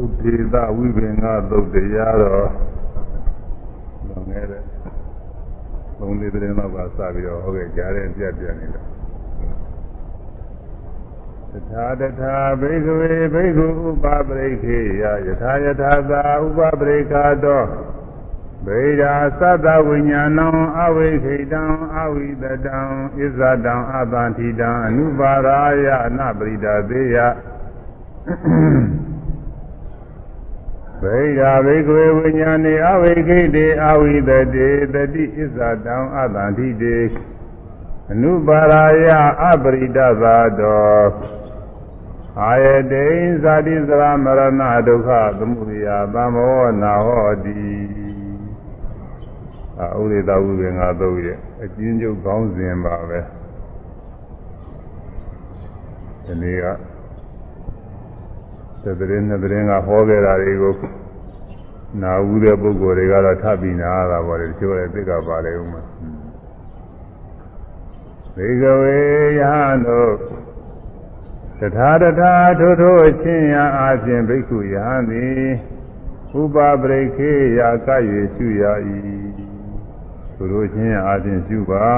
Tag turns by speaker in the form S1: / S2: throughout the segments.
S1: ဥဒေသဝိပင်္ဂသုတ်တရားတော်လွန်ခဲ့တဲ့သုံးလေးသတင်းလောက်ကစပြီးတော့ဟုတ်ကဲ့ကြားတဲ့ပြက်ပြက်နေတယ်တထာတထာဘိက္ခဝေဘိက္ခုဥပပရိခေယယထာယထာသာဥပပရိခာတောဗေဒာသတ္တဝိညာဏံအဝိခိတံအဝိတတံဣဇတံအတန္တိတံအနုပါရာယအနပရိဒသေယ ဗေဒာဘိကွေဝိညာဏေအဝိခိတေအဝိတတေတတိဣဇတံအတန္တိတေအနုပါရာယအပရိဒသာတောအာယတိဇာတိစရမရဏဒုက္ခသမုဒယသံမောနာဟောတိအာဥရိသဝုပင်္ဂသုတ်ရဲ့အကျဉ်းချုပ်ကောင်းစဉ်ပါပဲဒီနေ့က သတရင်နဲ့တရင်ကဟောခဲ့တာတွေကိုနာဝူတဲ့ပုဂ္ဂိုလ်တွေကတော့ထပ်ပြီးနာရတာပါလေတချို့လည်းသိကပါလေဦးမှာဘေကဝေယဟန်တို့တထာတထာထိုထိုအချင်းရာအချင်းဘိက္ခုယဟန်သည်ဥပပရိခေယက၍ရှုရ၏သူတို့ချင်းရာအချင်းရှုပါ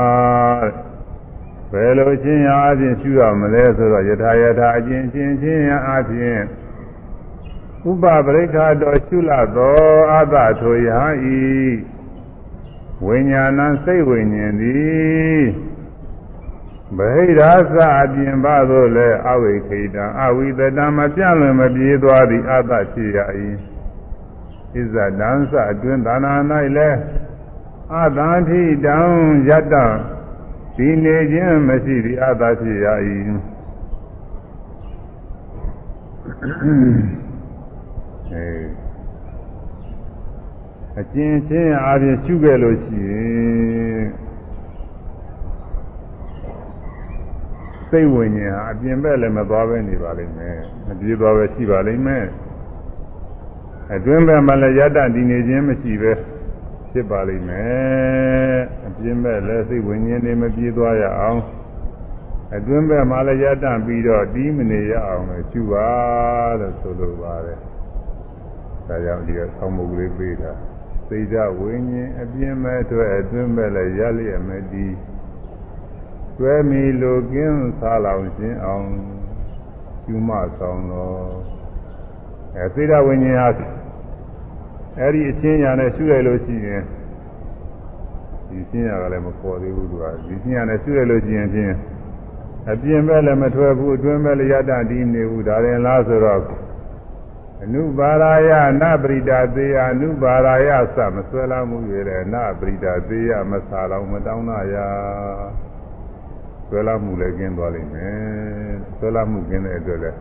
S1: ဘယ်လိုချင်းရာအချင်းရှုရမလဲဆိုတော့ယထာယထာအချင်းချင်းချင်းရာအချင်း ဥပပရိခါတော်ရှုလသောအသထိုယဟဤဝိညာဏစိတ်ဝိညာဉ်သည်ဗဟိရာသအပြင်ပါသို့လည်းအဝိခိတံအဝိတတံမပြန့်လွင်မပြေးသွားသည်အသရှိရ၏ဣဇဒံသအတွင်းသာနာ၌လည်းအသံထိတံယတ္တဒီနေခြင်းမရှိသည်အသရှိရ၏ အဲအကျဉ်းချင်းအပြင်ရှုခဲ့လို့ရှိရင်စိတ်ဝိညာဉ်ဟာအပြင်ဘက်လည်းမသွားပဲနေပါလိမ့်မယ်မပြေးသွားပဲရှိပါလိမ့်မယ်အတွင်းဘက်မှာလည်းယတ္တတည်နေခြင်းမရှိပဲဖြစ်ပါလိမ့်မယ်အပြင်ဘက်လည်းစိတ်ဝိညာဉ်တွေမပြေးသွားရအောင်အတွင်းဘက်မှာလည်းယတ္တပြီးတော့တီးမနေရအောင်လို့ရှုပါလို့ဆိုလိုပါတယ် ဒါကြောင့်ဒီကဆောင်းမုတ်ကလေးပေးတာစိတ်ဓာတ်ဝိညာဉ်အပြင်းမဲ့အတွက်အတွင်းမဲ့လည်းရလျက်မဲ့ဒီတွဲမီလိုကင်းစားလောင်ခြင်းအောင်ကျူးမဆောင်တော်အဲစိတ်ဓာတ်ဝိညာဉ်ဟာအဲ့ဒီအချင်းညာနဲ့ရှုရလို့ရှိရင်ဒီချင်းညာကလည်းမပေါ်သေးဘူးသူကဒီချင်းညာနဲ့ရှုရလို့ရှိရင်ဖြင့်အပြင်းမဲ့လည်းမထွက်ဘူးအတွင်းမဲ့လည်းရတ္တတည်နေဘူးဒါရင်လားဆိုတော့ အနုပါရာယနပရိဒါသေယအနုပါရာယသမဆွဲလာမှုရတဲ့နပရိဒါသေယမဆာတော်မတောင်းနာယဆွဲလာမှုလည်းကျင်းသွားလိမ့်မယ်ဆွဲလာမှုကျင်းတဲ့အတွက်လည်း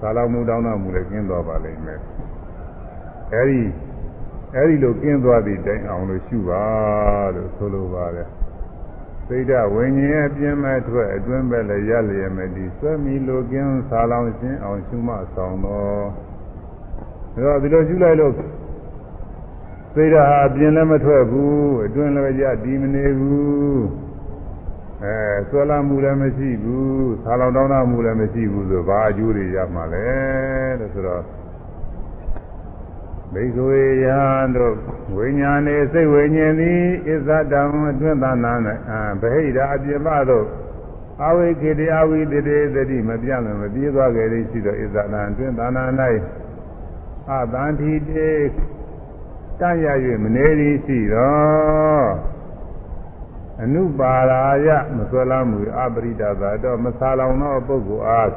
S1: ဆာလောင်မှုတောင်းနာမှုလည်းကျင်းသွားပါလိမ့်မယ်အဲဒီအဲဒီလိုကျင်းသွားသည့်တိုင်အောင်လို့ရှုပါလို့ဆိုလိုပါတယ်စိတ်ဓာတ်ဝิญဉ်အပြင်းမဲ့ထွက်အတွင်းပဲလည်းရလျက်မဲ့ဒီဆွဲမီလိုကင်းဆာလောင်ခြင်းအောင်ရှုမှဆောင်တော့ ဒါတော့ဒီလိုရှုလိုက်လို့စိတ်ဓာတ်ဟာအပြင်းလည်းမထွက်ဘူးအတွင်းလည်းရဒီမနေဘူးအဲဆွဲလာမှုလည်းမရှိဘူးဆာလောင်တောင်းတမှုလည်းမရှိဘူးဆိုဘာအကျိုးတွေရမှာလဲလို့ဆိုတော့ဘိက္ခဝေယံတို့ဝိညာဉ်နေစိတ်ဝိညာဉ်သည်ဣဇတံအတွင်းသာနာ၌အာဗဟိတာအပြင်မသို့အဝိခေတအဝိတတေသတိမပြတ်လည်းမပြေးသွားကြလေရှိသောဣဇတံအတွင်းသာနာ၌ အတန်တိတေတန့်ရ၍မနေသည်ရှိသောအနုပါရာယမဆွဲလာမှုအပရိဒသာတော့မဆာလောင်သောပုဂ္ဂိုလ်အား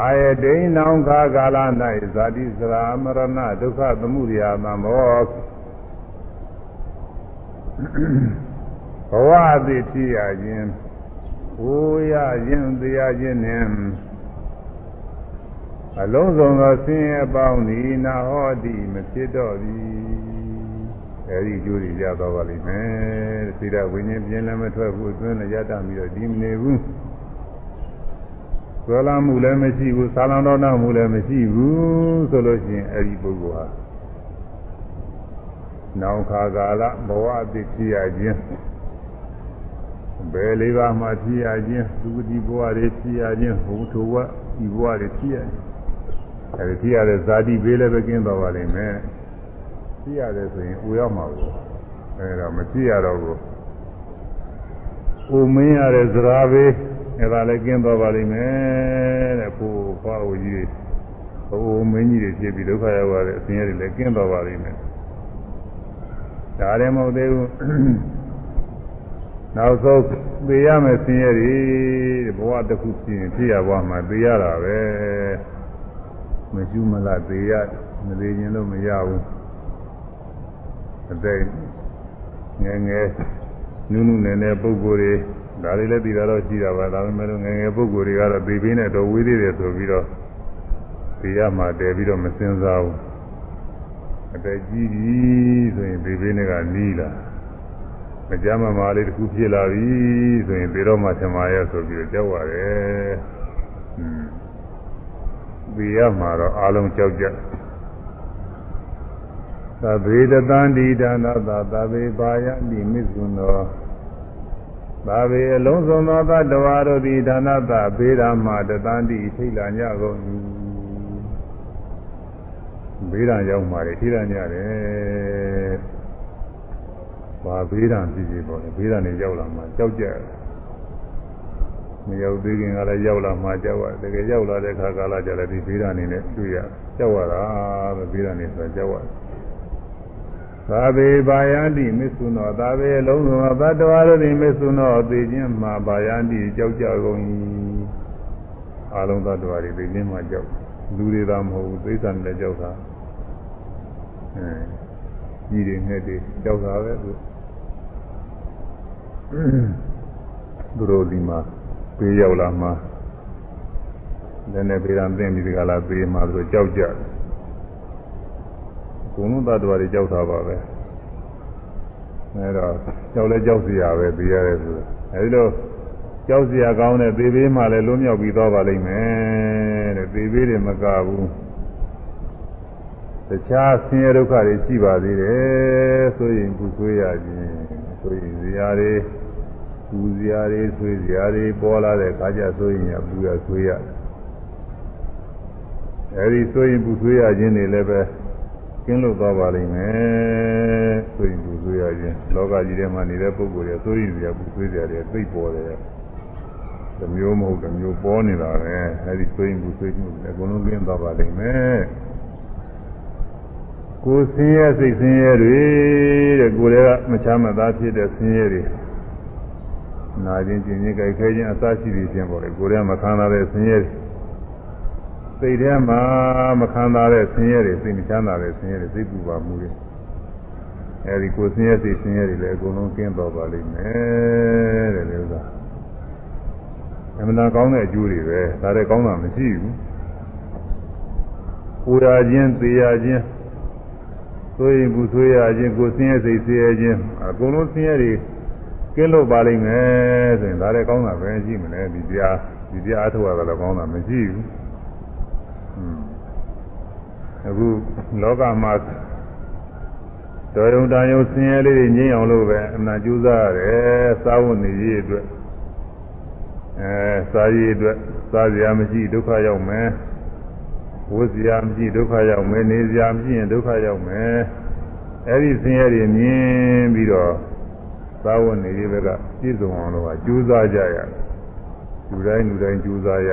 S1: အာယဒိဏောခါကာလ၌ဇာတိစရာမရဏဒုက္ခသမုဒယသံမောဘဝသည်ဖြစ်ရခြင်းဝိုးရခြင်းတရားခြင်းနှင့် အလုံးစုံသောဆင်းရဲပေါင်းဤနာဟောတိမဖြစ်တော့သည်အဲဒီကျိုးတွေရတော့ပါလိမ့်မယ်သိရဝိညာဉ်ပြင်းလည်းမထွက်ဘူးအတွင်းလည်းရတတ်ပြီးတော့ဒီမနေဘူးဆွဲလာမှုလည်းမရှိဘူးဆာလောင်တော်နာမှုလည်းမရှိဘူးဆိုလို့ရှိရင်အဲဒီပုဂ္ဂိုလ်ဟာနောင်ခါကာလဘဝအသိဖြစ်ရခြင်းဘယ်လေးပါးမှဖြစ်ရခြင်းသူတိဘဝတွေဖြစ်ရခြင်းဘုထုဘဝဒီဘဝတွေဖြစ်ရခြင်း အဲဒီဖြစ်ရတဲ့ဇာတိဘေးလည်းပဲကင်းသွားပါလိမ့်မယ်ဖြစ်ရတယ်ဆိုရင်အိုရောက်မှာကိုအဲဒါမဖြစ်ရတော့ဘူးအိုမင်းရတဲ့ဇရာဘေးအဲဒါလည်းကင်းသွားပါလိမ့်မယ်တဲ့ကိုဖွားအိုကြီးတွေအိုမင်းကြီးတွေဖြစ်ပြီးဒုက္ခရောက်ရတဲ့အစဉ်ရတွေလည်းကင်းသွားပါလိမ့်မယ်ဒါလည်းမဟုတ်သေးဘူးနောက်ဆုံးသိရမယ်ဆင်းရဲတွေဘဝတစ်ခုဖြစ်ရင်ဖြစ်ရဘဝမှာသိရတာပဲ မကျူးမလားသိရမသိရင်လို့မရဘူးအသက်ငယ်ငယ်နုနုနယ်နယ်ပုံကိုယ်တွေဒါလေးလည်းသိတာတော့ရှိတာပါဒါပေမဲ့ငယ်ငယ်ပုံကိုယ်တွေကတော့သိပေးနဲ့တော့ဝေးသေးတယ်ဆိုပြီးတော့သိရမှတည်ပြီးတော့မစင်စားဘူးအသက်ကြီးပြီဆိုရင်သိပေးနဲ့ကနီးလာမကြမ်းမမာလေးတစ်ခုဖြစ်လာပြီဆိုရင်သေတော့မှသမာရဲ့ဆိုပြီးတော့ကြောက်ရတယ်။อืม သေရမှာတော့အလုံးကြောက်ကြသဗေတတန္တိဒါနသာသဗေပါယတိမစ္ဆုနောသာဝေအလုံးစုံသောသတ္တဝါတို့သည်ဒါနသဘေးဓမ္မာတတန္တိထိတ်လာညကုန်၏ဘေးဓာရောက်မှာထိတ်လာညတယ်ဘာဘေးဓာဖြစ်ဖြစ်ပေါ့လေဘေးဓာနေရောက်လာမှကြောက်ကြတယ် မရောက်သေးခင်ကလည်းရောက်လာမှကြောက်ရတယ်တကယ်ရောက်လာတဲ့ခါကာလကျလည်းဒီဘေးဓာနေနဲ့တွေ့ရကြောက်ရတာပဲဘေးဓာနေဆိုကြောက်ရတယ်သာဘေဘာယန္တိမစ္ဆုနောသာဘေလုံးစုံသောသတ္တဝါတို့သည်မစ္ဆုနောသိခြင်းမှာဘာယန္တိကြောက်ကြကုန်၏အလုံးသတ္တဝါတွေသိခြင်းမှာကြောက်လူတွေသာမဟုတ်ဘူးသိစ္စာနဲ့ကြောက်တာအဲကြီးတွေငှက်တွေကြောက်တာပဲသူသူတို့ဒီမှာ ပေးရောက်လာမှလည်းနဲ့ပေးတာသိပြီးဒီကလာပေးမှသူတို့ကြောက်ကြတယ်ဘုံလုံးသတ္တဝါတွေကြောက်တာပါပဲအဲတော့ကြောက်လဲကြောက်စရာပဲသိရတယ်ဆိုအဲဒီလိုကြောက်စရာကောင်းတဲ့သေသေးမှလည်းလွံ့မြောက်ပြီးသွားပါလိမ့်မယ်တဲ့သေသေးတွေမကဘူးတခြားဆင်းရဲဒုက္ခတွေရှိပါသေးတယ်ဆိုရင်ပူဆွေးရခြင်းဆိုရင်ဇရာတွေ ပူဇရာတွေဆွေးဇရာတွေပေါ်လာတဲ့အခါကျဆိုရင်ပူရဆွေးရအဲဒီဆိုရင်ပူဆွေးရခြင်းတွေလည်းပဲကင်းလို့သွားပါလိမ့်မယ်ဆိုရင်ပူဆွေးရခြင်းလောကကြီးထဲမှာနေတဲ့ပုဂ္ဂိုလ်တွေဆိုရင်ဇရာပူဆွေးဇရာတွေသိပေါ်တယ်တမျိုးမဟုတ်တမျိုးပေါ်နေတာပဲအဲဒီဆိုရင်ပူဆွေးမှုအကုန်လုံးကင်းသွားပါလိမ့်မယ်ကိုယ်ဆင်းရဲစိတ်ဆင်းရဲတွေတဲ့ကိုယ်တွေကမချမ်းမသာဖြစ်တဲ့ဆင်းရဲတွေ နာခြင်းကျင်ခြင်းကြိုက်ခဲခြင်းအစရှိပြီးခြင်းပေါ့လေကိုယ်တွေကမခံစားတဲ့ဆင်းရဲတွေစိတ်ထဲမှာမခံစားတဲ့ဆင်းရဲတွေစိတ်မချမ်းသာတဲ့ဆင်းရဲတွေစိတ်ပူပါမှုတွေအဲဒီကိုယ်ဆင်းရဲစိတ်ဆင်းရဲတွေလည်းအကုန်လုံးကင်းသွားပါလိမ့်မယ်တဲ့လေဥစ္စာအမှန်တရားကောင်းတဲ့အကျိုးတွေပဲဒါလည်းကောင်းတာမရှိဘူးပူရခြင်းသေရခြင်းဆိုရင်ဘူးဆွေးရခြင်းကိုဆင်းရဲစိတ်ဆင်းရဲခြင်းအကုန်လုံးဆင်းရဲတွေ ကင်းလို့ပါလိမ့်မယ်ဆိုရင်ဒါလည်းကောင်းတာပဲရှိမလဲဒီတရားဒီတရားအထောက်အထားလည်းကောင်းတာမရှိဘူးအခုလောကမှာတော်ရုံတန်ရုံဆင်းရဲလေးတွေငြိမ်းအောင်လို့ပဲအမှန်ကြိုးစားရတယ်စားဝတ်နေရေးအတွက်အဲစားရေးအတွက်စားစရာမရှိဒုက္ခရောက်မယ်ဝိဇ္ဇာမရှိဒုက္ခရောက်မယ်နေစရာမရှိရင်ဒုက္ခရောက်မယ်အဲ့ဒီဆင်းရဲတွေမြင်ပြီးတော့ သာဝနေရေးဘက်ကပြည့်စုံအောင်လို့ကကြိုးစားကြရတယ်လူတိုင်းလူတိုင်းကြိုးစားရ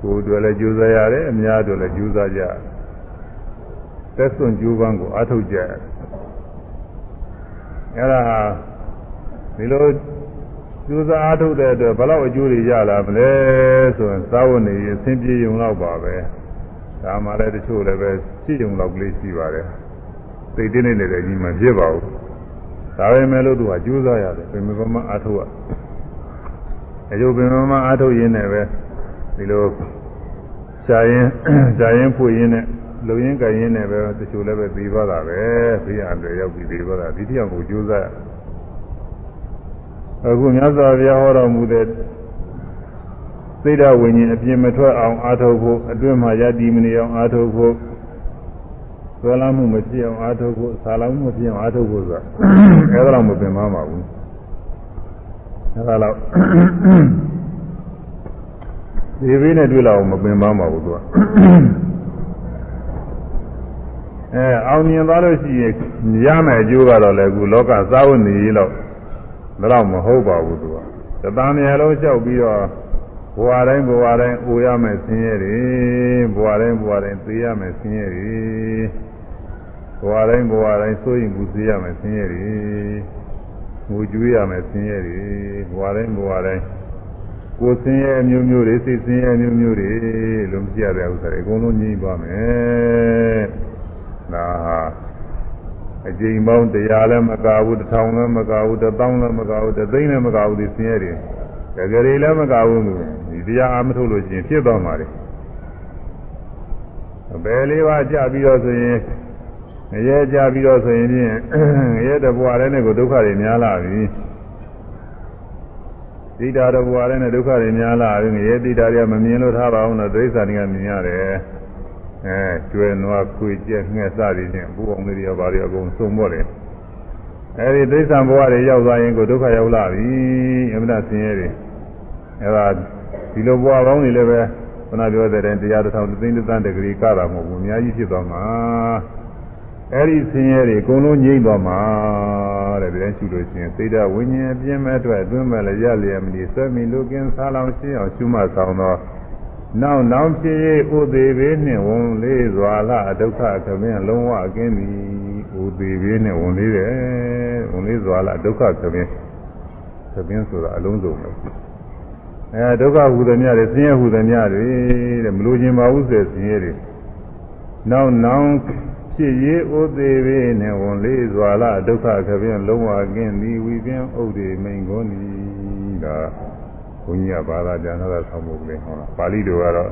S1: ကိုယ်တို့လည်းကြိုးစားရတယ်အများတို့လည်းကြိုးစားကြသက်စွန့်ကြိုးပမ်းကိုအထုတ်ကြရတယ်အဲ့ဒါဟာဒီလိုကြိုးစားအားထုတ်တဲ့အတွက်ဘလောက်အကျိုးတွေရလာမလဲဆိုရင်သာဝနေရအဆင်ပြေုံတော့ပါပဲဒါမှလည်းတချို့လည်းပဲရှိုံတော့ကလေးရှိပါတယ်သိတဲ့နေလည်းကြီးမှဖြစ်ပါဘူး ဒါပေမဲ့လို့သူကကြိုးစားရတယ်ပင်မမအားထုတ်ရအကျိုးပင်မမအားထုတ်ရင်းနဲ့ပဲဒီလိုရှားရင်ရှားရင်ဖွင့်ရင်းနဲ့လုံရင်းကြရင်နဲ့ပဲတချို့လည်းပဲပြီးသွားတာပဲပြီးရတဲ့ရောက်ပြီးပြီးသွားတာဒီတရားကိုကြိုးစားရအခုမြတ်စွာဘုရားဟောတော်မူတဲ့စိတ်ဓာတ်ဝိညာဉ်အပြင်မထွက်အောင်အားထုတ်ဖို့အတွင်းမှာယတ္တိမနေအောင်အားထုတ်ဖို့ သွေးလမ်းမှုမဖြစ်အောင်အားထုတ်ဖို့ဆာလောင်မှုမဖြစ်အောင်အားထုတ်ဖို့ဆိုတာအဲဒါတော့မပင်မပါဘူးအဲဒါတော့ဘုရားဟောတော်မူတဲ့စိတ်ဓာတ်ဝိညာဉ်အပြင်မထွက်အောင်အားထုတ်ဖို့အတွင်းမှာယတ္တိမနေအောင်အားထုတ်ဖို့သွေးလမ်းမှုမဖြစ်အောင်အားထုတ်ဖို့ဆာလောင်မှုမဖြစ်အောင်အားထုတ်ဖို့ဆိုတာအဲဒါတော့မပင်မပါဘူးအဲဒါတော့ဘုရားဟောတော်မူတဲ့စိတ်ဓာတ်ဝိညာဉ်အပြင်မထွက်အောင်အားထုတ်ဖို့အတွင်းမှာယတ္တိမနေအောင်အားထုတ်ဖို့သွေးလမ်းမှုမဖြစ်အောင်အားထုတ်ဖို့ဆာလောင်မှုမဖြစ်အောင်အားထုတ်ဖို့ ဒီဘေးနဲ့တွေ့လောက်မပင်ပန်းပါဘူးသူကအဲအောင်မြင်သွားလို့ရှိရင်ရမယ်အကျိုးကတော့လည်းအခုလောကစားဝတ်နေရေးတော့တော့မဟုတ်ပါဘူးသူကတသားများလုံးလျှောက်ပြီးတော့ဘဝတိုင်းဘဝတိုင်းအိုရမယ်ဆင်းရဲတွေဘဝတိုင်းဘဝတိုင်းသိရမယ်ဆင်းရဲတွေ ဘဝတိုင်းဘဝတိုင်းစိုးရင်ဘူးသိရမယ်ဆင်းရဲတွေငိုကြွေးရမယ်ဆင်းရဲတွေဘဝတိုင်းဘဝတိုင်းကိုယ်ဆင်းရဲအမျိုးမျိုးတွေစိတ်ဆင်းရဲအမျိုးမျိုးတွေလုံးပြရတဲ့ဥစ္စာတွေအကုန်လုံးညှိပါမယ်ဒါဟာအကျိန်ပေါင်းတရားလည်းမကဘူးတစ်ထောင်လည်းမကဘူးတစ်သောင်းလည်းမကဘူးတစ်သိန်းလည်းမကဘူးဒီဆင်းရဲတွေတကယ်လည်းမကဘူးဒီတရားအမထုတ်လို့ရှိရင်ဖြစ်သွားမှာလေဘယ်လေးပါးကြပြီးတော့ဆိုရင် ငရဲကြပြီးတော့ဆိုရင်ဖြင့်ငရဲတဘွားလည်းနဲ့ကိုဒုက္ခတွေများလာပြီဒိဋ္ဌာတဘွားလည်းနဲ့ဒုက္ခတွေများလာပြီငရဲဒိဋ္ဌာတွေကမမြင်လို့ထားပါဘူးနော်ဒိဋ္ဌာတွေကမြင်ရတယ်အဲကျွဲနွားခွေကျက်ငှက်စသည်ဖြင့်ဘူအောင်လေးတွေဘာတွေအကုန်စုံပေါ့လေအဲဒီဒိဋ္ဌံဘဝတွေရောက်သွားရင်ကိုဒုက္ခရောက်လာပြီအမှန်ဆင်းရဲတွေအဲဒါဒီလိုဘဝကောင်းတွေလည်းပဲခဏပြောတဲ့တရားတစ်ထောင်သိန်းတစ်သန်းတဂရီကတာမဟုတ်ဘူးအများကြီးဖြစ်သွားမှာ အဲ့ဒီဆင်းရဲတွေအကုန်လုံးငြိမ့်သွားမှာတဲ့ဒီတိုင်းရှုလို့ရှိရင်သိတာဝိညာဉ်အပြင်းမဲ့အတွက်အတွင်းမဲ့လည်းရလျက်မဒီဆွဲမိလူကင်းစားလောင်ရှင်းအောင်ရှုမှတ်ဆောင်တော့နောက်နောက်ဖြစ်၍ဥသေးဘေးနှင့်ဝန်လေးစွာလာဒုက္ခသမင်းလုံးဝအကင်းသည်ဥသေးဘေးနှင့်ဝန်လေးတယ်ဝန်လေးစွာလာဒုက္ခသမင်းသမင်းဆိုတာအလုံးစုံပဲအဲဒုက္ခဟူသည်များတွေဆင်းရဲဟူသည်များတွေတဲ့မလို့ခြင်းပါဘူးဆိုဆင်းရဲတွေနောက်နောက် ဖြစ်ရေးဥသေးဘေးနှင့်ဝန်လေးစွာလာဒုက္ခသမင်းလုံးဝကင်းသည်ဝိပင်ဥဒိမိန်ကုန်သည်ဒါဘုန်းကြီးကဘာသာပြန်တော့ဆောင်းဖို့လေဟောပါဠိတော်ကတော့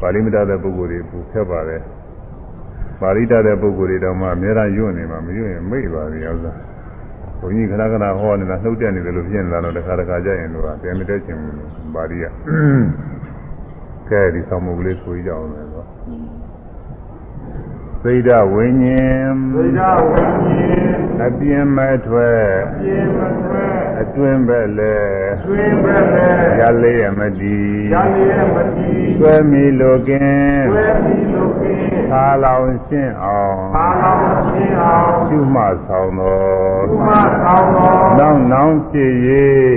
S1: ပါဠိမတတ်တဲ့ပုဂ္ဂိုလ်တွေပူခက်ပါတယ်ပါဠိတတ်တဲ့ပုဂ္ဂိုလ်တွေတော့မှအများအားယွတ်နေမှာမယွတ်ရင်မိတ်ပါပြီဥစ္စာဘုန်းကြီးခဏခဏဟောနေတာနှုတ်တက်နေတယ်လို့ဖြစ်နေတာတော့တစ်ခါတစ်ခါကြရင်တော့တဲမတက်ချင်ဘူးပါဠိကကဲဒီဆောင်းဖို့လေးဆိုကြအောင်လေ တော့သိဒဝိညာဉ်
S2: သိဒဝိညာဉ်
S1: အပြင်းမဲ့ထွက်
S2: အပြင်းမဲ့ထွက်
S1: အတွင်းပဲလေ
S2: အတွင်းပဲလေ
S1: ရလေးရမတိ
S2: ရလေးရမတိ
S1: ဆွဲမီလိုကင်း
S2: ဆွဲမီလိုကင်း
S1: သာလောင်ရှင်းအောင်
S2: သာလောင်ရှင်းအောင်
S1: ရှုမှဆောင်တော်
S2: ရှုမှဆောင်တော်
S1: နောက်နောက်ဖြစ်၍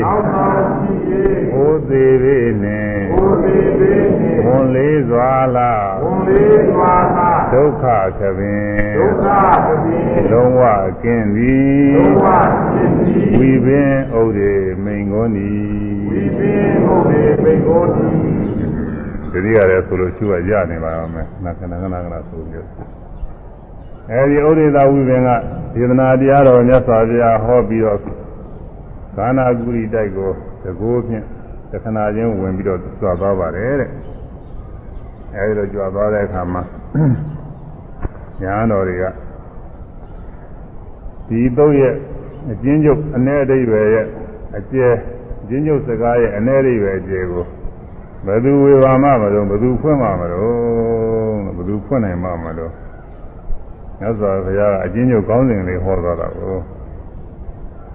S2: နောက်နောက်ဖြစ်၍
S1: ဘုသေးပေနှင့်
S2: ဘုသေးပေနှင့်
S1: ဝန်လေးစွာလာ
S2: ဝန်လေးစွာလာ
S1: ဒုက္ခခပင်
S2: ဒုက္ခခပင်
S1: လုံးဝကင်းသည်
S2: လုံးဝကင်းသည်
S1: ဝိပင်ဥဒေမိန်ကုန်သည်
S2: ဝိပင်ဥဒေမိန်ကုန်သည်
S1: ဒီနေ့ရတယ်ဆိုလို့ရှိရရနေပါမယ်နာခဏခဏခဏဆိုပြီးအဲဒီဥဒေသာဝိပင်ကဒေသနာတရားတော်မြတ်စွာဘုရားဟောပြီးတော့ကာနာဂုရိတိုက်ကိုတကိုးဖြင့်တခဏချင်းဝင်ပြီးတော့ကြွားသွားပါတယ်တဲ့အဲဒီလိုကြွားသွားတဲ့အခါမှာ ညာတော်တွေကဒီတော့ရဲ့အကျဉ်းချုပ်အ ਨੇ အဓိပ္ပာယ်ရဲ့အကျယ်အကျဉ်းချုပ်စကားရဲ့အ ਨੇ အဓိပ္ပာယ်အကျယ်ကိုဘယ်သူဝေဘာမှမလို့ဘယ်သူဖွင့်မှမလို့ဘယ်သူဖွင့်နိုင်မှမလို့မြတ်စွာဘုရားအကျဉ်းချုပ်ကောင်းစဉ်လေးဟောသွားတာကို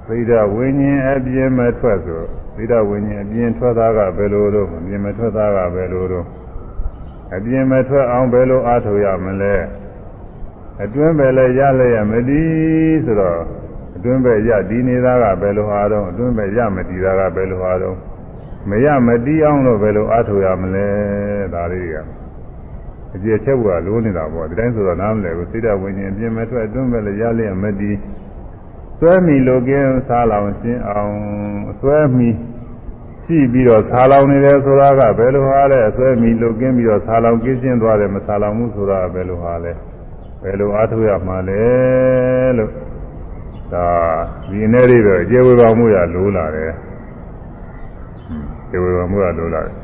S1: သိဒဝိညာဉ်အပြင်းမထွက်ဆိုသိဒဝိညာဉ်အပြင်းထွက်သားကဘယ်လိုလို့အပြင်းမထွက်သားကဘယ်လိုလို့အပြင်းမထွက်အောင်ဘယ်လိုအားထုတ်ရမလဲ အတွင်းပဲလဲရလဲရမတည်ဆိုတော့အတွင်းပဲရဒီနေတာကဘယ်လိုဟာတော့အတွင်းပဲရမတည်တာကဘယ်လိုဟာတော့မရမတည်အောင်လို့ဘယ်လိုအားထုတ်ရမလဲဒါလေးတွေကအကျေချက်ဘုရားလိုးနေတာပေါ့ဒီတိုင်းဆိုတော့နားမလဲဘူးစိတ်ဓာတ်ဝိညာဉ်အပြင်မထွက်အတွင်းပဲလဲရလဲရမတည်ဆွဲမိလိုကင်းစားလောင်ရှင်းအောင်ဆွဲမိရှိပြီးတော့ဆာလောင်နေတယ်ဆိုတာကဘယ်လိုဟာလဲအဆွဲမိလိုကင်းပြီးတော့ဆာလောင်ကင်းရှင်းသွားတယ်မဆာလောင်မှုဆိုတာကဘယ်လိုဟာလဲ ဘယ်လိုအားထုတ်ရမှာလဲလို့ဒါဒီနေ့လေးပဲကျေဝေပါမှုရလိုးလာတယ်ကျေဝေပါမှုရလိုးလာတယ်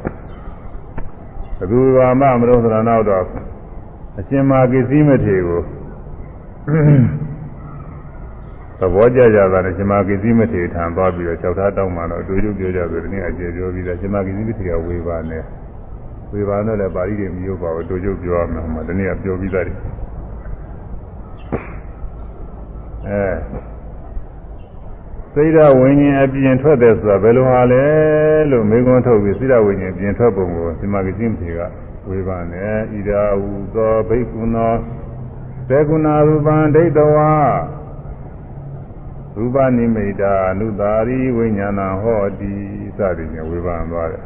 S1: ဘသူကမှမလို့ဆိုတာနောက်တော့အရှင်မာကိစ္စည်းမထေကိုသဘောကျကြတာနဲ့ရှင်မာကိစ္စည်းမထေထံသွားပြီးတော့ကြောက်ထားတောင်းမှတော့အတူတူပြောကြဆိုဒီနေ့အကျေပြောပြီးတော့ရှင်မာကိစ္စည်းမထေကဝေပါနဲ့ဝေပါနဲ့လည်းပါဠိတွေမပြောပါဘူးအတူတူပြောရမှာဒီနေ့ကပြောပြီးသားတယ် အဲစိတ်ဓာတ်ဝိညာဉ်အပြင်ထွက်တယ်ဆိုတာဘယ်လိုဟာလဲလို့မေးခွန်းထုတ်ပြီးစိတ်ဓာတ်ဝိညာဉ်အပြင်ထွက်ပုံကိုဒီမှာကင်းဖြေကဝေဘာနဲ့ဣဒာဟုသောဘိက္ခုနောသေကုဏရူပံဒိဋ္ဌဝါရူပနိမိတာအနုတာရိဝိညာဏဟောတိစသည်ဖြင့်ဝေဘာသွားတယ်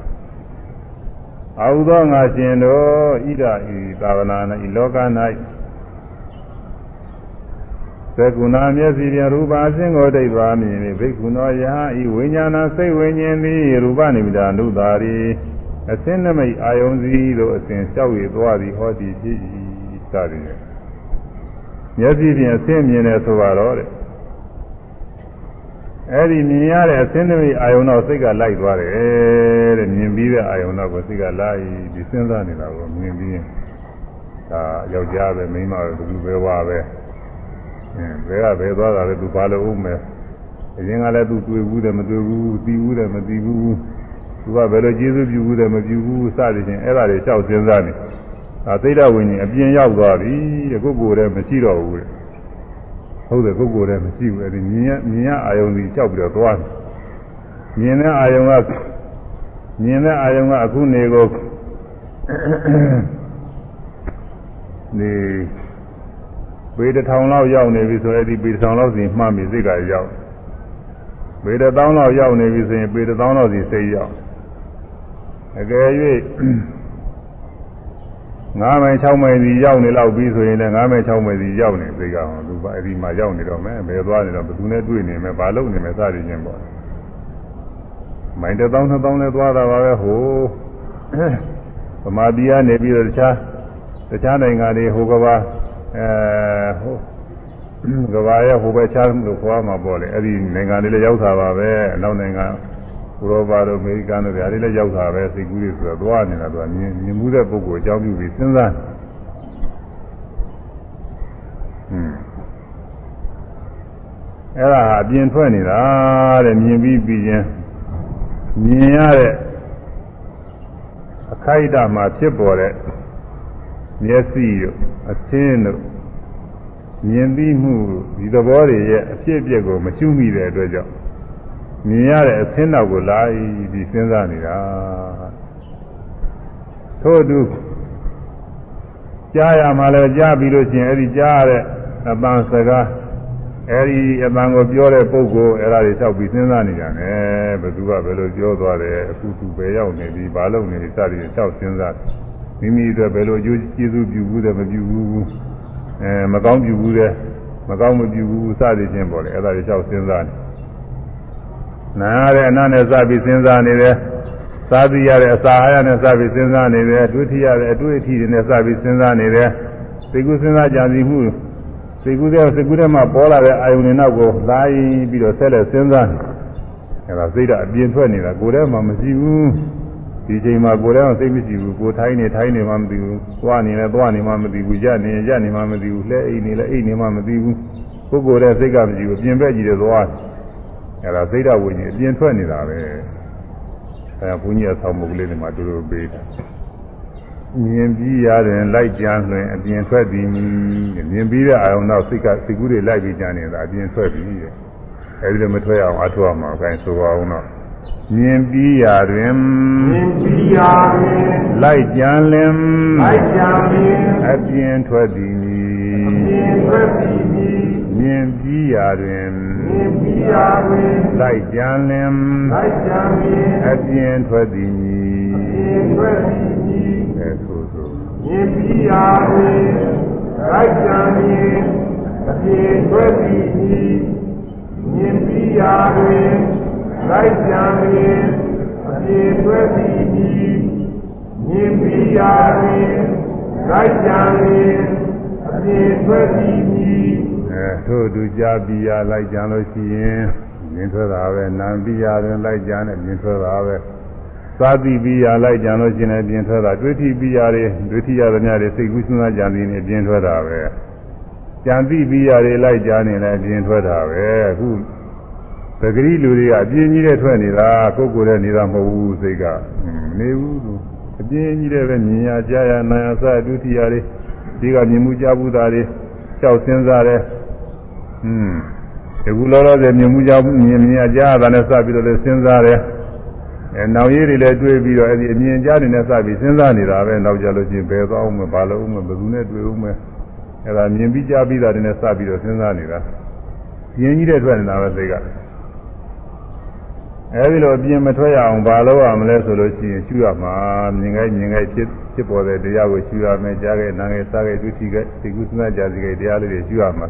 S1: အာဟုသောငါရှင်တို့ဣဒာဤသာဝနာ၌ဤလောက၌ သကုဏမျက်စီဖြင့်ရူပါအစဉ်ကိုဒိဋ္ဌဝါမြင်ပြီးဘိက္ခုနောယဟဤဝိညာဏစိတ်ဝိညာဉ်သည်ရူပနိမိတာအနုတာရိအစဉ်နမိတ်အာယုံစီတို့အစဉ်လျှောက်ရသွားသည်ဟောသည်ဖြစ်၏စသည်ဖြင့်မျက်စိဖြင့်အစဉ်မြင်တယ်ဆိုတော့တဲ့အဲ့ဒီမြင်ရတဲ့အစင်းသမီးအာယုံတော့စိတ်ကလိုက်သွားတယ်တဲ့မြင်ပြီးတဲ့အာယုံတော့ကိုစိတ်ကလိုက်ပြီးစဉ်းစားနေတာကိုမြင်ပြီးရင်ဒါယောက်ျားပဲမိန်းမပဲသူပဲဝါပဲအင်း ဘယ်ကဘယ်သွားတာလဲသူဘာလို့ဦးမယ်အရင်ကလည်းသူတွေ့ဘူးတယ်မတွေ့ဘူးသိဘူးတယ်မသိဘူးသူကဘယ်လိုကျေးဇူးပြုဘူးတယ်မပြုဘူးစသည်ချင်းအဲ့ဒါတွေလျှောက်စဉ်းစားနေဒါသိတဲ့ဝိညာဉ်အပြင်ရောက်သွားပြီတဲ့ကိုယ်ကိုယ်တည်းမရှိတော့ဘူးတဲ့ဟုတ်တယ်ပုဂ္ဂိုလ်လည်းမရှိဘူးအဲဒီမြင်ရမြင်ရအာယုံကြီးကြောက်ပြီးတော့သွားတယ်မြင်တဲ့အာယုံကမြင်တဲ့အာယုံကအခုနေကိုနေ ပေတစ်ထောင်လောက်ရောက်နေပြီဆိုရင်ဒီပေတစ်ထောင်လောက်စီမှတ်ပြီးစိတ်ကရောက်ပေတစ်သောင်းလောက်ရောက်နေပြီဆိုရင်ပေတစ်သောင်းလောက်စီစိတ်ရောက်အကယ်၍9မိုင်6မိုင်စီရောက်နေလောက်ပြီးဆိုရင်လည်း9မိုင်6မိုင်စီရောက်နေသိကအောင်သူပါအဲဒီမှာရောက်နေတော့မယ်ဘယ်သွားနေတော့ဘယ်သူနဲ့တွေ့နေမယ်ဘာလုပ်နေမယ်စသည်ချင်းပေါ့မိုင်1000 2000နဲ့သွားတာပါပဲဟိုဗမာပြည်ကနေပြီးတော့တခြားတခြားနိုင်ငံတွေဟိုကဘာ အဲဟိုကဘာရဲ့ဟိုဘက်ခြားလို့ခေါ်မှာပေါ့လေအဲ့ဒီနိုင်ငံတွေလည်းရောက်တာပါပဲအနောက်နိုင်ငံဥရောပတို့အမေရိကန်တို့ဒါတွေလည်းရောက်တာပဲစိတ်ကူးတွေဆိုတော့သွားနေတာသူကမြင်မြင်မှုတဲ့ပုဂ္ဂိုလ်အကြောင်းပြုပြီးစဉ်းစားဟွန်းအဲ့ဒါဟာအပြင်ထွက်နေတာတဲ့မြင်ပြီးပြီးချင်းမြင်ရတဲ့အခိုက်အတန့်မှာဖြစ်ပေါ်တဲ့ မျက်စိတို့အသင်းတို့မြင်ပြီးမှုဒီသဘောတွေရဲ့အဖြစ်အပျက်ကိုမကျွမိတဲ့အတွက်ကြောင့်မြင်ရတဲ့အသင်းတော်ကိုလာပြီးစဉ်းစားနေတာထို့အတူကြားရမှလည်းကြားပြီးလို့ရှိရင်အဲ့ဒီကြားရတဲ့အပန်းစကားအဲ့ဒီအပန်းကိုပြောတဲ့ပုဂ္ဂိုလ်အဲ့ဒါတွေလျှောက်ပြီးစဉ်းစားနေကြတယ်ဘယ်သူကဘယ်လိုပြောသွားတယ်အခုသူပဲရောက်နေပြီဘာလုပ်နေလဲစသည်ဖြင့်လျှောက်စဉ်းစား မိမိအတွက်ဘယ်လိုအကျိုးကျေးဇူးပြုဘူးတယ်မပြုဘူးအဲမကောင်းပြုဘူးတယ်မကောင်းမပြုဘူးစသည်ဖြင့်ပေါ့လေအဲ့ဒါတွေလျှောက်စဉ်းစားနေနာရတဲ့အနနဲ့စပြီးစဉ်းစားနေတယ်စားသိရတဲ့အစာအာရနဲ့စပြီးစဉ်းစားနေတယ်တွေ့ထရတဲ့အတွေ့အထိတွေနဲ့စပြီးစဉ်းစားနေတယ်သိကုစဉ်းစားကြံစီမှုသိကုတဲ့သိကုတဲ့မှာပေါ်လာတဲ့အာယုန်တွေနောက်ကိုလာပြီးတော့ဆက်လက်စဉ်းစားနေအဲ့ဒါစိတ်ဓာတ်အပြင်ထွက်နေတာကိုယ်ထဲမှာမရှိဘူး ဒီချိန်မှာကိုယ်ထဲမှာသိမရှိဘူးကိုယ်ထိုင်းနေထိုင်းနေမှမသိဘူးသွားနေလဲသွားနေမှမသိဘူးကြနေကြနေမှမသိဘူးလှဲအိတ်နေလဲအိတ်နေမှမသိဘူးကိုယ်ကိုယ်ထဲစိတ်ကမရှိဘူးပြင်ပက်ကြည့်တယ်သွားအဲ့ဒါစိတ်ဓာတ်ဝိညာဉ်အပြင်ထွက်နေတာပဲအဲဘုန်းကြီးအဆောင်မုတ်ကလေးတွေမှာတူတူပေးတာမြင်ပြီးရတယ်လိုက်ကြမ်းလွင်အပြင်ထွက်သည်မြင်ပြီးတဲ့အာရုံတော့စိတ်ကစိတ်ကူးတွေလိုက်ပြီးကြမ်းနေတာအပြင်ထွက်ပြီးတဲ့အဲဒီလိုမထွက်အောင်အထောက်အောင်အကိုင်းဆိုပါအောင်တော့ မြင်ပြီးရာတွင်
S2: မြင်ပြီးရာတွင်
S1: လိုက်ကြမ်းလင်
S2: လိုက်ကြံမြင်
S1: အပြင်ထွက်သည်မည်
S2: မြင်ထွက်ပြီးမြင်
S1: မြင်ပြီးရာတွင်
S2: မြင်ပြီးရာတွင်
S1: လိုက်ကြမ်းလင်
S2: လိုက်ကြံမြင်
S1: အပြင်ထွက်သည်မည်
S2: မြင်ထွက်ပြီးမြင်
S1: အဲဆိုဆို
S2: မြင်ပြီးရာတွင်လိုက်ကြံမြင်အပြင်ထွက်ပြီးမြင်မြင်ပြီးရာတွင် လိုက်ကြံမြင်အပြင်ထွက်ပြီးမြင်မြင်ပြီးရာတွင်လိုက်ကြံမြင်အပြင်ထွက်ပြီးမြင်
S1: အဲထို့သူကြားပြီးရလိုက်ကြလို့ရှိရင်မြင်ထွက်တာပဲနာပြီးရရင်လိုက်ကြနဲ့မြင်ထွက်တာပဲသာတိပြီးရလိုက်ကြလို့ရှိရင်လည်းပြင်ထွက်တာတွေ့ထိပြီးရတယ်တွေ့ထိရသမျှတွေစိတ်ကူးစဉ်းစားကြံနေနေပြင်ထွက်တာပဲကြံတိပြီးရတယ်လိုက်ကြနေလည်းပြင်ထွက်တာပဲအခု သဂရီလူတွေကအပြင်းကြီးတဲ့ထွက်နေတာကိုယ်ကိုယ်နဲ့နေတာမဟုတ်ဘူးစိတ်ကမနေဘူးသူအပြင်းကြီးတဲ့ပဲမြင်ရကြားရနာရစဒုတိယတွေဒီကမြင်မှုကြားဘူးတာတွေကြောက်စဉ်းစားတယ်อืมဒီကူလောလောဆယ်မြင်မှုကြောင့်မြင်မြင်အကြတာနဲ့စပြီးတော့လည်းစဉ်းစားတယ်အဲနောက်ရည်တွေလည်းတွေးပြီးတော့အဲဒီအမြင်ကြားတွေနဲ့စပြီးစဉ်းစားနေတာပဲနောက်ကြလို့ချင်းဘယ်သွားအောင်မဘာလို့အောင်မဘယ်သူနဲ့တွေ့အောင်မအဲဒါမြင်ပြီးကြားပြီးတာတွေနဲ့စပြီးတော့စဉ်းစားနေတာပြင်းကြီးတဲ့ထွက်နေတာပဲစိတ်က အဲဒီလိုအပြင်မထွက်ရအောင်ဘာလို့ရမလဲဆိုလို့ရှိရင်ရှုရမှာမြင်ခိုင်းမြင်ခိုင်းဖြစ်ဖြစ်ပေါ်တဲ့တရားကိုရှုရမယ်ကြားခဲ့နားခဲ့စားခဲ့တွေ့ထိခဲ့ဒီကုသနာကြာစီခဲ့တရားလေးတွေရှုရမှာ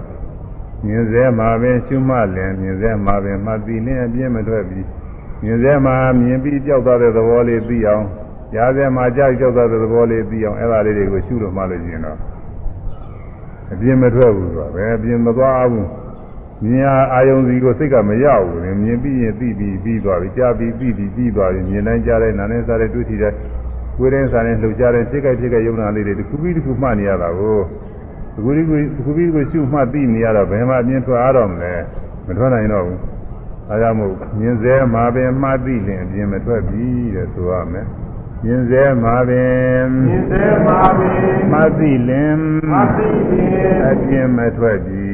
S1: မြင်စေမှာပင်ရှုမှလင်မြင်စေမှာပင်မှသိလင်းအပြင်းမထွက်ပြီးမြင်စေမှာမြင်ပြီးကြောက်သွားတဲ့သဘောလေးသိအောင်ကြားစေမှာကြောက်ကြောက်သွားတဲ့သဘောလေးသိအောင်အဲ့ဒါလေးတွေကိုရှုလို့မှလို့ရှိရင်တော့အပြင်းမထွက်ဘူးဆိုတာပဲအပြင်းမသွားဘူး မြင်အာယုံစီကိုစိတ်ကမရောက်ဘူးလေမြင်ပြီးရင်သိပြီးပြီးသွားပြီကြားပြီးပြီးပြီးပြီးသွားပြီမြင်တိုင်းကြားတိုင်းနားတိုင်းစားတိုင်းတွေ့ထိတိုင်းကိုယ်တိုင်းစားတိုင်းလှုပ်ရှားတိုင်းစိတ်ကဖြစ်ကယုံနာလေးတွေတစ်ခုပြီးတစ်ခုမှတ်နေရတာကိုဒီခုဒီခုဒီခုပြီးကိုရှုမှတ်သိနေရတော့ဘယ်မှာအမြင်ထွက်အားတော့မလဲမထွက်နိုင်တော့ဘူးအဲဒါမို့မြင်စေမှာပင်မှတ်သိလင်အပြင်မထွက်ပြီတဲ့ဆိုရမယ် မြင်စေမှာပင်
S2: မြင်စေမှာပင်
S1: မှတ်သိလင်
S2: မသိပင်
S1: အပြင်မထွက်ပြီ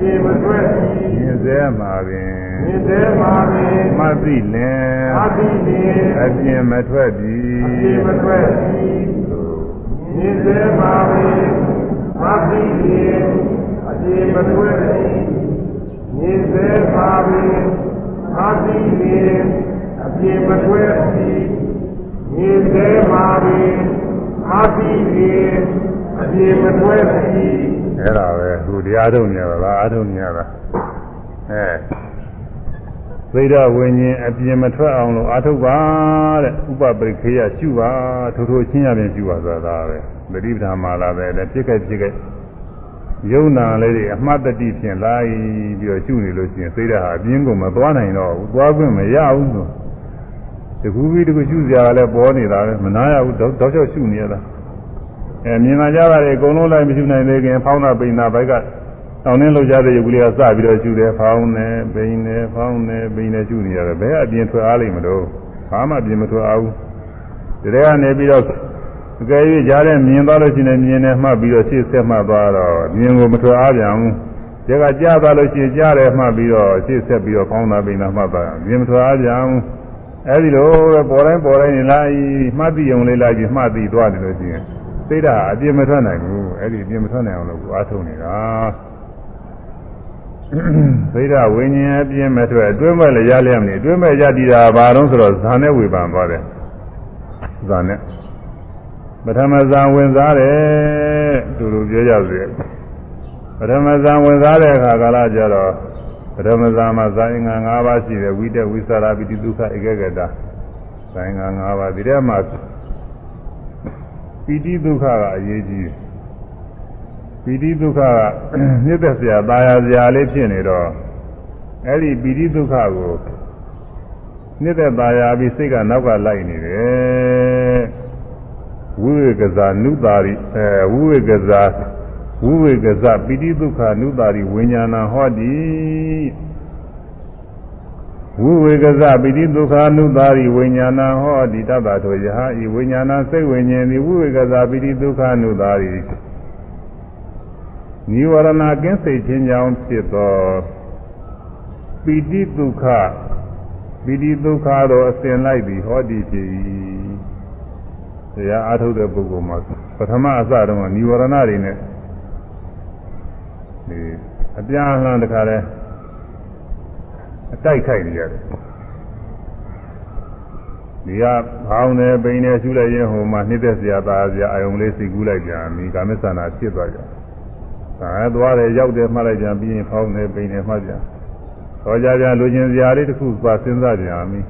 S2: ဒီမတွေ့သည်
S1: မြင်စေမှာပင်
S2: မြင်စေမှာပင်
S1: မှတ်သိလင်
S2: မသိပင်
S1: အပြင်မထွက်ပြီ
S2: ဒီမတွေ့သည်မြင်စေမှာပင်မသိပင်ဒီမတွေ့သည်မြင်စေမှာပင်မသိပင်ဒီမတွေ့သည် မြင်စေမှာပင်မသိပင်ဒီမတွေ့သည်
S1: အဲ့ဒါပဲသူတရားထုတ်နေပါလားအထုတ်နေပါအဲသိဒဝိညာဉ်အပြင်မထွက်အောင်လို့အာထုတ်ပါတဲ့ဥပပရိခေယရှုပါထိုးထိုးချင်းရပြင်ရှုပါဆိုတာပဲသတိပဋ္ဌာန်မာလာပဲလည်းဖြစ်ခဲ့ဖြစ်ခဲ့ယုံနာလေးတွေအမှတ်တတိဖြင့်လိုက်ပြီးတော့ရှုနေလို့ရှိရင်သိဒဟာအပြင်းကုန်မသွားနိုင်တော့ဘူးသွားခွင့်မရဘူးလို့ တခုပြီးတခုရှုစရာလည်းပေါ်နေတာပဲမနာရဘူးတောက်တောက်လျှောက်ရှုနေရတာအဲမြင်လာကြတာတွေအကုန်လုံးလိုက်မရှုနိုင်သေးခင်ဖောင်းတာပိန်တာဘက်ကတောင်းနှင်းလောက်ကြတဲ့ရုပ်ကလေးကစပြီးတော့ရှုတယ်ဖောင်းနေပိန်နေဖောင်းနေပိန်နေရှုနေရတယ်ဘယ်အပြင်ထွက်အားလိမ့်မလို့ဘာမှအပြင်မထွက်အားဘူးဒီထဲကနေပြီးတော့အကယ်၍ကြားတဲ့မြင်သွားလို့ရှိရင်မြင်နေမှတ်ပြီးတော့ရှေ့ဆက်မှတ်သွားတော့မြင်ကိုမထွက်အားပြန်ဘူးဒီကကြားသွားလို့ရှိရင်ကြားတယ်မှတ်ပြီးတော့ရှေ့ဆက်ပြီးတော့ဖောင်းတာပိန်တာမှတ်သွားမြင်မထွက်အားပြန်ဘူး အဲဒီလိုပဲပေါ်တိုင်းပေါ်တိုင်းနေလိုက်မှတ်သိုံလေးလိုက်ပြီးမှတ်သိသွားတယ်လို့ရှိရင်သိတာအပြင်းမထွက်နိုင်ဘူးအဲ့ဒီအပြင်းမထွက်နိုင်အောင်လို့အားထုတ်နေတာသိတာဝိညာဉ်အပြင်းမထွက်အတွင်းမဲ့လည်းရလျက်မနေအတွင်းမဲ့ရတည်တာဘာလို့ဆိုတော့ဇာနဲ့ဝေပန်သွားတယ်ဇာနဲ့ပထမဇာဝင်စားတယ်သူတို့ပြောကြစေပထမဇာဝင်စားတဲ့အခါကာလကျတော့ ပထမဇာမှာဇာင်ငါ၅ပါးရှိတယ်ဝိတက်ဝိသရာပိတိဒုက္ခဧကဂတဇာင်ငါ၅ပါးဒီထဲမှာပိတိဒုက္ခကအရေးကြီးပိတိဒုက္ခကမြစ်သက်စရာตายရစရာလေးဖြစ်နေတော့အဲ့ဒီပိတိဒုက္ခကိုမြစ်သက်ตายရပြီးစိတ်ကနောက်ကလိုက်နေတယ်ဝိဝေကဇာနုတာရိအဲဝိဝေကဇာ ဝိဝေကဇပိတိဒုက္ခနုတာရိဝိညာဏဟောတိဝိဝေကဇပိတိဒုက္ခနုတာရိဝိညာဏဟောတိတတ္တထောယဟဤဝိညာဏစိတ်ဝိညာဉ်သည်ဝိဝေကဇပိတိဒုက္ခနုတာရိနိဝရဏကင်းစိတ်ခြင်းကြောင့်ဖြစ်သောပိတိဒုက္ခပိတိဒုက္ခသောအစဉ်လိုက်သည်ဟောတိဖြစ်၏တရားအားထုတ်တဲ့ပုဂ္ဂိုလ်မှာပထမအစတုန်းကနိဝရဏတွေနဲ့ ဒီအပြားလှမ်းတခါလဲအတိုက်ခိုက်နေရတယ်ဒီကဘောင်းနေပိန်နေရှုလိုက်ရင်ဟိုမှာနှိမ့်သက်စရာသားစရာအယုံလေးစိတ်ကူးလိုက်ပြန်ပြီကာမစ္ဆန္ဒဖြစ်သွားကြဒါအဲသွားတယ်ရောက်တယ်မှတ်လိုက်ကြပြီးရင်ဘောင်းနေပိန်နေမှတ်ပြန်တော့ကြကြလူချင်းစရာလေးတစ်ခုပါစဉ်းစားကြရမည်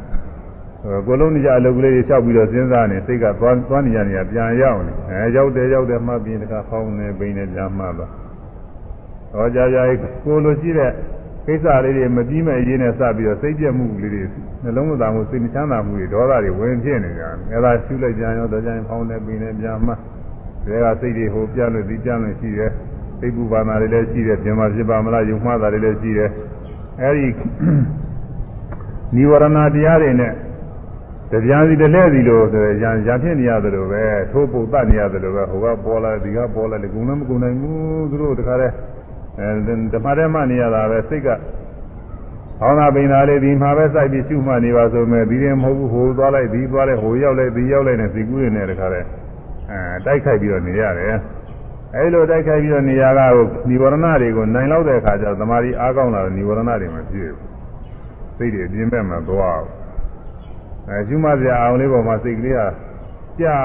S1: ကိုလုံးနေကြအလုပ်ကလေးတွေလျှောက်ပြီးတော့စဉ်းစားနေစိတ်ကသွားသွားနေကြနေရပြန်ရောက်နေအဲရောက်တယ်ရောက်တယ်မှတ်ပြီးတခါဖောင်းနေပိန်နေပြန်မှတ်သွား တော့ကြကြကိုလိုရှိတဲ့ကိစ္စလေးတွေမပြီးမဲ့ရေးနဲ့စပြီးတော့စိတ်ပြက်မှုလေးတွေနှလုံးသားမှုစိတ်မချမ်းသာမှုတွေဒေါသတွေဝင်ဖြစ်နေကြတယ်အဲဒါရှုလိုက်ကြရောတော့ကြရင်ဖောင်းနေပိန်နေပြန်မှတ်ဒါကစိတ်တွေဟိုပြလို့ဒီပြလို့ရှိတယ်စိတ်ပူပါနာတွေလည်းရှိတယ်ပြင်မာဖြစ်ပါမလားယုံမှားတာတွေလည်းရှိတယ်အဲဒီនិဝရဏတရားတွေနဲ့တရားစီတလဲစီလို့ဆိုရံရဖြစ်နေရတယ်လို့ပဲထိုးပုတ်တတ်နေရတယ်လို့ပဲဟိုကပေါ်လာဒီကပေါ်လာလေကုံလည်းမကုံနိုင်ဘူးသူတို့တခါတည်း အဲဓမ္မထဲမှနေရတာပဲစိတ်က ဟောင်းသာပိန်သာလေးဒီမှာပဲစိုက်ပြီးရှုမှတ်နေပါဆိုမဲ့ဒီရင်မဟုတ်ဘူးဟိုသွားလိုက်ဒီသွားလိုက်ဟိုရောက်လိုက်ဒီရောက်လိုက်နဲ့စီကူးရနေတခါလဲအဲတိုက်ခိုက်ပြီးတော့နေရတယ်အဲဒီလိုတိုက်ခိုက်ပြီးတော့နေရကကိုនិဝရဏတွေကိုနိုင်လောက်တဲ့အခါကျတော့သမာဓိအားကောင်းလာတော့និဝရဏတွေမပြည့်ဘူးစိတ်တွေအပြင်းမဲ့မှာသွားဘူးအဲရှုမှတ်စရာအောင်လေးပေါ်မှာစိတ်ကလေးကကြာ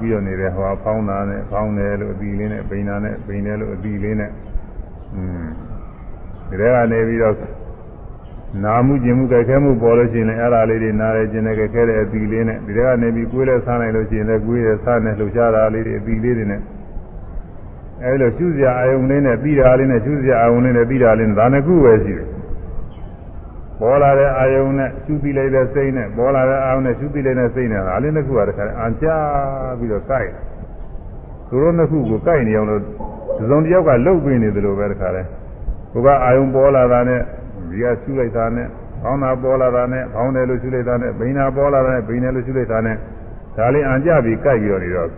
S1: ပြီးတော့နေတယ်ဟောဖောင်းတာနဲ့ဖောင်းတယ်လို့အတီလေးနဲ့ပိန်တာနဲ့ပိန်တယ်လို့အတီလေးနဲ့อืม ဒီထဲကနေပြီးတော့နာမှုကျင်မှုကြိုက်ခဲမှုပေါ်လို့ရှိရင်လည်းအဲ့ဒါလေးတွေနားရကျင်တဲ့ကြိုက်ခဲတဲ့အတီလေးနဲ့ဒီထဲကနေပြီးကိုယ်လည်းစားနိုင်လို့ရှိရင်လည်းကိုယ်ရဲ့စားနဲ့လှုပ်ရှားတာလေးတွေအတီလေးတွေနဲ့အဲ့လိုရှုစရာအာယုံလေးနဲ့ပြီးတာလေးနဲ့ရှုစရာအာယုံလေးနဲ့ပြီးတာလေးနဲ့ဒါနှစ်ခုပဲရှိတယ်ပေါ်လာတဲ့အာယုံနဲ့ရှုပြီးလိုက်တဲ့စိတ်နဲ့ပေါ်လာတဲ့အာယုံနဲ့ရှုပြီးလိုက်တဲ့စိတ်နဲ့ဒါလေးနှစ်ခုကတခါအန်ချပြီးတော့ကြိုက် သူတို့နှစ်ခုကိုကြိုက်နေအောင်လို့သုံးတယောက်ကလှုပ်ပြီးနေတယ်လို့ပဲတခါလဲကိုကအာယုံပေါ်လာတာနဲ့ဒီကရှုလိုက်တာနဲ့ခေါင်းသာပေါ်လာတာနဲ့ခေါင်းတယ်လို့ရှုလိုက်တာနဲ့ဘိန်းသာပေါ်လာတာနဲ့ဘိန်းတယ်လို့ရှုလိုက်တာနဲ့ဒါလေးအန်ကြပြီးကြိုက်ပြီးတော့နေတော့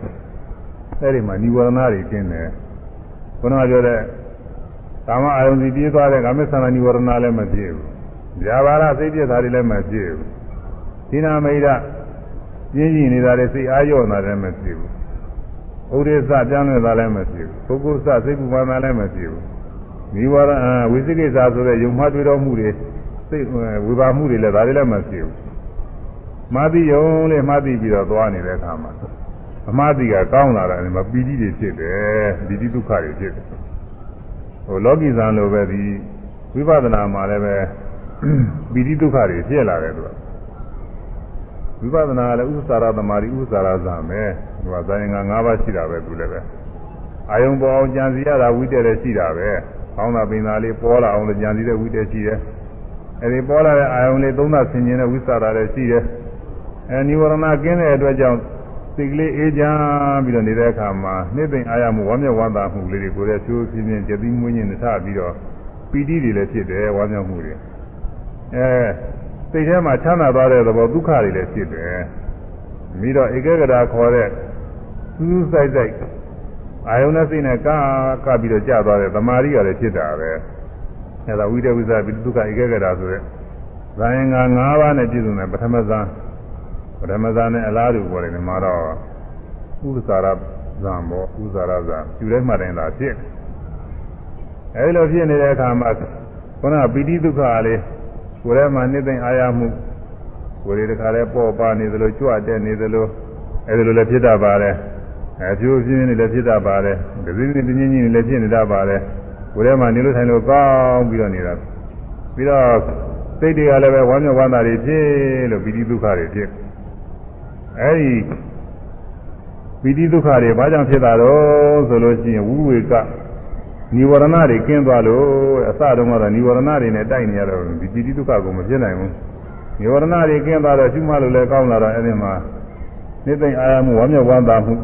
S1: အဲ့ဒီမှာនិဝရဏတွေကျင်းတယ်ခုနကပြောတဲ့ကာမအာယုန်စီပြေးသွားတဲ့ကာမသန္တာនិဝရဏလည်းမပြေဘူး။ဇာဘာရစိတ်ပြည့်တာတွေလည်းမပြေဘူး။သီနာမိတ်ပြင်းကြီးနေတာတွေစိတ်အားလျော့နေတာလည်းမပြေဘူး။ ဥဒိစ္စပြောင်းနေတာလည်းမပြေဘူး။ပုဂ္ဂိုလ်စစိတ်ပူပန်တာလည်းမပြေဘူး။និဝရဏဝိသိကိစ္စဆိုတဲ့ယုံမှတွေ့တော်မှုတွေစိတ်ဝေဘာမှုတွေလည်းဒါတွေလည်းမပြေဘူး။မာတိယုံလေးမာတိပြီးတော့သွားနေတဲ့အခါမှာအမှားတိကကောင်းလာတာလည်းမပီတိတွေဖြစ်တယ်ပီတိဒုက္ခတွေဖြစ်တယ်ဟိုလောကီဇံလိုပဲဒီဝိပဿနာမှာလည်းပဲပီတိဒုက္ခတွေဖြစ်လာတယ်သူကဝိပဿနာကလည်းဥစ္စာရသမารိဥစ္စာရဇံပဲ သူကဇာယင်္ဂ၅ပါးရှိတာပဲသူလည်းပဲအာယုံပေါ်အောင်ကြံစီရတာဝိတ္တလည်းရှိတာပဲကောင်းတာပင်သာလေးပေါ်လာအောင်လည်းကြံစီတဲ့ဝိတ္တရှိတယ်အဲဒီပေါ်လာတဲ့အာယုံလေးသုံးသဆင်ခြင်တဲ့ဝိစ္စာရလည်းရှိတယ်အဲនិဝရဏကင်းတဲ့အတွက်ကြောင့်စိတ်ကလေးအေးချမ်းပြီးတော့နေတဲ့အခါမှာနှစ်သိမ့်အားရမှုဝမ်းမြောက်ဝမ်းသာမှုလေးတွေကိုလည်းချိုးပြင်းပြင်းကြည်ပြီးမွေးညင်ထပြီးတော့ပီတိတွေလည်းဖြစ်တယ်ဝမ်းမြောက်မှုတွေအဲစိတ်ထဲမှာချမ်းသာသွားတဲ့သဘောဒုက္ခတွေလည်းဖြစ်တယ်ပြီးတော့ဧကဂရာခေါ်တဲ့ စူးစူးဆိုင်ဆိုင်အာယုန်နဲ့စိတ်နဲ့ကကပြီးတော့ကြာသွားတဲ့သမာဓိကလည်းဖြစ်တာပဲအဲဒါဝိတဝိဇ္ဇပိဒုက္ခဧကဂရာဆိုတဲ့ဇာယင်္ဂါ၅ပါးနဲ့ပြည့်စုံတဲ့ပထမဇန်ပထမဇာနဲ့အလားတူပေါ်တယ်မှာတော့ဥစ္စာရဇံဘောဥစ္စာရဇံယူထဲမှတိုင်းသာဖြစ်အဲဒီလိုဖြစ်နေတဲ့အခါမှာခုနပီတိဒုက္ခလေးကိုယ်ထဲမှာနှိမ့်သိမ့်အာရမှုကိုယ်တွေတခါလဲပေါ့ပါနေသလိုကြွတက်နေသလိုအဲဒီလိုလည်းဖြစ်တတ်ပါတယ် အကျိုးပြင်းနေလည်းဖြစ်တာပါလေဒသိသိတင်းချင်းချင်းလည်းဖြစ်နေတာပါလေကိုယ်ထဲမှာနေလို့ထိုင်လို့ကောင်းပြီးတော့နေတာပြီးတော့စိတ်တွေကလည်းပဲဝမ်းမြောက်ဝမ်းသာတွေဖြစ်လို့ပီတိဒုက္ခတွေဖြစ်အဲဒီပီတိဒုက္ခတွေဘာကြောင့်ဖြစ်တာတော့ဆိုလို့ရှိရင်ဝိဝေကနိဝရဏတွေကင်းသွားလို့အစတုန်းကတော့နိဝရဏတွေနဲ့တိုက်နေရတော့ဒီပီတိဒုက္ခကိုမဖြစ်နိုင်ဘူးနိဝရဏတွေကင်းသွားတော့ရှုမှလို့လည်းကောင်းလာတော့အဲဒီမှာနေသိမ့်အာရမှုဝမ်းမြောက်ဝမ်းသာမှု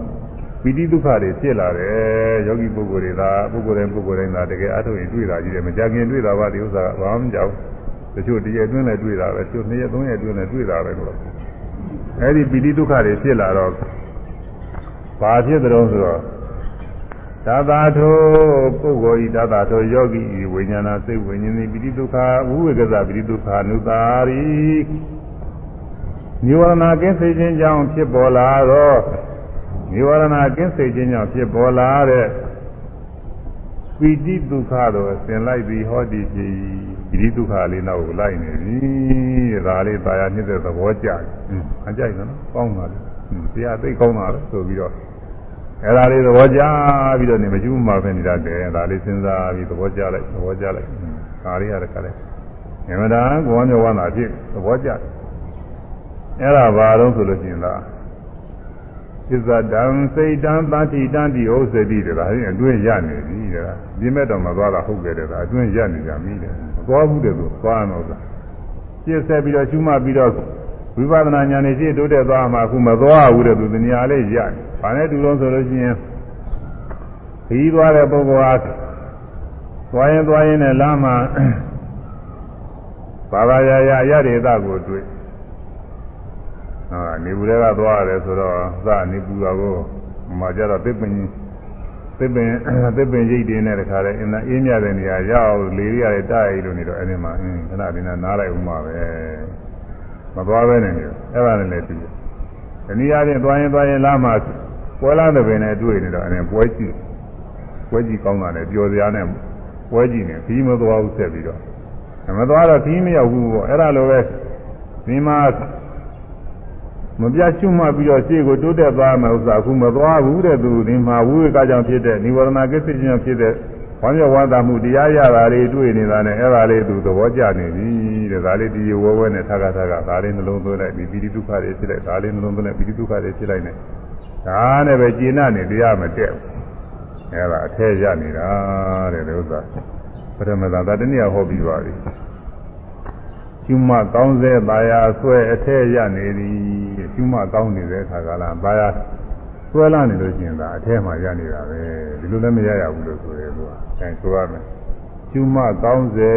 S1: ပီတိဒုက္ခတွေဖြစ်လာတယ်ယောဂီပုဂ္ဂိုလ်တွေသာပုဂ္ဂိုလ်တိုင်းပုဂ္ဂိုလ်တိုင်းသာတကယ်အထုတ်ရင်တွေ့တာကြီးတယ်မကြခင်တွေ့တာပါဒီဥစ္စာကဘာမှမကြောက်တချို့တရက်အတွင်းလည်းတွေ့တာပဲတချို့နှစ်ရက်သုံးရက်အတွင်းလည်းတွေ့တာပဲလို့အဲဒီပိဋိဒုက္ခတွေဖြစ်လာတော့ဘာဖြစ်တဲ့တော့ဆိုတော့သာသာထိုပုဂ္ဂိုလ်ဤသာသာထိုယောဂီဤဝိညာဏစိတ်ဝိညာဉ်ဤပိဋိဒုက္ခဝိဝေကဇပိဋိဒုက္ခနုတာရိနိဝရဏကင်းစေခြင်းကြောင့်ဖြစ်ပေါ်လာတော့ နိဝရဏကင်းစေခြင်းကြောင့်ဖြစ်ပေါ်လာတဲ့ပိဋိဒုက္ခတော့ဆင်လိုက်ပြီးဟောဒီကြည်ပိဋိဒုက္ခလေးနောက်ကိုလိုက်နေပြီဒါလေးတာယာနှစ်တဲ့သဘောကျတယ်အကြိုက်နော်ကောင်းပါလေတရားသိကောင်းတာလေဆိုပြီးတော့အဲ့ဒါလေးသဘောကျပြီးတော့နေမကျူးမှာပဲနေတတ်တယ်ဒါလေးစဉ်းစားပြီးသဘောကျလိုက်သဘောကျလိုက်ဒါလေးရတယ်ခါလေးငမတာကိုဝမ်းမြောက်ဝမ်းသာဖြစ်သဘောကျတယ်အဲ့ဒါဘာလို့ဆိုလို့ရှိရင်လား သစ္စာတံစိတ်တံတတိတံတိဥစ္စတိတဲ့ဒါဟင်းအတွင်းရနေပြီတဲ့ပြင်းမဲ့တော်မှာသွားတာဟုတ်ကြတယ်ဒါအတွင်းရနေကြပြီတဲ့သွားဘူးတဲ့ဆိုသွားတော့လားပြည့်ဆက်ပြီးတော့ရှုမှတ်ပြီးတော့ဝိပဿနာဉာဏ်နဲ့ရှင်းတိုးတက်သွားမှအခုမသွားဘူးတဲ့သူဉာဏ်လေးရနေ။ဘာနဲ့တူလို့ဆိုလို့ရှိရင်ခီးသွားတဲ့ပုဂ္ဂိုလ်ဟာသွားရင်သွားရင်နဲ့လမ်းမှာဘာသာရာရာရဒေသကိုတွေ့။ ဟာနေဘူးတွေကသွားရတယ်ဆိုတော့သနေပူတာကိုမှကြတော့သစ်ပင်သစ်ပင်သစ်ပင်ရိတ်တွေနဲ့တခါလဲအင်းအေးမြတဲ့နေရာရောက်လေတွေရတယ်တာရီလို့နေတော့အဲ့ဒီမှာအင်းခဏဒီနာနားလိုက်ဦးမှာပဲမသွားပဲနေတယ်အဲ့ဒါနဲ့လည်းပြီးတယ်ဒီနည်းအားဖြင့်သွားရင်သွားရင်လာမှပွဲလာတဲ့ပင်နဲ့တွေ့နေတော့အဲ့ပွဲကြည့်ပွဲကြည့်ကောင်းတာနဲ့ပျော်စရာနဲ့ပွဲကြည့်နေခီးမသွားဘူးဆက်ပြီးတော့မသွားတော့ခီးမရောက်ဘူးပေါ့အဲ့ဒါလိုပဲဒီမှာ မပြတ်ရှုမှတ်ပြီးတော့ရှေ့ကိုတိုးတက်သွားမယ်ဥစ္စာအခုမသွားဘူးတဲ့သူဒီမှာဝိဝေကကြောင့်ဖြစ်တဲ့និဝရဏကိစ္စချင်းဖြစ်တဲ့ဝမ်းမြောက်ဝမ်းသာမှုတရားရတာတွေတွေ့နေတာနဲ့အဲ့ဒါလေးသူသဘောကျနေပြီတဲ့ဒါလေးဒီဝဲဝဲနဲ့ထပ်ခါထပ်ခါဒါလေးနှလုံးသွင်းလိုက်ပြီးပိဋိဒုက္ခတွေဖြစ်လိုက်ဒါလေးနှလုံးသွင်းလိုက်ပိဋိဒုက္ခတွေဖြစ်လိုက်နေဒါနဲ့ပဲကျင့်နေတရားမတက်ဘူးအဲ့ဒါအထက်ရနေတာတဲ့ဒီဥစ္စာပထမသာဒါတနည်းဟောပြီးပါပြီကျူးမကောင်းစေပါရာဆွဲအထက်ရနေသည် ကျူးမကောင်းနေတဲ့အခါကလာပါရာဆွဲလာနေလို့ရှိရင်ဒါအထက်မှာရနေတာပဲဒီလိုလည်းမရရဘူးလို့ဆိုရဲသူကအဲဆိုရမယ်ကျူးမကောင်းစေ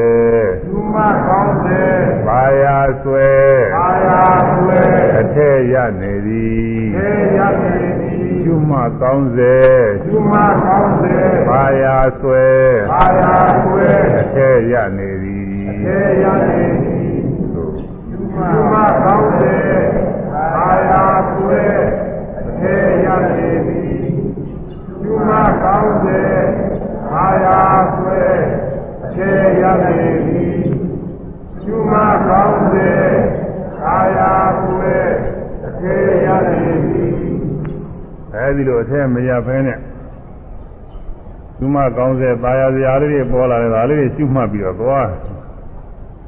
S2: သူမကောင်းစေ
S1: ပါရာဆွဲ
S2: အာယာဆွေ
S1: အထက်ရနေသည်
S2: သေရနေသည်
S1: ကျူးမကောင်းစေ
S2: သူမကောင်းစေ
S1: ပါရာဆွဲ
S2: အာယာဆွေ
S1: အထက်ရနေသည်
S2: သေရနေသည်
S1: သို့
S2: သူမကောင်းစေ အာယာဆွေသေရနေသည်သူမကောင်းစေအာယာဆွေသေရနေသည်သူမကောင်းစေအာယာဆွေသေရနေသည်
S1: အဲဒီလိုအထက်မရဖဲနဲ့သူမကောင်းစေပါရစရာလေးတွေပေါ်လာတယ်ဒါလေးတွေရှုမှတ်ပြီးတော့သွား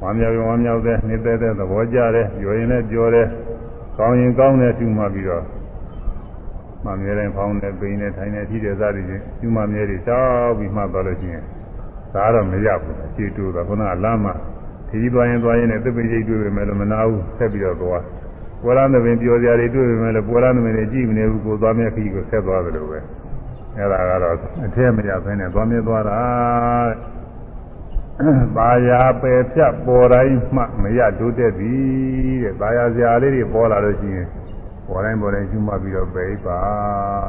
S1: ဝမ်းမြောက်ရင်ဝမ်းမြောက်တဲ့နေတဲ့တဲ့သဘောကြတယ်ပြောရင်လည်းပြောတယ် ကောင်းရင်ကောင်းတယ်ရှုမှတ်ပြီးတော့မှမြဲတိုင်းဖောင်းတယ်ပိန်တယ်ထိုင်တယ်ထိတယ်စသည်ဖြင့်ရှုမှတ်မြဲတွေတောက်ပြီးမှတ်သွားလို့ရှိရင်ဒါတော့မရဘူးအခြေတူတာခုနကလမ်းမှာခီးသွားရင်သွားရင်လည်းသစ်ပင်ရိပ်တွေ့ပေမဲ့လည်းမနာဘူးဆက်ပြီးတော့သွားပွဲလမ်းသဘင်ပြောစရာတွေတွေ့ပေမဲ့လည်းပွဲလမ်းသဘင်တွေကြည့်မနေဘူးကိုသွားမြဲခီးကိုဆက်သွားတယ်လို့ပဲအဲ့ဒါကတော့အထက်မရဘဲနဲ့သွားမြဲသွားတာ ဘာယာပယ်ဖြတ်ပေါ်တိုင်းမှမရတိုးတက်သည်တဲ့ဘာယာစရာလေးတွေပေါ်လာလို့ရှိရင်ပေါ်တိုင်းပေါ်တိုင်းရှုမှတ်ပြီးတော့ပယ်ပါ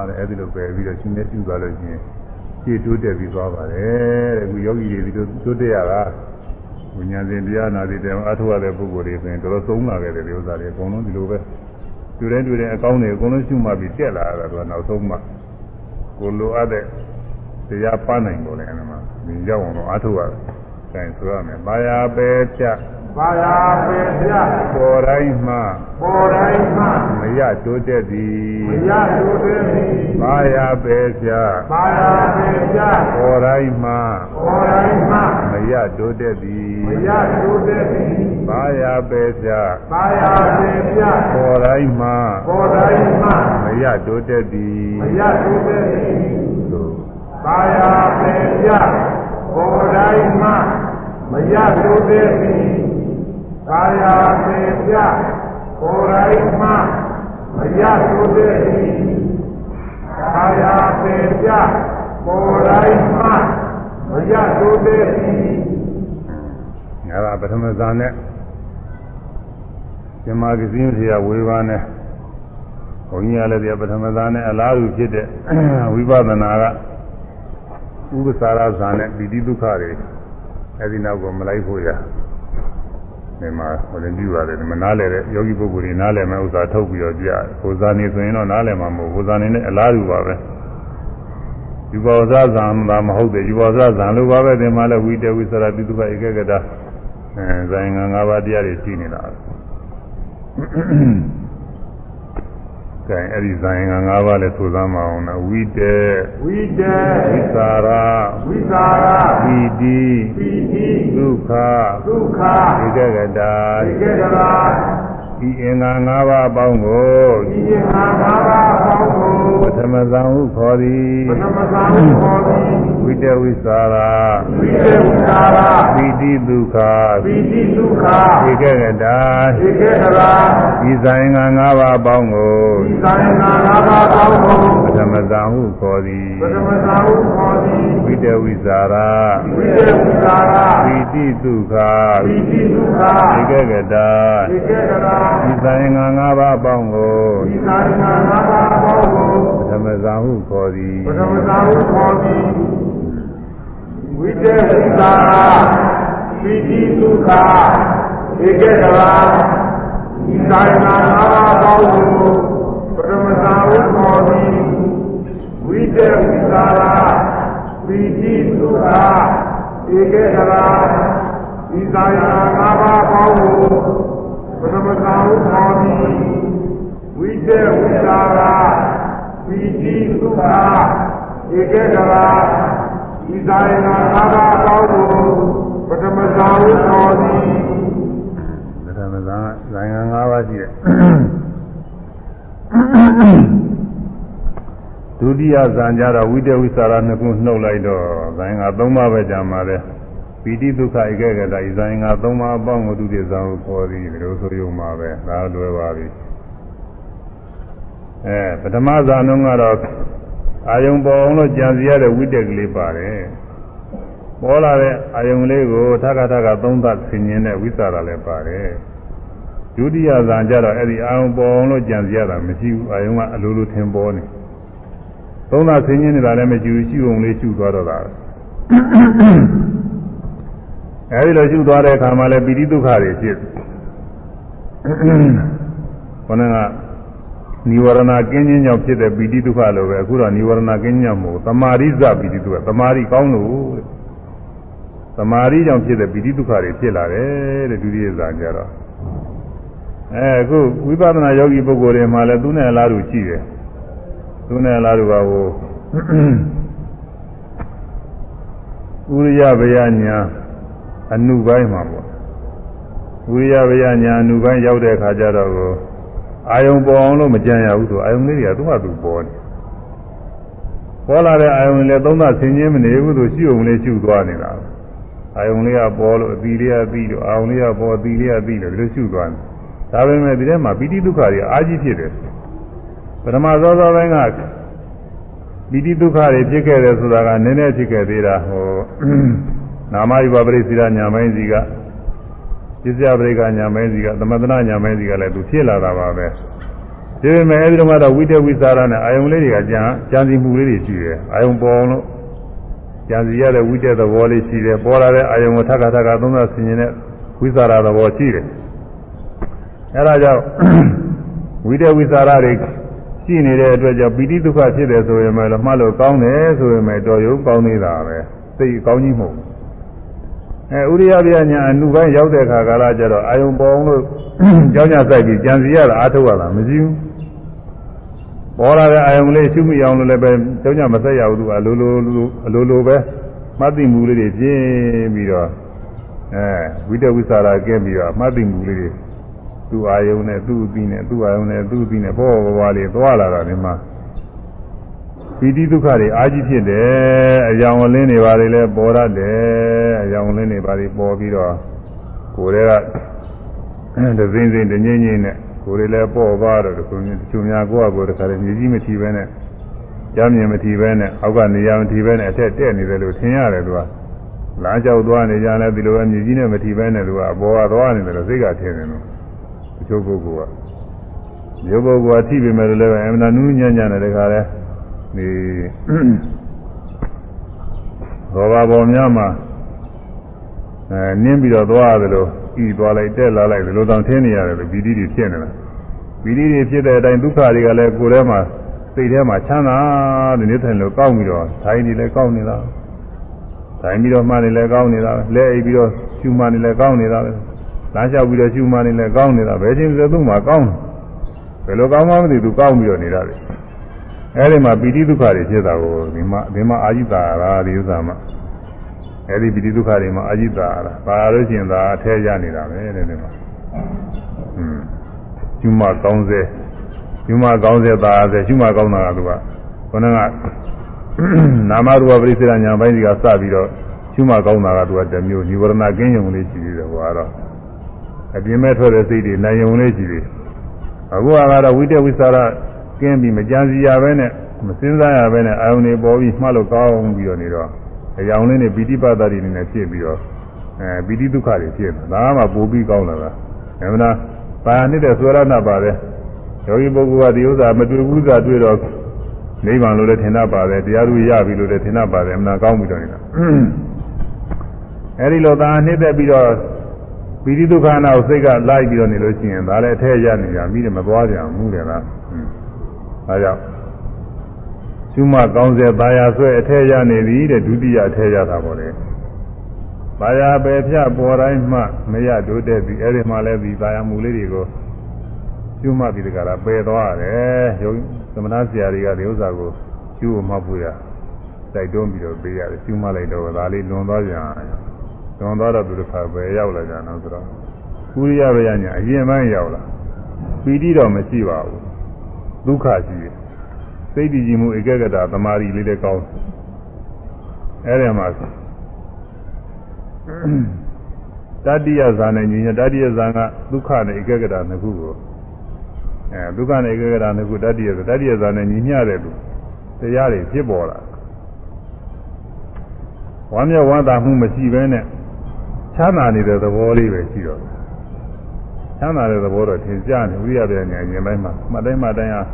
S1: တဲ့အဲ့ဒီလိုပယ်ပြီးတော့ရှင်းနေရှုသွားလို့ရှိရင်ရှင်းတိုးတက်ပြီးသွားပါတယ်တဲ့အခုယောဂီတွေဒီလိုတိုးတက်ရတာဝိညာဉ်စဉ်တရားနာတိတယ်အထောက်ရတဲ့ပုဂ္ဂိုလ်တွေဆိုရင်တော်တော်သုံးလာခဲ့တယ်ဒီဥစ္စာတွေအကုန်လုံးဒီလိုပဲတွေ့တိုင်းတွေ့တိုင်းအကောင်းတွေအကုန်လုံးရှုမှတ်ပြီးတက်လာတာတော့နောက်ဆုံးမှကိုလိုအပ်တဲ့တရားပန်းနိုင်ပေါ်တယ်အဲ့မှာဒီရောက်အောင်တော့အထောက်ရတယ်။ အဲဆိုရမယ်။ဘာယာပဲဖြတ်
S2: ဘာယာပေပြ
S1: ပေါ်တိုင်းမှ
S2: ပေါ်တိုင်းမှ
S1: မရတိုးတက်သည်
S2: မရတို့သည်
S1: ဘာယာပဲဖြတ်
S2: ဘာယာပေပြ
S1: ပေါ်တိုင်းမှ
S2: ပေါ်တိုင်းမှ
S1: မရတိုးတက်သည်
S2: မရတို့သည်
S1: ဘာယာပဲဖြတ်
S2: ဘာယာပေပြ
S1: ပေါ်တိုင်းမှ
S2: ပေါ်တိုင်းမှ
S1: မရတိုးတက်သည်
S2: မရတို့သည်
S1: သို့
S2: ဘာယာပေပြပေါ်တိုင်းမှ မရတို့သည်ဘာယာပေပြပေါ်တိုင်းမှမရတို့သည်ဘာယာပေပြပေါ်တိုင်းမှမရတို့သည်
S1: ငါကပထမဇာနဲ့ဇမကစင်းစီရဝေဘာနဲ့ဘုန်းကြီးကလည်းဒီပထမဇာနဲ့အလားတူဖြစ်တဲ့ဝိပဿနာကဥပ္ပစာရဇာနဲ့ပိဋိဒုက္ခတွေ အဲဒီနောက်ကမလိုက်ဖို့ရဒီမှာဟိုလည်းပြုရတယ်ဒီမှာနားလဲတဲ့ယောဂီပုဂ္ဂိုလ်တွေနားလဲမဲ့ဥစ္စာထုတ်ပြီးတော့ကြည့်ဟိုဇာနေဆိုရင်တော့နားလဲမှာမဟုတ်ဟိုဇာနေနဲ့အလားတူပါပဲယူပါဇာဇံသာမဟုတ်တယ်ယူပါဇာဇံလိုပါပဲဒီမှာလဲဝိတဝိသရပိတုခဧကကတာအဲဇာယင်္ဂ၅ပါးတရားတွေရှိနေတာ ကဲအဲ့ဒီဇာယင်္ဂ၅ပါးလဲဆိုသမ်းမအောင်နော်ဝိတေ
S2: ဝိတေ
S1: ဝိသရာ
S2: ဝိသာရ
S1: ပိတိ
S2: ပိတိ
S1: ဒုက္ခ
S2: ဒုက္ခ
S1: ဧကကတာ
S2: ဒီကေတရာ
S1: ဒီအင်္ဂါ၅ပါးအပေါင်းကို
S2: ဒီယငါဘာဘာပေါင်းကို
S1: ပထမဇံဟုခေါ်သည်
S2: ပထမဇာဟုခေါ်သည်
S1: ဝိတဝိသရာ
S2: ဝိတေဝိသာရ
S1: ပိတိဒုက္ခ
S2: ပိတိဒုက္ခ
S1: ဧကကတာ
S2: ဒီကေတရာ
S1: ဒီဇာယင်္ဂါ၅ပါးအပေါင်းကို
S2: ဒီသာယနာငါဘာပေါင်းကို
S1: ပထမဇံဟုခေါ်သည်
S2: ပထမဇာဟုခေါ်သည်
S1: ဝိတဝိသရာ
S2: ဝိတေဝိသာရ
S1: ပိတိဒုက္ခ
S2: ပိတိဒုက္ခ
S1: ဧကကတာ
S2: ဒီကေတရာ
S1: ဒီဇာယင်္ဂါ၅ပါးအပေါင်းကို
S2: ဒီသာယနာငါဘာပေါင်းကို
S1: ပထမဇာဟုခေါ်သည်
S2: ပထမသာဟုခေါ်သည် ဝိတေသီသာပိတိသုခဧကေကလာဒီတိုင်းနာနာပေါင်းကိုပထမသာဟုခေါ်သည်ဝိတေသီသာပိတိသုခဧကေကလာဒီတိုင်းနာနာပေါင်းကိုပထမသာဟုခေါ်သည်ဝိတေဝိသာပီတိသုခဧကေကလာ ဤသာယနာသာသာကောင်းကိုပထမဇာဟုခေါ်သည်
S1: ပထမဇာဇာယံ၅ပါးရှိတယ်ဒုတိယဇာန်ကြတော့ဝိတဝိသရာနှစ်ခုနှုတ်လိုက်တော့ဇာယံက၃ပါးပဲကြာမှာလဲပီတိဒုက္ခဧကေကတာဤဇာယံက၃ပါးအပေါင်းကိုဒုတိယဇာဟုခေါ်သည်ဒီလိုဆိုရုံမှာပဲဒါလွယ်ပါပြီအဲပထမဇာနှုံးကတော့ အာယုံပေါ်အောင်လို့ကြံစီရတဲ့ဝိတက်ကလေးပါတယ်ပေါ်လာတဲ့အာယုံလေးကိုထပ်ခါထပ်ခါသုံးသပ်ဆင်ញင်းတဲ့ဝိသရာလည်းပါတယ်ဒုတိယဇာန်ကြတော့အဲ့ဒီအာယုံပေါ်အောင်လို့ကြံစီရတာမရှိဘူးအာယုံကအလိုလိုထင်ပေါ်နေသုံးသပ်ဆင်ញင်းနေတာလည်းမရှိဘူးရှိုံလေးရှိသွားတော့တာအဲဒီလိုရှိသွားတဲ့အခါမှာလည်းပိဋိဒုက္ခတွေဖြစ်ခொနက နိဝရဏကင်းခြင်းကြောင့်ဖြစ်တဲ့ပိဋိဒုက္ခလိုပဲအခုတော့နိဝရဏကင်းခြင်းကြောင့်မဟုတ်သမာရိဇပိဋိဒုက္ခသမာရိကောင်းလို့တဲ့သမာရိကြောင့်ဖြစ်တဲ့ပိဋိဒုက္ခတွေဖြစ်လာတယ်တဲ့ဒုတိယဇာကြတော့အဲအခုဝိပဿနာယောဂီပုဂ္ဂိုလ်တွေမှာလည်းသူနဲ့အလားတူရှိတယ်သူနဲ့အလားတူပါဟိုဥရိယဗယညာအနုပိုင်းမှာပေါ့ဥရိယဗယညာအနုပိုင်းရောက်တဲ့အခါကျတော့ကို အာယုံပေါ်အောင်လို့မကြံရဘူးဆိုအာယုံလေးတွေကသူ့ဟာသူပေါ်နေပေါ်လာတဲ့အာယုံလည်းသုံးသဆင်ခြင်းမနေဘူးဆိုရှိုံလေးရှုသွားနေတာအာယုံလေးကပေါ်လို့အသီလေးကပြီးလို့အာယုံလေးကပေါ်အသီလေးကပြီးလို့ဒီလိုရှုသွားတယ်ဒါပေမဲ့ဒီထဲမှာပိဋိဒုက္ခတွေအာကြီးဖြစ်တယ်ပထမသောသောပိုင်းကပိဋိဒုက္ခတွေဖြစ်ခဲ့တယ်ဆိုတာကနည်းနည်းဖြစ်ခဲ့သေးတာဟိုနာမယုဘပရိစ္ဆေရညာမိုင်းစီက ပစ္စယပရိကညာမဲစီကသမထနာညာမဲစီကလည်းသူဖြစ်လာတာပါပဲဒီပေမဲ့အဲဒီတော့ကတော့ဝိတဝိသရာနဲ့အာယုံလေးတွေကကြံကြံစီမှုလေးတွေရှိတယ်အာယုံပေါ်အောင်လို့ကြံစီရတဲ့ဝိတသဘောလေးရှိတယ်ပေါ်လာတဲ့အာယုံကိုထပ်ခါထပ်ခါသုံးသဆင်ရင်တဲ့ဝိသရာသဘောရှိတယ်အဲဒါကြောင့်ဝိတဝိသရာတွေရှိနေတဲ့အတွက်ကြောင့်ပိဋိဒုက္ခဖြစ်တယ်ဆိုရင်လည်းမှတ်လို့ကောင်းတယ်ဆိုရင်လည်းတော်ရုံကောင်းနေတာပဲသိကောင်းကြီးမဟုတ်ဘူး အဲဥရိယပြညာအနုပိုင်းရောက်တဲ့အခါကာလကျတော့အာယုံပေါ်အောင်လို့ကြောင်းကြဆိုင်ပြီးကြံစီရတာအားထုတ်ရတာမရှိဘူးပေါ်လာတဲ့အာယုံလေးရှုမိအောင်လို့လည်းပဲကြောင်းကြမဆက်ရဘူးသူအလိုလိုအလိုလိုပဲမှတ်သိမှုလေးတွေပြင်းပြီးတော့အဲဝိတဝိသရာကဲပြီးတော့မှတ်သိမှုလေးတွေသူ့အာယုံနဲ့သူ့အပြီးနဲ့သူ့အာယုံနဲ့သူ့အပြီးနဲ့ပေါ်ပေါ်ပါလေးသွားလာတာဒီမှာ ပီတိဒုက္ခတွေအာကြီးဖြစ်တယ်အယောင်လင်းတွေပါလေလဲပေါ်ရတယ်အယောင်လင်းတွေပါလေပေါ်ပြီးတော့ကိုယ်တွေကဒဇင်းစင်းတငိမ့်ငိမ့်နဲ့ကိုယ်တွေလည်းပေါ်သွားတော့တခုတချို့များကိုယ့်အကိုယ်တခါတည်းမြေကြီးမထီပဲနဲ့ကြားမြင်မထီပဲနဲ့အောက်ကနေရာမထီပဲနဲ့အထက်တက်နေတယ်လို့ထင်ရတယ်သူကလမ်းကြောက်သွားနေကြလဲဒီလိုပဲမြေကြီးနဲ့မထီပဲနဲ့သူကအပေါ်ကသွားနေတယ်လို့စိတ်ကထင်တယ်လို့တချို့ပုဂ္ဂိုလ်ကမျိုးပုဂ္ဂိုလ်ကထိပေမဲ့လည်းအမှန်တန်နူးညံ့ညံ့တဲ့တခါလဲ ဒီရောဘာပေါ်များမှာအဲနင်းပြီးတော့သွားရတယ်လို့ဤသွားလိုက်တက်လာလိုက်ဒီလိုတောင်ထင်းနေရတယ်လို့ဗီဒီတွေဖြစ်နေတာဗီဒီတွေဖြစ်တဲ့အတိုင်းဒုက္ခတွေကလည်းကိုယ်ထဲမှာစိတ်ထဲမှာချမ်းသာတဲ့နေထိုင်လို့ကောင်းပြီးတော့ထိုင်နေလည်းကောင်းနေတာထိုင်ပြီးတော့မှနေလည်းကောင်းနေတာလဲအိပ်ပြီးတော့ရှူမှနေလည်းကောင်းနေတာပဲလမ်းလျှောက်ပြီးတော့ရှူမှနေလည်းကောင်းနေတာဘယ်ချင်းစသူ့မှာကောင်းဘယ်လိုကောင်းမှမသိသူကောင်းပြီးတော့နေတာလေ အဲဒီမှာပိဋိဒုက္ခတွေဖြစ်တာကိုဒီမှာဒီမှာအာဇိတာရာဒီဥစ္စာမှာအဲဒီပိဋိဒုက္ခတွေမှာအာဇိတာရာပါလို့ရှိရင်ဒါအထဲရနေတာပဲတဲ့ဒီမှာอืมယူမကောင်းစေယူမကောင်းစေသာစေယူမကောင်းတာကသူကခေါင်းကနာမရူပပရိစ္ဆေညာပိုင်းကြီးကစပြီးတော့ယူမကောင်းတာကသူကတမျိုးနိဝရဏကင်းယုံလေးရှိသေးတယ်ဟောတော့အပြင်းမဲ့ထွက်တဲ့စိတ်တွေနိုင်ယုံလေးရှိသေးတယ်အခုကတော့ဝိတ္တဝိသရာ ကင်းပြီးမကြံစီရပဲနဲ့မစင်းစားရပဲနဲ့အာယုန်တွေပေါ်ပြီးမှတ်လို့ကောင်းပြီးတော့နေတော့အယောင်လေးနဲ့ပိဋိပတ်တာတွေနဲ့ဖြစ်ပြီးတော့အဲပိဋိဒုက္ခတွေဖြစ်တယ်ဒါမှပိုပြီးကောင်းလာတာအဲမနာပါနေတဲ့ဆွေရဏပါတယ်ယောဂီပုဂ္ဂိုလ်ကဒီဥစ္စာမတွေ့ဘူးသာတွေ့တော့နိဗ္ဗာန်လို့လည်းထင်တတ်ပါတယ်တရားသူရပြီလို့လည်းထင်တတ်ပါတယ်အမှန်ကောင်းပြီတော့နေတာအဲဒီလိုသာနှိမ့်သက်ပြီးတော့ပိဋိဒုက္ခနာကိုစိတ်ကလိုက်ပြီးတော့နေလို့ရှိရင်ဒါလည်းအထက်ရနေကြမိတယ်မသွားကြဘူးတယ်လား ဒါကြောင့်ရှုမှတ်ကောင်းစေပါရဆွဲအထက်ရနေပြီတဲ့ဒုတိယအထက်ရတာပေါ့လေပါရပဲဖြတ်ပေါ်တိုင်းမှမရတိုးတက်ပြီအဲဒီမှလည်းဒီပါရမူလေးတွေကိုရှုမှတ်ပြီးတကလားပယ်သွားရတယ်ယုံသမဏဆရာတွေကဒီဥစ္စာကိုရှုမှတ်ဖို့ရတိုက်တွန်းပြီးတော့ပေးရတယ်ရှုမှတ်လိုက်တော့ဒါလေးလွန်သွားကြလွန်သွားတော့သူတစ်ခါပဲရောက်လာကြတော့ဆိုတော့ကုရိယဘယညာအရင်ပိုင်းရောက်လာပီတိတော့မရှိပါဘူး ဒုက္ခရှိတယ်စိတ်တည်ကြည်မှုဧကဂတသမာဓိလေးလည်းကောင်းအဲ့ဒီမှာတတိယဇာနဲ့ညီညာတတိယဇာကဒုက္ခနဲ့ဧကဂတနှစ်ခုကိုအဲဒုက္ခနဲ့ဧကဂတနှစ်ခုတတိယတတိယဇာနဲ့ညီမျှတဲ့လူတရားတွေဖြစ်ပေါ်လာဝမ်းမြောက်ဝမ်းသာမှုမရှိဘဲနဲ့ချမ်းသာနေတဲ့သဘောလေးပဲရှိတော့ ချမ်းသာတဲ့သဘောတော့ထင်ရှားနေဝိရပြညာဉာဏ်ပိုင်းမှာမှတ်တိုင်းမှတ်တိုင်းအား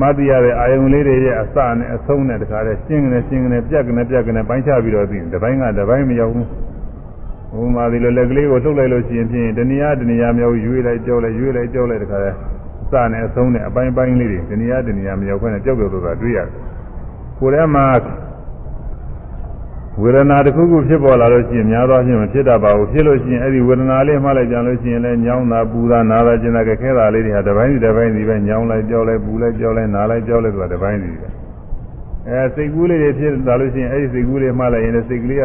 S1: မှတ်သိရတဲ့အာယုံလေးတွေရဲ့အစနဲ့အဆုံးနဲ့တခါတည်းရှင်းကနေရှင်းကနေပြက်ကနေပြက်ကနေပိုင်းခြားပြီးတော့သိတယ်တစ်ပိုင်းကတစ်ပိုင်းမရောက်ဘူးဘုမာဒီလိုလက်ကလေးကိုလှုပ်လိုက်လို့ရှိရင်ဖြင့်တဏှာတဏှာမြောက်ရွေးလိုက်ကြောက်လိုက်ရွေးလိုက်ကြောက်လိုက်တခါတည်းအစနဲ့အဆုံးနဲ့အပိုင်းပိုင်းလေးတွေတဏှာတဏှာမြောက်ခွင့်နဲ့ကြောက်ကြောက်တော့တွေ့ရတယ်ကိုယ်ထဲမှာ ဝေဒနာတစ်ခုခုဖြစ်ပေါ်လာလို့ရှိရင်များသောအားဖြင့်မဖြစ်တတ်ပါဘူးဖြစ်လို့ရှိရင်အဲ့ဒီဝေဒနာလေးမှလိုက်ကြလို့ရှိရင်လည်းညောင်းတာပူတာနာတာကျင်တာခဲတာလေးတွေဟာတစ်ပိုင်းစီတစ်ပိုင်းစီပဲညောင်းလိုက်ကြောက်လိုက်ပူလိုက်ကြောက်လိုက်နာလိုက်ကြောက်လိုက်ဆိုတာတစ်ပိုင်းစီပဲအဲစိတ်ကူးလေးတွေဖြစ်လာလို့ရှိရင်အဲ့ဒီစိတ်ကူးလေးမှလိုက်ရင်လည်းစိတ်ကလေးက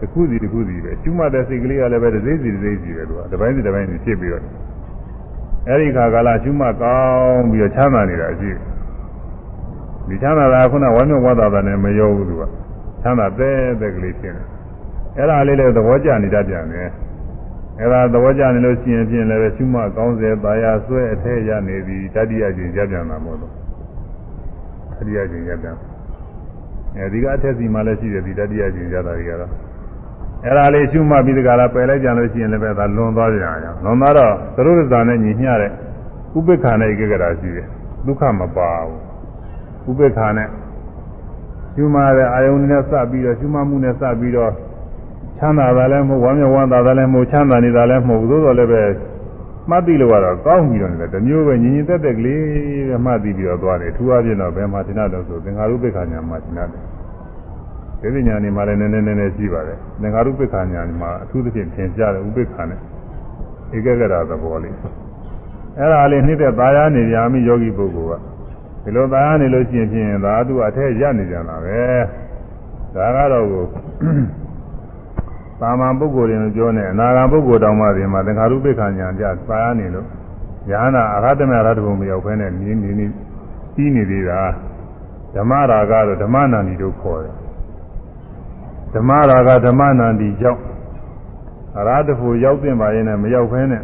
S1: တစ်ခုစီတစ်ခုစီပဲကျူးမတဲ့စိတ်ကလေးကလည်းပဲတစ်စိတ်စီတစ်စိတ်စီပဲသူကတစ်ပိုင်းစီတစ်ပိုင်းစီဖြစ်ပြီးတော့အဲ့ဒီခါကာလကျူးမကောင်းပြီးတော့ချမ်းသာနေတာရှိဒီချမ်းသာတာခုနဝမ်းမြောက်ဝမ်းသာတာနဲ့မရောဘူးသူက ချမ်းသာတဲ့တဲ့ကလေးဖြစ်တယ်အဲ့ဒါလေးလည်းသဘောကျနေတတ်ပြန်တယ်အဲ့ဒါသဘောကျနေလို့ရှိရင်ဖြင့်လည်းရှုမှတ်ကောင်းစေပါရဆွဲအထက်ရနေပြီတတိယကျင်ရပြန်တာမို့လို့တတိယကျင်ရပြန်အဲဒီကအထက်စီမှလည်းရှိတယ်ဒီတတိယကျင်ရတာတွေကတော့အဲ့ဒါလေးရှုမှတ်ပြီးတကလားပယ်လိုက်ကြလို့ရှိရင်လည်းပဲဒါလွန်သွားကြအောင်လွန်သွားတော့သရုပ်ဇာနဲ့ညီမျှတဲ့ဥပိ္ပခာနဲ့ဧကဂရာရှိတယ်ဒုက္ခမပါဘူးဥပိ္ပခာနဲ့ ရှုမှတဲ့အာယုန်နဲ့စပြီးတော့ရှုမှမှုနဲ့စပြီးတော့ချမ်းသာတာလည်းမဟုတ်ဝမ်းမြောက်ဝမ်းသာတာလည်းမဟုတ်ချမ်းသာနေတာလည်းမဟုတ်သို့တော်လည်းပဲမှတ်သိလို့ကတော့ကောင်းပြီးတော့နေတယ်တမျိုးပဲညီညီတက်တက်ကလေးပဲမှတ်သိပြီးတော့သွားတယ်ထူအပြည့်တော့ဘယ်မှာသင်္နာတော့ဆိုသင်္ဃာရုပ္ပခာညာမှာသင်္နာတယ်ဒီပညာနေမှာလည်းနည်းနည်းနည်းနည်းရှိပါတယ်သင်္ဃာရုပ္ပခာညာမှာအထူးသဖြင့်သင်ကြားတဲ့ဥပ္ပခာနဲ့ဧကဂရသဘောလေးအဲ့ဒါလေးနှိမ့်တဲ့သာယာနေရာမိယောဂီပုဂ္ဂိုလ်က ဒီလိုသာနေလို့ရှိရင်ဖြင့်သာသူအထက်ရနေကြတာပဲဒါကတော့ကိုသာမန်ပုဂ္ဂိုလ်တွေပြောနေအနာဂံပုဂ္ဂိုလ်တောင်မှဒီမှာသင်္ခါရုပ္ပခဏညာကြသာနေလို့ယဟနာအရဟတမေအရဟတဘုံမရောက်ဖဲနဲ့မြင်းမြင်းပြီးနေသေးတာဓမ္မရာဂတော့ဓမ္မနန္ဒီတို့ခေါ်တယ်ဓမ္မရာဂဓမ္မနန္ဒီကြောင့်အရဟတဖို့ရောက်တင်ပါရင်လည်းမရောက်ဖဲနဲ့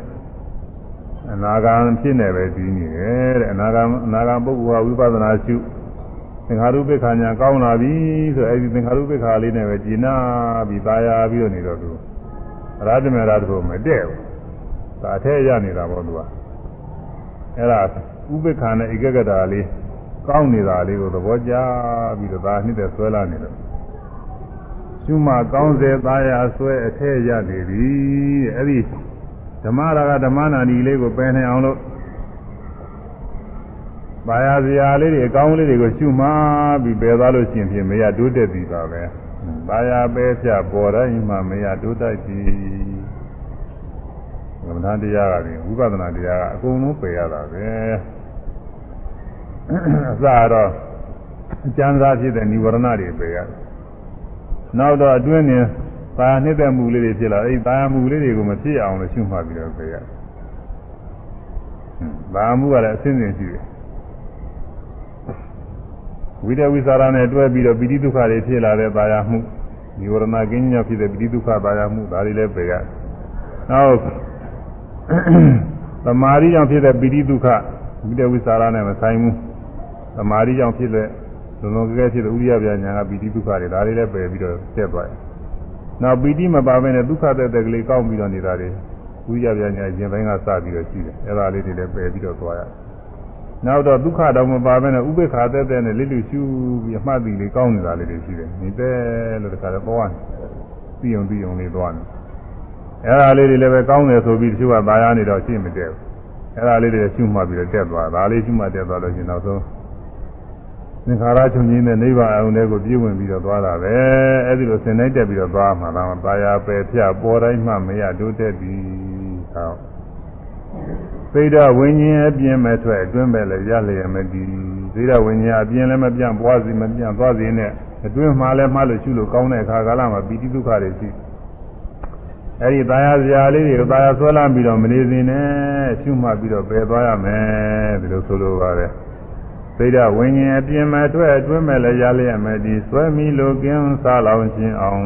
S1: အနာဂံဖြစ်နေပဲပြီးနေတယ်တဲ့အနာဂံအနာဂံပုဂ္ဂိုလ်ဟာဝိပဿနာရှုသင်္ခါရုပ္ပခာညာကောင်းလာပြီဆိုအဲဒီသင်္ခါရုပ္ပခာလေးနဲ့ပဲကျင်နာပြီးตายာပြီးတော့နေတော့သူအရဟတမေရတဖို့မတည့်ဘူးဒါအထက်ရနေတာပေါ့သူကအဲ့ဒါဥပ္ပခာနဲ့ဧကဂတာလေးကောင်းနေတာလေးကိုသဘောကျပြီးတော့ဒါနှစ်သက်ဆွဲလာနေတော့ရှုမှကောင်းစေသားရဆွဲအထက်ရနေပြီအဲ့ဒီ ဓမ္မရာဂဓမ္မနာဒီလေးကိုပယ်နိုင်အောင်လို့ပါရစရာလေးတွေအကောင်းလေးတွေကိုရှုမှပြီးပယ်သွားလို့ရှိရင်ဖြင့်မရတိုးတက်ပြီပါပဲပါရပဲဖြပေါ်တိုင်းမှမရတိုးတက်ပြီကမ္မဋ္ဌာန်းတရားကပြင်ဝိပဿနာတရားကအကုန်လုံးပယ်ရတာပဲအစတော့အကျဉ်းစားဖြစ်တဲ့និဝရဏတွေပယ်ရတယ်နောက်တော့အတွင်းနေ ပါနှစ်သက်မှုလေးတွေဖြစ်လာအဲဒီပါမှုလေးတွေကိုမဖြစ်အောင်လို့ရှုမှတ်ပြီးတော့ပြေရတယ်။ပါမှုကလည်းအစဉ်စဉ်ရှိတယ်။ဝိတဝိသရာနဲ့တွဲပြီးတော့ပိဋိဒုက္ခတွေဖြစ်လာတဲ့ပါရမှုនិဝရဏကင်းညဖြစ်တဲ့ပိဋိဒုက္ခပါရမှုဒါတွေလည်းပြေရတယ်။နောက်သမာဓိကြောင့်ဖြစ်တဲ့ပိဋိဒုက္ခဝိတဝိသရာနဲ့မဆိုင်ဘူး။သမာဓိကြောင့်ဖြစ်တဲ့လုံးလုံးကဲဖြစ်တဲ့ဥရိယပြညာကပိဋိဒုက္ခတွေဒါတွေလည်းပယ်ပြီးတော့ကျက်သွားတယ်။ နောက်ပီတိမပါဘဲနဲ့ဒုက္ခတဲ့တဲ့ကလေးကောင်းပြီးတော့နေတာတွေဝိရပြညာရင်ပိုင်းကစပြီးတော့ရှိတယ်အဲ့ဒါလေးတွေလည်းပယ်ပြီးတော့သွားရတယ်နောက်တော့ဒုက္ခတော့မပါဘဲနဲ့ဥပေက္ခတဲ့တဲ့နဲ့လိလူရှုပြီးအမှတ်တည်လေးကောင်းနေတာလေးတွေရှိတယ်နေတယ်လို့တခါတော့ပေါ်ရတယ်သိုံသိုံလေးသွားတယ်အဲ့ဒါလေးတွေလည်းပဲကောင်းတယ်ဆိုပြီးတချို့ကပါရနေတော့ရှင်းမတည့်ဘူးအဲ့ဒါလေးတွေရှုမှတ်ပြီးတော့တက်သွားဒါလေးရှုမှတ်တက်သွားလို့ရှိရင်နောက်ဆုံး သင်္ခါရချုပ်ငြိမ်းတဲ့နိဗ္ဗာန်အုံတွေကိုပြည့်ဝင်ပြီးတော့သွားတာပဲအဲဒီလိုဆင်နိုင်တက်ပြီးတော့သွားမှာလားတာယာပယ်ဖြပေါ်တိုင်းမှမရတိုးတက်ပြီးဟောသိဒ္ဓဝิญဉ်အပြင်းမဲ့ထွက်အတွင်းပဲလည်းရလျက်မတည်သိဒ္ဓဝิญဉ်အပြင်းလည်းမပြန့်ပွားစီမပြန့်သွားစီနဲ့အတွင်းမှာလည်းမှလို့ရှုလို့ကောင်းတဲ့အခါကာလမှာပီတိဒုက္ခတွေရှိအဲဒီတာယာစရာလေးတွေကိုတာယာဆွဲလမ်းပြီးတော့မနေစင်းနဲ့ရှုမှတ်ပြီးတော့ပယ်သွားရမယ်ဒီလိုဆိုလိုပါတယ် သိဒဝိညာဉ်အပြင်မဲ့ထွက်အတွင်းမဲ့လည်းရလျက်မတည်ဆွဲမိလို့ကင်းစားလောင်ခြင်းအောင်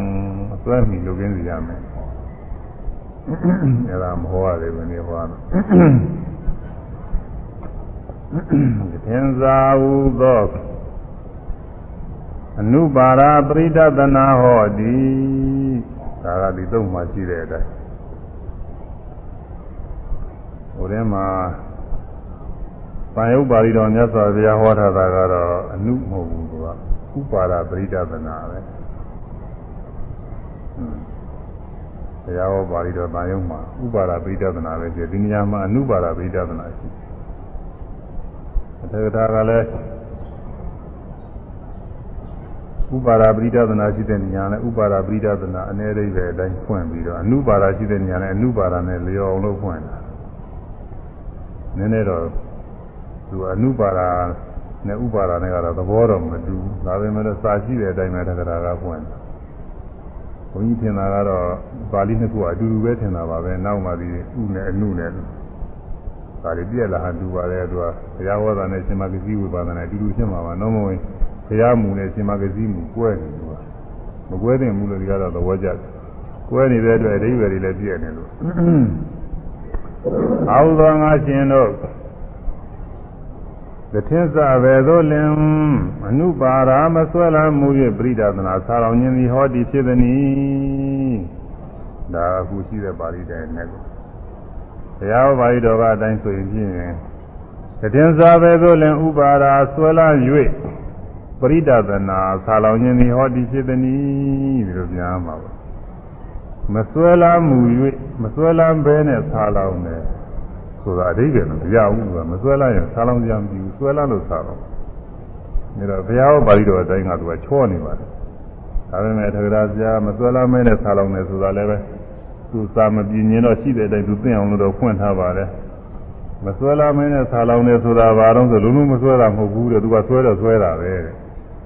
S1: ဆွဲမိလို့ကင်းစီရမယ်အဲ့ဒါမဟောရတယ်ဘယ်နည်းဟောရမလဲသင်္ဇာဟုသောအနုပါရပရိဒသနာဟောတိဒါကဒီသုံးမှရှိတဲ့အတိုင်းဟိုထဲမှာ ပါယုပါဠိတော်မြတ်စွာဘုရားဟောထားတာကတော့အနုမဟုတ်ဘူးသူကဥပါရပရိဒသနာပဲဘုရားဟောပါဠိတော်တာယုံမှာဥပါဒပိဋကနာပဲရှိဒီနေရာမှာအနုပါဒပိဋကနာရှိအထေကထာကလည်းဥပါဒပိဋကနာရှိတဲ့နေရာနဲ့ဥပါဒပိဋကနာအ ਨੇ အိဗယ်အတိုင်းဖွင့်ပြီးတော့အနုပါဒရှိတဲ့နေရာနဲ့အနုပါဒနဲ့လျော်အောင်လို့ဖွင့်တာနည်းနည်းတော့ သူအနုပါဒနဲ့ဥပါဒနဲ့ကတော့သဘောတော့မတူဒါပေမဲ့စာရှိတဲ့အတိုင်းပဲတက္ကရာကဖွင့်တာဘုန်းကြီးထင်တာကတော့ပါဠိနှစ်ခုအတူတူပဲထင်တာပါပဲနောက်မှဒီဥနဲ့အနုနဲ့ဒါတွေပြည့်လာဟန်တူပါတယ်သူကဘုရားဝါဒနဲ့ရှင်မဂစီဝိပါဒနဲ့အတူတူဖြစ်မှာပါနော်မဝင်ဘုရားမူနဲ့ရှင်မဂစီမူကွဲနေသူကမကွဲတဲ့မူလို့ဒီကတော့သဘောကျတယ်ကွဲနေတဲ့အတွက်အဓိပ္ပာယ်တွေလည်းပြည့်နေလို့အာဟုသောငါရှင်တို့ သထင်းစပဲသို့လင်အနုပါရာမဆွဲလာမှု၍ပရိဒသနာဆာလောင်ခြင်းသည်ဟောဒီဖြစ်သည်ဒါအခုရှိတဲ့ပါဠိတဲ့နဲ့ကိုဘုရားပါဠိတော်ကအတိုင်းဆိုရင်ဖြင့်သထင်းစပဲသို့လင်ဥပါရာဆွဲလာ၍ပရိဒသနာဆာလောင်ခြင်းသည်ဟောဒီဖြစ်သည်ဒီလိုပြန်မှာပါမဆွဲလာမှု၍မဆွဲလာဘဲနဲ့ဆာလောင်တယ် ဆိုတာအဓိပ္ပာယ်မရဘူးကမဆွဲလာရင်ဆာလောင်ကြမပြီးဘူးဆွဲလာလို့ဆာတော့ဒါတော့ဘုရားဟောပါဠိတော်အတိုင်းကသူကချောနေပါတယ်ဒါပေမဲ့ထကြရာဆရာမဆွဲလာမဲနဲ့ဆာလောင်တယ်ဆိုတာလည်းပဲသူစာမပြင်းရင်တော့ရှိတဲ့အတိုင်းသူသိအောင်လို့တော့ဖွင့်ထားပါတယ်မဆွဲလာမဲနဲ့ဆာလောင်တယ်ဆိုတာဘာတော့ဆိုလုံးလုံးမဆွဲတာမဟုတ်ဘူးတဲ့သူကဆွဲတော့ဆွဲတာပဲ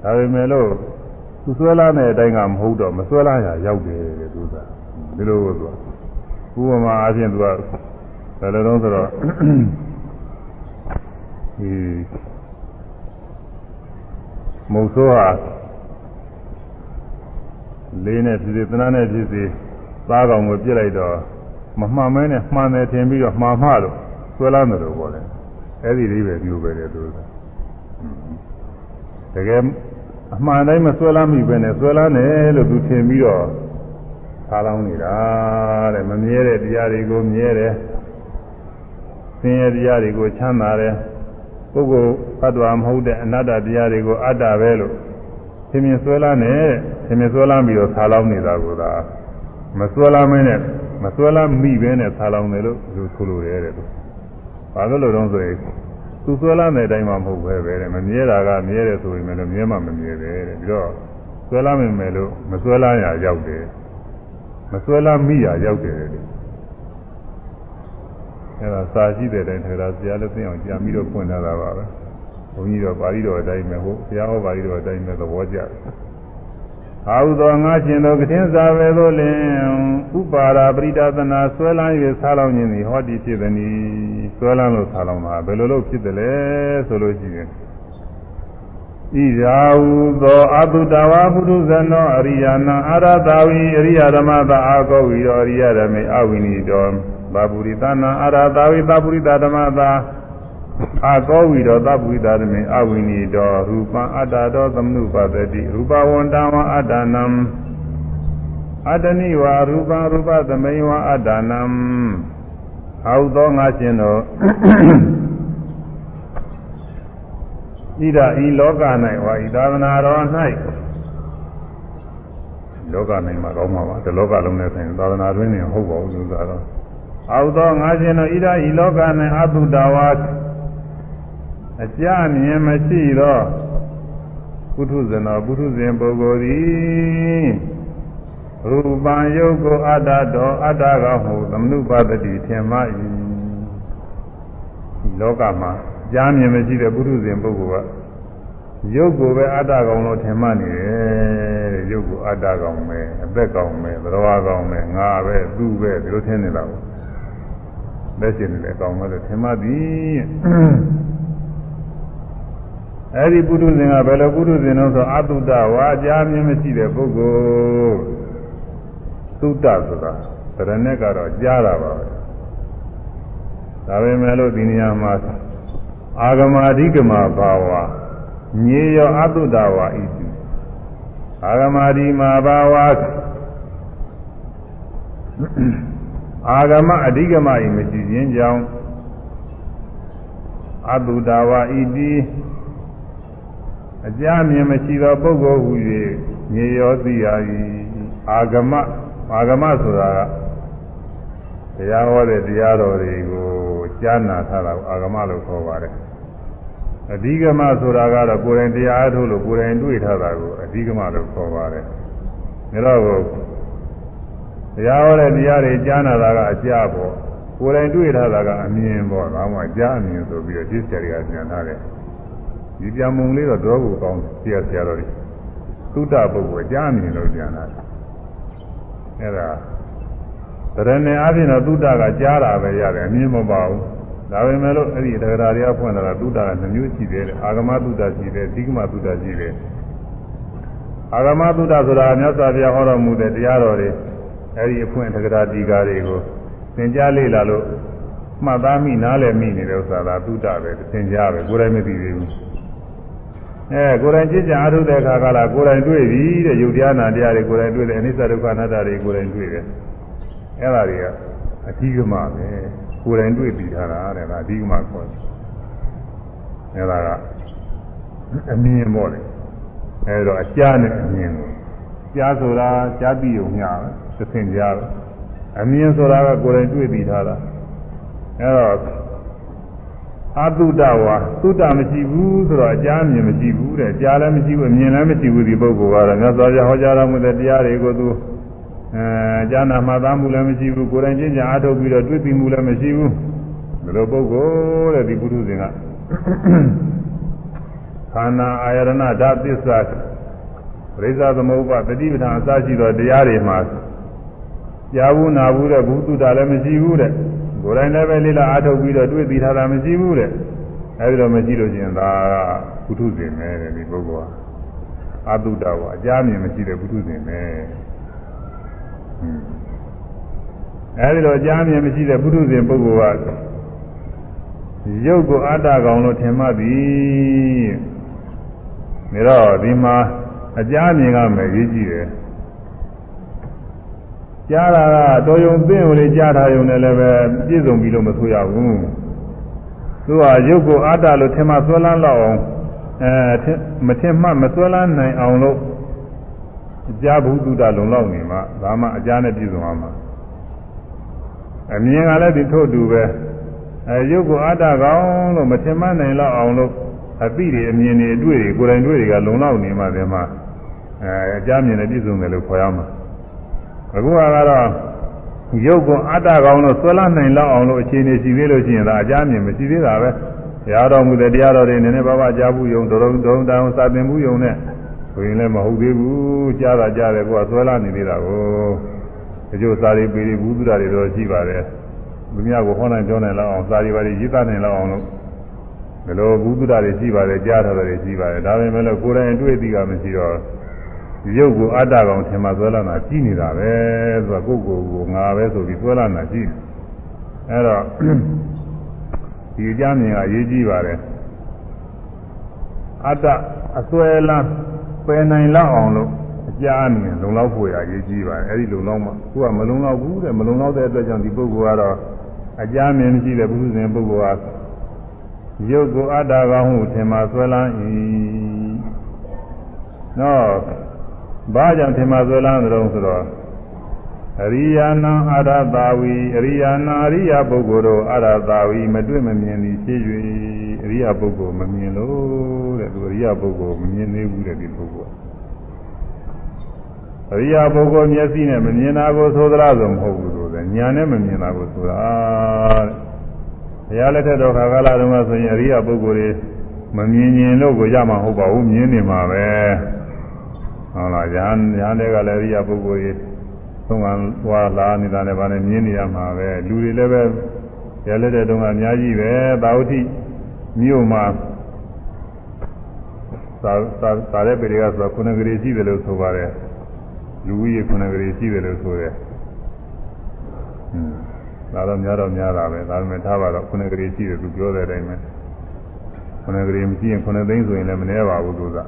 S1: ဒါပေမဲ့လို့သူဆွဲလာတဲ့အတိုင်းကမဟုတ်တော့မဆွဲလာရရောက်တယ်တဲ့သူကဒီလိုဆိုဥပမာအချင်းသူက ဘယ်လိုတော့ဆိုတော့ဒီမုတ်ဆိုးဟာလေးနဲ့ဖြစ်စေသနာနဲ့ဖြစ်စေသားကောင်ကိုပြစ်လိုက်တော့မမှန်မဲနဲ့မှန်တယ်ထင်ပြီးတော့မှားမှလို့ဆွဲလာတယ်လို့ပြောတယ်အဲ့ဒီလေးပဲပြောပဲတယ်သူကတကယ်အမှန်တိုင်းမဆွဲလာမိပဲနဲ့ဆွဲလာတယ်လို့သူထင်ပြီးတော့ထားလောင်းနေတာတဲ့မမြဲတဲ့တရားတွေကိုမြဲတယ် ဆင်းရဲတရားတွေကိုချမ်းသာတယ်ပုဂ္ဂိုလ်ဘတ်တော်မဟုတ်တဲ့အနတ္တတရားတွေကိုအတ္တပဲလို့သင်မြင်ဆွဲလာနဲ့သင်မြင်ဆွဲလာပြီးတော့ဆာလောင်းနေတာကိုသာမဆွဲလာမင်းနဲ့မဆွဲလာမိပဲနဲ့ဆာလောင်းတယ်လို့သူဆိုလိုတယ်တဲ့။ဘာလို့လို့တော့ဆိုရင်သူဆွဲလာတဲ့အတိုင်းမှမဟုတ်ပဲပဲတဲ့မမြဲတာကမြဲတယ်ဆိုရင်လည်းမြဲမှမမြဲပဲတဲ့ပြီးတော့ဆွဲလာမိမယ်လို့မဆွဲလာရရောက်တယ်မဆွဲလာမိရရောက်တယ်တဲ့ အဲဒါစာရှိတဲ့အတိုင်းထေရဆရာလည်းသိအောင်ကြာပြီးတော့ဖွင့်ထားတာပါပဲဘုန်းကြီးတော့ပါဠိတော်အတိုင်းပဲဟုတ်ဆရာဟောပါဠိတော်အတိုင်းပဲသဘောကျတယ်အာဟုသောငါရှင်သောကထင်းစာပဲသို့လင်ဥပါရာပရိဒသနာဆွဲလန်း၍ဆားလောင်ခြင်းသည်ဟောဒီဖြစ်သည်။ဆွဲလန်းလို့ဆားလောင်တာဘယ်လိုလုပ်ဖြစ်တယ်လဲဆိုလို့ရှိရင်ဣရာဟုသောအတုတဝါပုရုဇနောအရိယာနာအာရတာဝိအရိယဓမ္မသာအာကောဝိရောအရိယဓမေအဝိနိတော ဘာပုရိသနာအာရတာဝိသပုရိသဓမ္မသာအာကောဝိရောသပုရိသဓမေအဝိနိတောရူပံအတ္တတောသမနုပတတိရူပဝန္တဝအတ္တနံအတ္တနိဝရူပံရူပသမိဝအတ္တနံဟောသောငါရှင်တို့ဣဒဤလောက၌ဝါဤသာသနာတော်၌လောက၌မှာကောင်းမှာပါဒီလောကလုံးနဲ့ဆိုင်သာသနာတွင်နေဟုတ်ပါဘူးလို့သာတော့ အောက်သောငါရှင်တို့ဣဒဤလောက၌အတုတဝါအကြမြင်မရှိသောပုထုဇဏပုထုဇဉ်ပုဂ္ဂိုလ်သည်ရူပံယုတ်ကိုအတ္တတော်အတ္တကဟုသမနုပါတတိထင်မှ၏လောကမှာကြားမြင်မရှိတဲ့ပုထုဇဉ်ပုဂ္ဂိုလ်ကရုပ်ကိုပဲအတ္တကောင်လို့ထင်မှနေတယ်တဲ့ရုပ်ကိုအတ္တကောင်ပဲအသက်ကောင်ပဲသရဝကောင်ပဲငါပဲသူ့ပဲဒီလိုထင်နေတာကို လက်ရှင်လည်းကောင်ပဲလို့ထင်မှသည်အဲ့ဒီပုထုဇဉ်ကဘယ်လိုပုထုဇဉ်လို့ဆိုအတုတ္တဝါကြားမြင်မရှိတဲ့ပုဂ္ဂိုလ်သုတ္တဆိုတာတရဏက်ကတော့ကြားတာပါပဲဒါပေမဲ့လို့ဒီနေရာမှာအာဂမအဓိကမဘာဝညေယောအတုတဝါဣတိအာဂမဒီမာဘာဝ အာဂမအဓိကမဤမရှိခြင်းကြောင့်အတုတဝါဣတိအကြမြင်မရှိသောပုဂ္ဂိုလ်ဟူ၍ညေယောသိရ၏အာဂမအာဂမဆိုတာကတရားဟောတဲ့တရားတော်တွေကိုကြားနာထားတာကိုအာဂမလို့ခေါ်ပါတယ်အဓိကမဆိုတာကတော့ကိုယ်တိုင်တရားအားထုတ်လို့ကိုယ်တိုင်တွေ့ထားတာကိုအဓိကမလို့ခေါ်ပါတယ်ဒါတော့ တရားဟောတဲ့တရားတွေကြားနာတာကအကြပေါ့ကိုယ်တိုင်တွေ့ထားတာကအမြင်ပေါ့ဒါမှကြားအမြင်ဆိုပြီးတော့သိစရာတွေကပြန်ထားတယ်ဒီပြမုံလေးတော့တော့ကိုကောင်းဆရာဆရာတော်တွေသုတပုဂ္ဂိုလ်ကြားအမြင်လို့ပြန်လာတယ်အဲ့ဒါတရဏအပြင်တော့သုတကကြားတာပဲရတယ်အမြင်မပါဘူးဒါပေမဲ့လို့အဲ့ဒီတဂရာတွေကဖွင့်လာတာသုတကနှမျိုးရှိတယ်အာဂမသုတရှိတယ်ဒီကမသုတရှိတယ်အာဂမသုတဆိုတာမြတ်စွာဘုရားဟောတော်မူတဲ့တရားတော်တွေ အဲ့ဒီအဖွင့်တဂရာဒီကာတွေကိုသင်ကြားလေ့လာလို့မှတ်သားမိနားလည်မိနေတဲ့ဥစ္စာကသုတပဲသင်ကြားပဲကိုယ်တိုင်မသိသေးဘူးအဲကိုယ်တိုင်ကြည်ကြအားထုတ်တဲ့အခါကလာကိုယ်တိုင်တွေ့ပြီတဲ့ယုတ်တရားနာတရားတွေကိုယ်တိုင်တွေ့တယ်အနိစ္စဒုက္ခအနတ္တတွေကိုယ်တိုင်တွေ့တယ်အဲ့ဒါတွေကအဓိကမှပဲကိုယ်တိုင်တွေ့ပြီးထားတာတဲ့ဒါအဓိကမှခေါ်တယ်အဲ့ဒါကအမြင်ပေါ့လေအဲ့တော့အကြားနဲ့အမြင်ကိုကြားဆိုတာကြားပြီးုံညာပဲ သင်ကြားပဲအမြင်ဆိုတာကကိုယ်တိုင်တွေ့ပြီးထားတာအဲ့တော့အတုတဝါသုတမရှိဘူးဆိုတော့အကြားမြင်မရှိဘူးတဲ့ကြားလည်းမရှိဘူးအမြင်လည်းမရှိဘူးဒီပုဂ္ဂိုလ်ကတော့မြတ်စွာဘုရားဟောကြားတော်မူတဲ့တရားတွေကိုသူအဲကြားနာမှသားမှုလည်းမရှိဘူးကိုယ်တိုင်ချင်းချာအားထုတ်ပြီးတော့တွေ့ပြီးမှုလည်းမရှိဘူးဒီလိုပုဂ္ဂိုလ်တဲ့ဒီပုထုဇဉ်ကခန္ဓာအာယရဏဓာတ်သစ္စာပရိစ္ဆသမုပ္ပါတတိပဌာန်အစရှိသောတရားတွေမှာ ကြားဘူးနာဘူးတဲ့ဘုသူတာလည်းမရှိဘူးတဲ့ကိုယ်တိုင်လည်းပဲလေးလာအားထုတ်ပြီးတော့တွေ့ပြီးထားတာမရှိဘူးတဲ့အဲဒီတော့မရှိလို့ချင်းဒါကပုထုဇဉ်ပဲတဲ့ဒီပုဂ္ဂိုလ်ကအတုတဝအကြမြင်မရှိတဲ့ပုထုဇဉ်ပဲအဲဒီတော့အကြမြင်မရှိတဲ့ပုထုဇဉ်ပုဂ္ဂိုလ်ကရုပ်ကိုအတ္တကောင်လို့ထင်မှသည်ဒါတော့ဒီမှာအကြမြင်ကမယ်ရေးကြည့်တယ် ကြားတာကတော်ယုံသိုံလေးကြားထားယုံနဲ့လည်းပဲပြည့်စုံပြီလို့မဆိုရဘူးသူကရုပ်ကိုအတ္တလို့ထင်မှဆွဲလန်းလောက်အောင်အဲမထင်မှမဆွဲလန်းနိုင်အောင်လို့ကြားဘူးတုဒ္ဒလုံလောက်နေမှဒါမှအကြားနဲ့ပြည့်စုံအောင်မှာအမြင်ကလည်းဒီထို့တူပဲအဲရုပ်ကိုအတ္တကောင်လို့မထင်မှနိုင်လောက်အောင်လို့အသိတွေအမြင်တွေအတွေ့တွေကိုယ်တိုင်တွေ့တွေကလုံလောက်နေမှဒီမှာအဲအကြားမြင်နဲ့ပြည့်စုံတယ်လို့ခေါ်ရမှာ အခုကတော့ရုပ်ကအတ္တကောင်လို့ဆွဲလန်းနိုင်လောက်အောင်လို့အခြေအနေရှိသေးလို့ရှိရင်ဒါအကြမ်းမြင်မရှိသေးတာပဲတရားတော်မူတဲ့တရားတော်တွေနည်းနည်းပါးပါးကြားဘူးယုံဒုံဒုံတောင်စာသင်ဘူးယုံနဲ့ဆိုရင်လည်းမဟုတ်သေးဘူးကြားတာကြားတယ်ကိုကဆွဲလန်းနေသေးတာကိုအကျိုးစာရီပေရီဘူးသူတာတွေတော့ရှိပါတယ်လူများကိုဟောနိုင်ပြောနိုင်လောက်အောင်စာရီပါရီရေးသားနိုင်လောက်အောင်လို့ဘယ်လိုဘူးသူတာတွေရှိပါတယ်ကြားထားတာတွေရှိပါတယ်ဒါပေမဲ့လို့ကိုယ်တိုင်တွေ့သိတာမရှိတော့ ရုပ်ကိုအတ္တကောင်ထင်မှသွဲလာတာကြီးနေတာပဲဆိုတော့ကိုယ့်ကိုယ်ကိုငါပဲဆိုပြီးသွဲလာတာကြီးအဲတော့ဒီအကြမြင်ကရေးကြည့်ပါတယ်အတ္တအစွဲလန်းပယ်နိုင်လောက်အောင်လို့အကြမြင်လုံလောက်ဖို့ရရေးကြည့်ပါတယ်အဲဒီလုံလောက်မှကိုကမလုံလောက်ဘူးတဲ့မလုံလောက်တဲ့အတွက်ကြောင့်ဒီပုဂ္ဂိုလ်ကတော့အကြမြင်မရှိတဲ့ပုထုဇဉ်ပုဂ္ဂိုလ်ကရုပ်ကိုအတ္တကောင်းဟုထင်မှဆွဲလန်း၏နော် ဘာကြောင့်ထင်မှဆွဲလန်းသလဲဆိုတော့အရိယာနံအရတာဝီအရိယာနာအရိယာပုဂ္ဂိုလ်တို့အရတာဝီမတွေ့မမြင်သည်ဖြစ်၍အရိယာပုဂ္ဂိုလ်မမြင်လို့တဲ့သူအရိယာပုဂ္ဂိုလ်မမြင်သေးဘူးတဲ့ဒီပုဂ္ဂိုလ်အရိယာပုဂ္ဂိုလ်မျက်စိနဲ့မမြင်တာကိုဆိုသလားဆိုမဟုတ်ဘူးဆိုတယ်ညာနဲ့မမြင်တာကိုဆိုတာတဲ့ဘုရားလက်ထက်တော်ခါကာလတုန်းကဆိုရင်အရိယာပုဂ္ဂိုလ်တွေမမြင်ရင်လို့ကိုရမှာဟုတ်ပါဘူးမြင်နေမှာပဲ ဟုတ်လားညာညာတွေကလည်းအရိယာပုဂ္ဂိုလ်တွေသုံးကသွားလာနေတာနဲ့ဗာနဲ့မြင်နေရမှာပဲလူတွေလည်းပဲရလက်တဲ့တုန်းကအများကြီးပဲသာဝတိမြို့မှာသာသာသာတဲ့ပေတွေကဆိုခုနကလေးရှိတယ်လို့ဆိုပါတယ်လူကြီးခုနကလေးရှိတယ်လို့ဆိုတယ်ဟွန်းဒါတော့များတော့များတာပဲဒါပေမဲ့ထားပါတော့ခုနကလေးရှိတယ်သူပြောတဲ့အတိုင်းပဲခုနကလေးမရှိရင်ခုနသိန်းဆိုရင်လည်းမနှဲပါဘူးသူက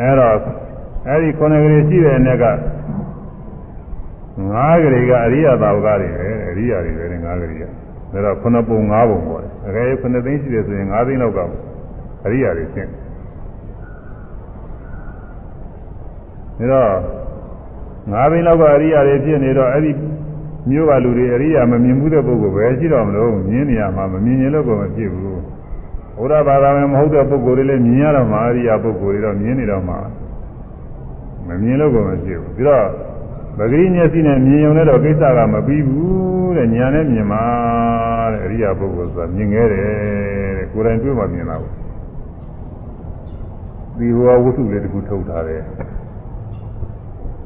S1: အဲတော့အဲ့ဒီခုနကလေးရှိတဲ့အနေကငါးကလေးကအရိယသာဝကတွေပဲအရိယာတွေပဲငါးကလေးကဒါတော့ခုနပုံငါးပုံပေါ့လေအကယ်ခုနသိန်းရှိတယ်ဆိုရင်ငါးသိန်းလောက်ကအရိယာတွေရှင်းဒါတော့ငါးသိန်းလောက်ကအရိယာတွေဖြစ်နေတော့အဲ့ဒီမျိုးကလူတွေအရိယာမမြင်ဘူးတဲ့ပုဂ္ဂိုလ်ပဲရှိတော့မလို့မြင်နေရမှာမမြင်ရင်လို့ကိုမဖြစ်ဘူး ဘုရားဘာသာဝင်မဟုတ်တဲ့ပုဂ္ဂိုလ်တွေလည်းမြင်ရတော့မှာအရိယာပုဂ္ဂိုလ်တွေတော့မြင်နေတော့မှာမမြင်လို့ကိုမဖြစ်ဘူးပြီးတော့ပဂရိမျက်စိနဲ့မြင်ုံနဲ့တော့ကိစ္စကမပြီးဘူးတဲ့ညာနဲ့မြင်မှာတဲ့အရိယာပုဂ္ဂိုလ်ဆိုတာမြင်ခဲ့တယ်တဲ့ကိုယ်တိုင်တွေ့မှမြင်တာဘူးဒီဘောဝတ္ထုလေးတစ်ခုထုတ်ထားတယ်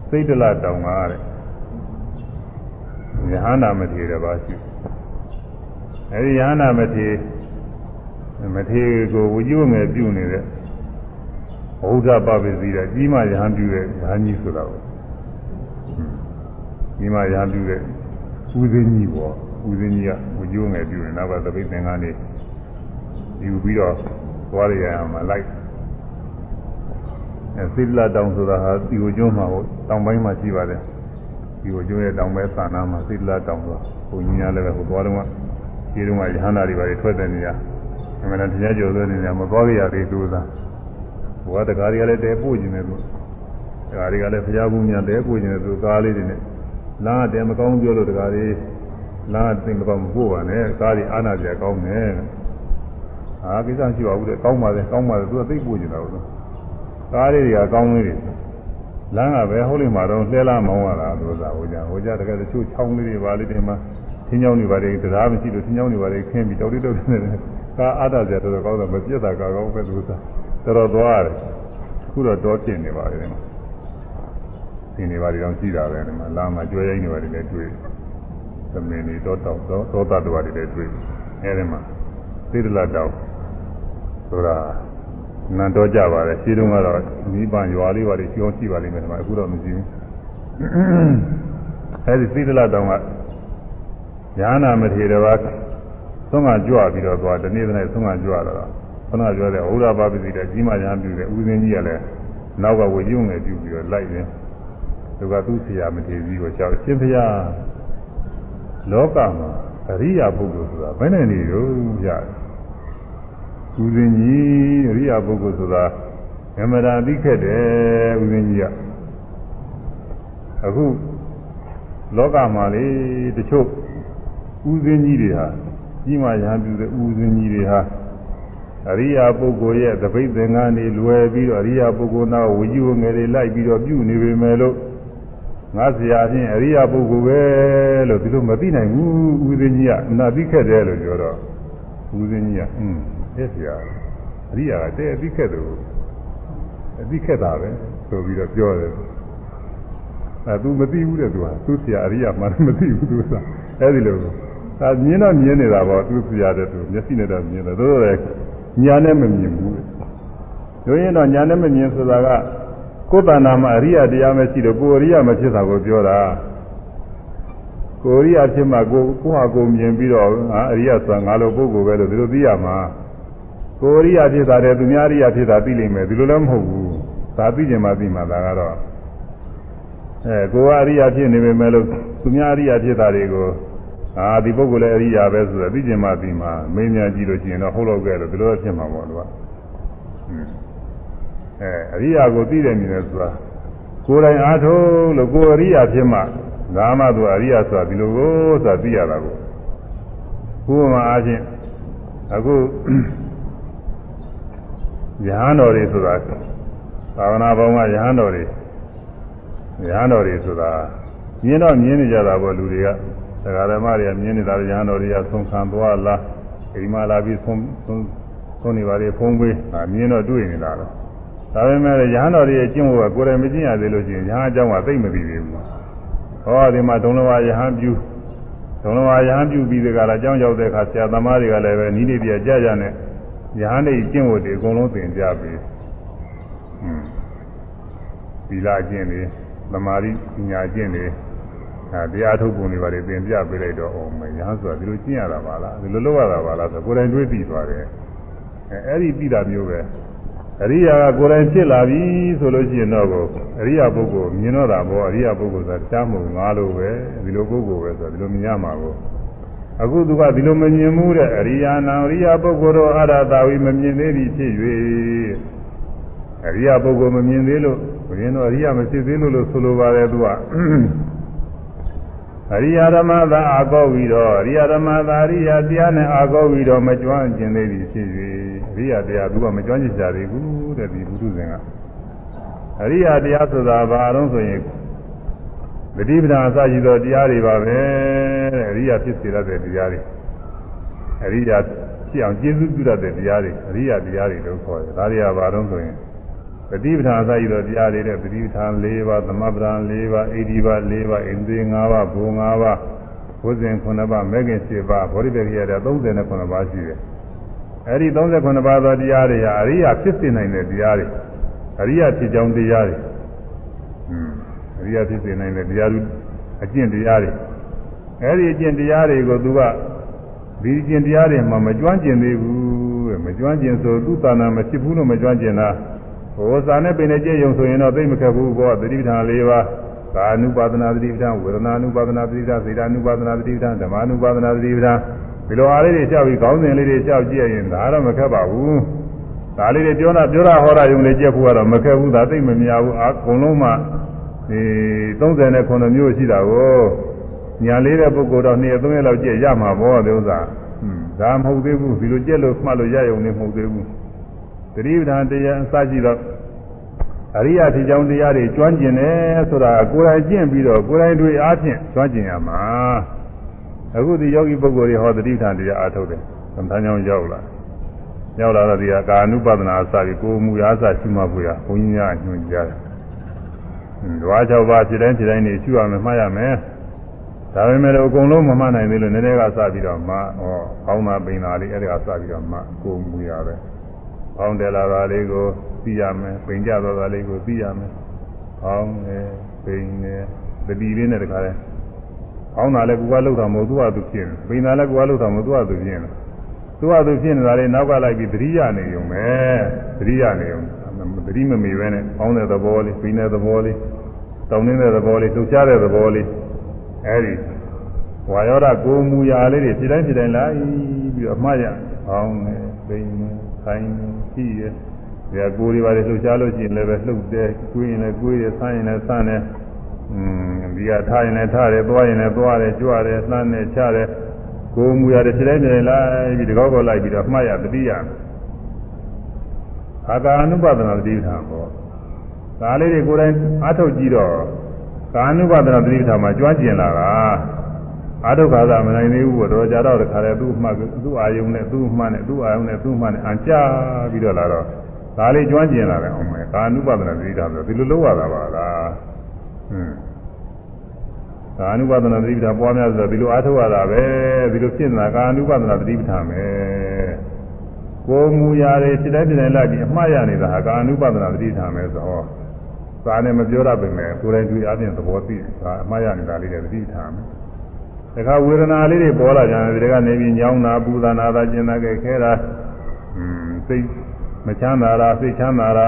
S1: စိတ်တလတောင်ကားတဲ့ယဟနာမထေရပါရှိအဲဒီယဟနာမထေ မထေကိုဝိကျွငယ်ပြုနေတဲ့ဘုရားပပစ္စည်းတဲ့ကြီးမယဟန်ပြုတဲ့ယဟန်ကြီးဆိုတာကိုဒီမှာရပြုတဲ့ဦးစင်းကြီးပေါ့ဦးစင်းကြီးကဝကျိုးငယ်ပြုနေနောက်ကသပိတ်သင်္ကန်းလေးယူပြီးတော့သွားရရမှာလိုက်အဲသီလတောင်ဆိုတာဟာဒီဝကျိုးမှာဟုတ်တောင်ပိုင်းမှာရှိပါတယ်ဒီဝကျိုးရဲ့တောင်ဘက်သာနာမှာသီလတောင်ဆိုတာဘုံကြီးများလည်းပဲဟိုသွားတော့ကဒီတုန်းကရဟန္တာတွေပါထွက်တဲ့နေရာ အမှန်တရားကြော်တဲ့နေရာမသွားရသေးသူသာဘုရားတကားတွေကလည်းတဲပို့ခြင်းနဲ့သူတကားတွေကလည်းဘုရားဘူးများတဲပို့ခြင်းနဲ့သူကားလေးတွေနဲ့လမ်းကတည်းမကောင်းပြောလို့တကားလေးလမ်းကသိမကောင်းမပို့ပါနဲ့ကားတွေအာနာပြကောင်းတယ်ဟာကိစ္စရှိပါဘူးတဲ့ကောင်းပါလေကောင်းပါလေသူကသိပို့နေတာဟုတ်ကားလေးတွေကကောင်းလေးတွေလမ်းကပဲဟုတ်လိမ့်မှာတော့လှဲလာမောင်းရတာလို့သာဟိုကြဟိုကြတကယ်တချို့ချောင်းလေးတွေပါလေးတွေမှာသင်းချောင်းတွေပါတွေတရားမရှိလို့သင်းချောင်းတွေပါတွေခင်းပြီးတောက်တိတောက်နေတယ် ကားအားတာကြတော့ကောင်းတော့မပြတ်တာကားကောင်းပဲသူသာတော်တော်သွားရတယ်ခုတော့တော့ပြင်နေပါလေဒီမှာသင်နေပါလေတော့ရှိတာပဲဒီမှာလာမှာကြွယ်ရိုင်းနေပါလေလည်းတွေ့သမင်တွေတော့တောက်တော့သောတတော်တွေလည်းတွေ့အဲဒီမှာသေဒလတောက်ဆိုတာနန်တော့ကြပါလေရှင်းတုန်းကတော့မိဘရွာလေးပါလေကျောင်းရှိပါလိမ့်မယ်ဒီမှာအခုတော့မရှိဘူးအဲဒီသေဒလတောင်ကညာနာမထေရဘာ သုံးကကြွပြီးတော့သွားတနေ့တနေ့သုံးကကြွတော့ခဏပြောတဲ့ဟောရပါပစ္စည်းတဲ့ကြီးမညာပြုတဲ့ဦးစင်းကြီးကလည်းနောက်ကဝေကျုံငယ်ပြုပြီးတော့လိုက်ရင်သူကသူ့ဆရာမထေကြီးကိုကြောက်ရှင်ဖျားလောကမှာအရိယာပုဂ္ဂိုလ်ဆိုတာဘယ်နဲ့နေရောရတယ်ဦးစင်းကြီးအရိယာပုဂ္ဂိုလ်ဆိုတာအမရာသိခက်တယ်ဦးစင်းကြီးကအခုလောကမှာလေတချို့ဦးစင်းကြီးတွေဟာ ကြီးမှရဟန်းပြုတဲ့ဦးစင်းကြီးတွေဟာအရိယာပုဂ္ဂိုလ်ရဲ့သပိတ်သင်္ကန်းတွေလွယ်ပြီးတော့အရိယာပုဂ္ဂိုလ်နာဝိဇ္ဇဝငယ်တွေလိုက်ပြီးတော့ပြုနေပေမဲ့လို့ငါဆရာချင်းအရိယာပုဂ္ဂိုလ်ပဲလို့ဒီလိုမသိနိုင်ဘူးဦးစင်းကြီးကအနာသိခက်တယ်လို့ပြောတော့ဦးစင်းကြီးကอืมတဲ့ဆရာအရိယာကတဲ့အသိခက်တယ်အသိခက်တာပဲဆိုပြီးတော့ပြောတယ်အဲ तू မသိဘူးတဲ့ तू ဟာသူ့ဆရာအရိယာမှမသိဘူး तू ကအဲဒီလို ဒါမြင်တော့မြင်နေတာပေါ့သူ့ဆရာတဲ့ तू မျက်စိနဲ့တော့မြင်တယ်သို့တော်လည်းညာနဲ့မမြင်ဘူးတို့ရင်တော့ညာနဲ့မမြင်ဆိုတာကကိုယ်တဏ္ဍာမှာအရိယာတရားမရှိတော့ကိုယ်အရိယာမဖြစ်တာကိုပြောတာကိုယ်အရိယာဖြစ်မှကိုကိုဟာကိုမြင်ပြီးတော့ဟာအရိယာဆိုတာငါလိုပုဂ္ဂိုလ်ပဲလို့ဒီလိုသိရမှာကိုယ်အရိယာဖြစ်တာတဲ့သူများအရိယာဖြစ်တာသိလိမ့်မယ်ဒီလိုလည်းမဟုတ်ဘူးဒါသိကျင်မှသိမှဒါကတော့အဲကိုယ်ကအရိယာဖြစ်နေပေမဲ့လို့သူများအရိယာဖြစ်တာတွေကို အာဒီပုဂ္ဂိုလ်လည်းအရိယာပဲဆိုတော့သိကျင်မှသိမှမင်းများကြည့်လို့ရှိရင်တော့ဟုတ်တော့ကဲလို့ဒီလိုဖြစ်မှာပေါ့သူကအဲအရိယာကိုသိတယ်မြင်တယ်ဆိုတာကိုယ်တိုင်အားထုတ်လို့ကိုယ်အရိယာဖြစ်မှဒါမှသူအရိယာဆိုတာဒီလိုကိုဆိုတာသိရတာကိုကိုယ်မှာအားဖြင့်အခုယဟန်တော်တွေဆိုတာသာဝနာပေါင်းကယဟန်တော်တွေယဟန်တော်တွေဆိုတာမြင်တော့မြင်နေကြတာပေါ့လူတွေက ဒကာဓမ္မတွေကမြင်နေတာယဟန်တော်တွေကဆုံးခံသွားလားအိမ်မှာလာပြီးဆုံးဆုံးဆုံးနေပါလေဖုံးပေးမြင်တော့တွေ့နေတာတော့ဒါပေမဲ့ယဟန်တော်တွေရဲ့ကျင့်ဝတ်ကကိုယ်တိုင်မကျင့်ရသေးလို့ရှိရင်ယဟန်အကြောင်းကသိမသိသေးဘူးဟောဒီမှာဒုံလဝယဟန်ပြုဒုံလဝယဟန်ပြုပြီးဒီကလာအကြောင်းရောက်တဲ့အခါဆရာသမားတွေကလည်းပဲနီးနေပြကြကြနဲ့ယဟန်တွေကျင့်ဝတ်တွေအကုန်လုံးသင်ကြပြီဟွန်းသီလကျင့်တွေသမာဓိပညာကျင့်တွေ အဲတရားထုတ်ပုံတွေပါလေသင်ပြပေးလိုက်တော့အော်မယဟန်ဆိုတာဒီလိုကျင့်ရတာပါလားဒီလိုလုပ်ရတာပါလားဆိုကိုယ်တိုင်တွေးပြီးသွားတယ်အဲအဲ့ဒီပြီးတာမျိုးပဲအရိယာကကိုယ်တိုင်ဖြစ်လာပြီဆိုလို့ရှိရင်တော့ကိုအရိယာပုဂ္ဂိုလ်မြင်တော့တာပေါ့အရိယာပုဂ္ဂိုလ်ဆိုတာကြားမဟုတ်ငါလိုပဲဒီလိုပုဂ္ဂိုလ်ပဲဆိုတော့ဒီလိုမြင်ရမှာကိုအခုသူကဒီလိုမမြင်မှုတဲ့အရိယာနာအရိယာပုဂ္ဂိုလ်တော့အရသာဝိမမြင်သေးသည်ဖြစ်၍အရိယာပုဂ္ဂိုလ်မမြင်သေးလို့ဘုရင်တော့အရိယာမဖြစ်သေးလို့လို့ဆိုလိုပါတယ်သူက အရိယာဓမ္မသာအာကောပြီးတော့အရိယာဓမ္မသာအရိယာတရားနဲ့အာကောပြီးတော့မကျွမ်းကျင်သေးသည်ဖြစ်၍အရိယာတရားသူကမကျွမ်းကျင်ကြသေးဘူးတဲ့ဒီဘုသူဇင်ကအရိယာတရားဆိုတာဘာတော့ဆိုရင်ပฏิပဒါအစရှိသောတရားတွေပါပဲတဲ့အရိယာဖြစ်စေရတဲ့တရားတွေအရိယာဖြစ်အောင်ကျေးဇူးပြုရတဲ့တရားတွေအရိယာတရားတွေလို့ခေါ်တယ်ဒါတွေကဘာတော့ဆိုရင် ပฏิပဒါအစရှိသောတရားတွေတဲ့ပฏิပဒါ၄ပါးသမပဒံ၄ပါးဣတိပါ၄ပါးဣန္ဒြေ၅ပါးဘုံ၅ပါးဘုဇင်9ပါးမဲခင်7ပါးဗောဓိပက္ခိယတဲ့39ပါးရှိတယ်အဲဒီ39ပါးသောတရားတွေဟာအရိယာဖြစ်စေနိုင်တဲ့တရားတွေအရိယာဖြစ်ကြောင်းတရားတွေอืมအရိယာဖြစ်စေနိုင်တဲ့တရားသူအကျင့်တရားတွေအဲဒီအကျင့်တရားတွေကိုသူကဒီအကျင့်တရားတွေမှာမကျွမ်းကျင်သေးဘူးတဲ့မကျွမ်းကျင်ဆိုသူ့သာနာမဖြစ်ဘူးလို့မကျွမ်းကျင်တာ ဟိုစာနဲ့ပင်နဲ့ကြည့်ရုံဆိုရင်တော့သိမခက်ဘူးဘောသတိပဋ္ဌာန်၄ပါးကာနုပါဒနာသတိပဋ္ဌာန်ဝေဒနာနုပါဒနာသတိပဋ္ဌာန်စေတနုပါဒနာသတိပဋ္ဌာန်ဓမ္မနုပါဒနာသတိပဋ္ဌာန်ဒီလိုအားလေးတွေလျှောက်ပြီးခေါင်းစဉ်လေးတွေလျှောက်ကြည့်ရင်ဒါတော့မခက်ပါဘူးဒါလေးတွေပြောတာပြောတာဟောတာယုံလေးကြက်ဖို့ကတော့မခက်ဘူးဒါသိမများဘူးအကုန်လုံးမှဒီ39မျိုးရှိတာကိုညာလေးတဲ့ပုဂ္ဂိုလ်တော့2ရက်3ရက်လောက်ကြက်ရမှာပေါ့ဒီဥစ္စာဟွန်းဒါမဟုတ်သေးဘူးဒီလိုကြက်လို့မှတ်လို့ရယုံနေမဟုတ်သေးဘူး သတိပဋ္ဌာန်တရားအစရှိတော့အရိယာဖြစ်ကြောင်းတရားတွေကျွမ်းကျင်တယ်ဆိုတာကိုယ်တိုင်ကျင့်ပြီးတော့ကိုယ်တိုင်တွေ့အားဖြင့်ကျွမ်းကျင်ရမှာအခုဒီယောဂီပုဂ္ဂိုလ်တွေဟောသတိဌာန်တရားအားထုတ်တယ်သမထကြောင့်ရောက်လာရောက်လာတော့ဒီကာနုပဒနာအစပြီးကိုယ်မူရာအစရှိမှကိုရဘုန်းကြီးများညွှန်ကြားတယ်ဓဝါ၆ပါးဖြစ်တိုင်းဖြစ်တိုင်းနေရှိရမယ်မှတ်ရမယ်ဒါပေမဲ့အကုန်လုံးမမှတ်နိုင်သေးလို့နည်းနည်းကစပြီးတော့မှဩကောင်းတာပိန်တာလေးအဲ့ဒါကစပြီးတော့မှကိုယ်မူရာပဲ ပေါင်းတယ်လာတာလေးကိုသိရမယ်ပိန်ကြတော့တာလေးကိုသိရမယ်ပေါင်းတယ်ပိန်တယ်တတိလေးနဲ့တခါလဲပေါင်းတာလည်းကိုယ်ကလှုပ်တာမဟုတ်သူ့ဟာသူဖြစ်နေပိန်တာလည်းကိုယ်ကလှုပ်တာမဟုတ်သူ့ဟာသူဖြစ်နေသူ့ဟာသူဖြစ်နေတာလေးနောက်ကလိုက်ပြီးသတိရနေုံပဲသတိရနေုံသတိမမေပဲနဲ့ပေါင်းတဲ့သဘောလေးပိန်တဲ့သဘောလေးတောင်းနေတဲ့သဘောလေးလှုပ်ရှားတဲ့သဘောလေးအဲဒီဝါယောဓကိုမူရာလေးတွေဖြစ်တိုင်းဖြစ်တိုင်းလိုက်ပြီးတော့အမှားရအောင်နေပိန်နေ ခိုင်းနေကြည့်ရဒီကကိုယ်တွေပါလေလှုပ်ရှားလို့ရှိရင်လည်းပဲလှုပ်တယ်၊ကိုယ်ရင်လည်းကိုယ်တယ်၊ဆန်းရင်လည်းဆန်းတယ်။อืมဒီကထားရင်လည်းထားတယ်၊သွားရင်လည်းသွားတယ်၊ကြွတယ်၊လှမ်းတယ်၊ချတယ်။ကိုယ်မူရတယ်ခြေတိုင်းခြေတိုင်းလိုက်ပြီးဒီကောက်ကောက်လိုက်ပြီးတော့မှတ်ရတတိယ။အာကာနုပဒနာတတိထာပေါ့။ဒါလေးတွေကိုယ်တိုင်အားထုတ်ကြည့်တော့ကာနုပဒနာတတိထာမှာကြွားကျင်လာတာ။ အာထုခါသာမနိုင်သေးဘူးတော့ကြာတော့တခါလဲသူ့မှတ်သူ့အာယုံနဲ့သူ့မှတ်နဲ့သူ့အာယုံနဲ့သူ့မှတ်နဲ့အန်ကြပြီးတော့လာတော့ဒါလေးကျွမ်းကျင်လာတယ်အောင်မယ်ကာနုပဒနာသတိထားဆိုဒီလိုလုပ်ရတာပါလားဟွန်းကာနုပဒနာသတိထားပွားများဆိုတော့ဒီလိုအားထုတ်ရတာပဲဒီလိုဖြစ်နေတာကာနုပဒနာသတိထားမယ်ကိုမူရာတွေစိတ်တိုင်းစိတ်တိုင်းလိုက်ပြီးအမှားရနေတာဟာကာနုပဒနာသတိထားမယ်ဆိုတော့သာနဲ့မပြောရပါမယ်ကိုယ်တိုင်တွေ့အပြင်သဘောသိဒါအမှားရနေတာလေးတွေသတိထားမယ် တခါဝေဒနာလေးတွေပေါ်လာကြတယ်ဒီကနေပြီးညောင်းတာပူတာနာတာကျင်တာကြဲခဲတာอืมစိတ်မချမ်းသာတာစိတ်ချမ်းသာတာ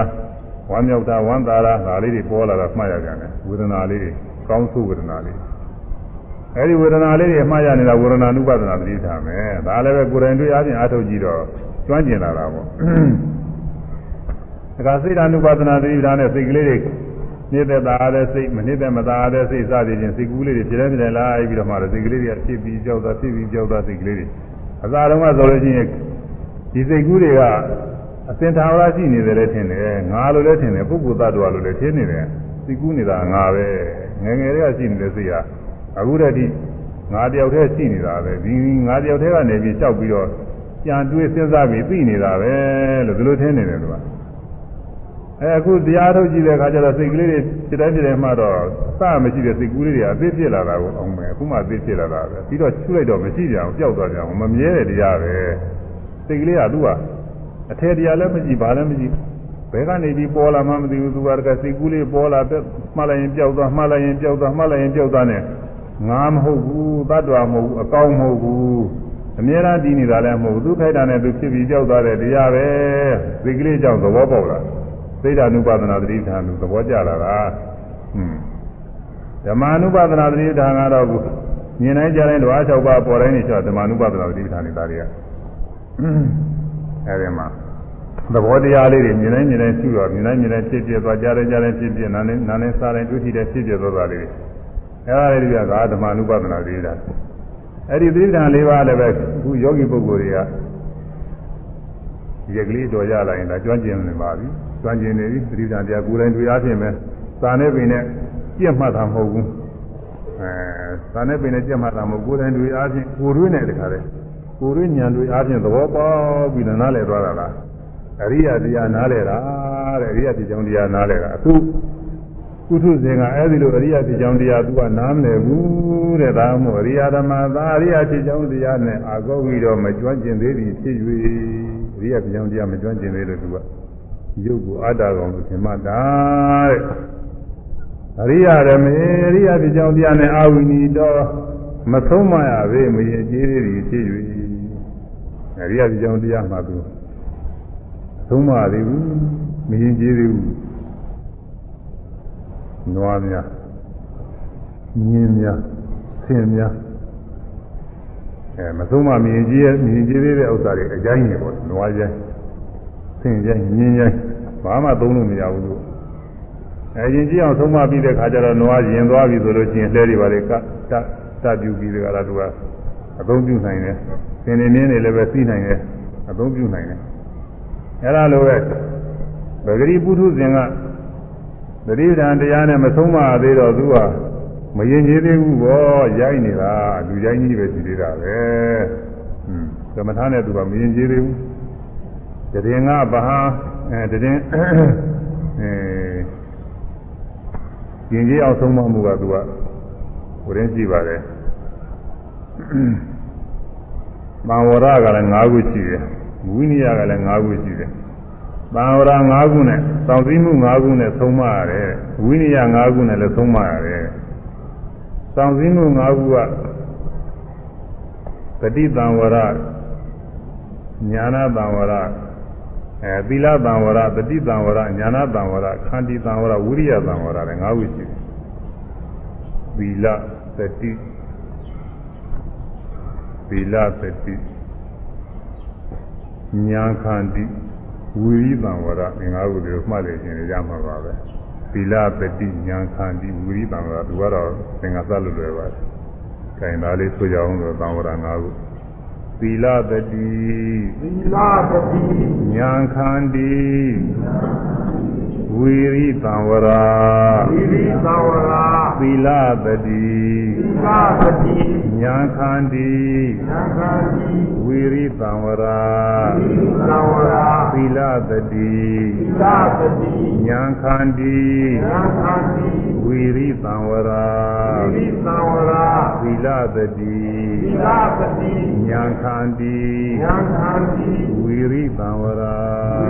S1: ဝမ်းမြောက်တာဝမ်းသာတာဒါလေးတွေပေါ်လာတာမှတ်ရကြတယ်ဝေဒနာလေးတွေကောင်းဆိုးဝေဒနာလေးအဲဒီဝေဒနာလေးတွေအမှားရနေတာဝေဒနာနုပဒနာသတိထားမယ်ဒါလည်းပဲကိုယ်တိုင်တွေ့အချင်းအားထုတ်ကြည့်တော့ကျွမ်းကျင်လာတာပေါ့ဒါကစိတ်ဓာနုပဒနာသတိထားနဲ့စိတ်ကလေးတွေ နှိမ့်သက်သာတဲ့စိတ်မနှိမ့်သက်မသာတဲ့စိတ်စသည်ချင်းစိတ်ကူးလေးတွေဖြစ်နေတယ်လားပြီးတော့မှစိတ်ကလေးတွေကဖြစ်ပြီးကြောက်တာဖြစ်ပြီးကြောက်တာစိတ်ကလေးတွေအသာတုန်းကဆိုလို့ရှိရင်ဒီစိတ်ကူးတွေကအစင်သာဝရရှိနေတယ်လည်းထင်တယ်ငါလိုလည်းထင်တယ်ပုဂ္ဂိုလ်သတ္တဝါလိုလည်းထင်နေတယ်စိတ်ကူးနေတာငါပဲငယ်ငယ်လေးကရှိနေတဲ့စိတ်ကအခုတည်းကငါတယောက်တည်းရှိနေတာပဲဒီငါတယောက်တည်းကနေပြီးလျှောက်ပြီးတော့ကြံတွေးစဉ်းစားပြီးသိနေတာပဲလို့ဒီလိုထင်နေတယ်သူက အဲအခုတရားထုတ်ကြည့်တဲ့အခါကျတော့စိတ်ကလေးတွေဖြစ်တိုင်းဖြစ်တိုင်းမှတော့စမရှိတဲ့စိတ်ကူးလေးတွေအသေးဖြစ်လာတာကိုအောင်မယ်အခုမှအသေးဖြစ်လာတာပဲပြီးတော့ချွလိုက်တော့မရှိကြအောင်ပျောက်သွားကြအောင်မမြဲတဲ့တရားပဲစိတ်ကလေးကသူကအထေတရားလည်းမရှိဘာလည်းမရှိဘယ်ကနေပြီးပေါ်လာမှမသိဘူးသူကတကစိတ်ကူးလေးပေါ်လာတဲ့မှတ်လိုက်ရင်ပျောက်သွားမှတ်လိုက်ရင်ပျောက်သွားမှတ်လိုက်ရင်ပျောက်သွားနဲ့ငါမဟုတ်ဘူးတ attva မဟုတ်ဘူးအကောင်းမဟုတ်ဘူးအမြဲတမ်းတည်နေတာလည်းမဟုတ်ဘူးသူခိုက်တာနဲ့သူဖြစ်ပြီးကြောက်သွားတဲ့တရားပဲစိတ်ကလေးကြောင့်သဘောပေါက်လာ စိတ်ဓာနုပါဒနာသတိဌာန်လို့သဘောကျလာတာဟွန်းဓမ္မနုပါဒနာသတိဌာန်ကတော့မြင်တိုင်းကြားတိုင်းဓဝါ၆ပါးပေါ်တိုင်းနေချောဓမ္မနုပါဒနာသတိဌာန်နေတာတွေကအဲဒီမှာသဘောတရားလေးတွေမြင်တိုင်းမြင်တိုင်းရှုတော့မြင်တိုင်းမြင်တိုင်းဖြစ်ဖြစ်သွားကြားတိုင်းကြားတိုင်းဖြစ်ဖြစ်နားနဲ့နားနဲ့စားတိုင်းတွေ့ထိတဲ့ဖြစ်ဖြစ်သွားတာလေးအဲဒါလေးတွေကဓမ္မနုပါဒနာသတိဌာန်အဲဒီသတိဌာန်၄ပါးလည်းပဲအခုယောဂီပုဂ္ဂိုလ်တွေက ရက်ကလေးတော်ရလာရင်ဒါကျွမ်းကျင်နေပါပြီကျွမ်းကျင်နေပြီသတိဓာန်တရားကိုယ်တိုင်တွေ့အားဖြင့်ပဲသာနဲ့ပင်နဲ့ပြက်မှတ်တာမဟုတ်ဘူးအဲသာနဲ့ပင်နဲ့ပြက်မှတ်တာမဟုတ်ကိုယ်တိုင်တွေ့အားဖြင့်ကိုယ်တွင်းနဲ့တခါတည်းကိုယ်တွင်းဉာဏ်တွေ့အားဖြင့်သဘောပေါက်ပြီးနားလည်သွားတာလားအရိယတရားနားလည်တာတဲ့အရိယတရားတရားနားလည်တာအခုကုထုဇင်ကအဲ့ဒီလိုအရိယဖြစ်ကြောင်းတရားသူကနားမလည်ဘူးတဲ့ဒါမှမဟုတ်အရိယဓမ္မသာအရိယဖြစ်ကြောင်းတရားနဲ့အာကောပြီးတော့မကျွမ်းကျင်သေးသည်ဖြစ်၍ အရိယဖြစ်ကြောင်းတရားမကျွမ်းကျင်သေးလို့သူကရုပ်ကိုအတ္တကောင်လို့ထင်မှတ်တာတဲ့အရိယဓမ္မေအရိယဖြစ်ကြောင်းတရားနဲ့အာဝိနီတော့မဆုံးမရပေမရင်ကျေးသေးသည်ဖြစ်၍အရိယဖြစ်ကြောင်းတရားမှသူသုံးမသေးဘူးမရင်ကျေးသေးဘူးနွားများမြင်းများဆင်များ အဲမဆုံးမမြင်ကြီးရဲ့မြင်ကြီးသေးတဲ့ဥစ္စာတွေအကြိုင်းနေပေါ့နွားရိုင်းဆင်ရိုင်းမြင်းရိုင်းဘာမှသုံးလို့မရဘူးလို့အဲရင်ကြီးအောင်ဆုံးမပြီးတဲ့ခါကျတော့နွားရင်သွားပြီဆိုလို့ရှိရင်လှဲတွေပါလေကတတပြူပြီးတဲ့ကလာသူကအသုံးပြုနိုင်တယ်ဆင်နေနေနေလည်းပဲသိနိုင်တယ်အသုံးပြုနိုင်တယ်အဲလိုပဲဗဂရိပုထုဇဉ်ကသတိဓာန်တရားနဲ့မဆုံးမသေးတော့သူက မရင်ကျေးသေးဘူးပေါ့ရိုက်နေတာလူရိုင်းကြီးပဲရှိသေးတာပဲဟွန်းသမထနဲ့သူကမရင်ကျေးသေးဘူးတရင်ကဘာအဲတရင်အဲရင်ကျေးအောင်ဆုံးမမှုကသူကဝရင်ကြည့်ပါတယ်မဝရကလည်း၅ခုရှိတယ်ဝိနည်းကလည်း၅ခုရှိတယ်သံဝရ၅ခုနဲ့စောင့်စည်းမှု၅ခုနဲ့သုံးမရတယ်ဝိနည်း၅ခုနဲ့လည်းသုံးမရတယ် စောင့်စည်းမှု၅ခုကတတိတံဝရညာနာတံဝရအဲသီလတံဝရတတိတံဝရညာနာတံဝရခန္တီတံဝရဝိရိယတံဝရလည်း၅ခုရှိတယ်သီလတတိသီလတတိညာခန္တီဝီရိသံဝရငငါးခုတွေမှတ်လေခြင်းရမှာပါပဲ သီလပတိညာခန္တီဝီရိသံဝရသူကတော့သင်္ကသလွယ်လွယ်ပါတယ်။ခိုင်သားလေးဆိုကြအောင်ဆိုသံဝရငါးခုသီလပတိ
S2: သီလပတိ
S1: ညာခန္တီဝီရိသံဝရ
S2: ဝီရိသံဝရ
S1: သီလပတိ
S2: သီလပတိ
S1: ညာခန္တီ
S2: ညာခန္တီ
S1: ဝီရိသံဝရ
S2: ဝီရိသံဝရ
S1: သီလပတိ
S2: သီလပတိ
S1: ညာခန္တီ
S2: ညာခန္တီ
S1: ဝီရိသံဝရ
S2: ဝီရိသံဝရ
S1: သီလပတိ
S2: သီလပတိ
S1: ညာခန္တီ
S2: ညာခန္တီ
S1: ဝီရိသံဝရ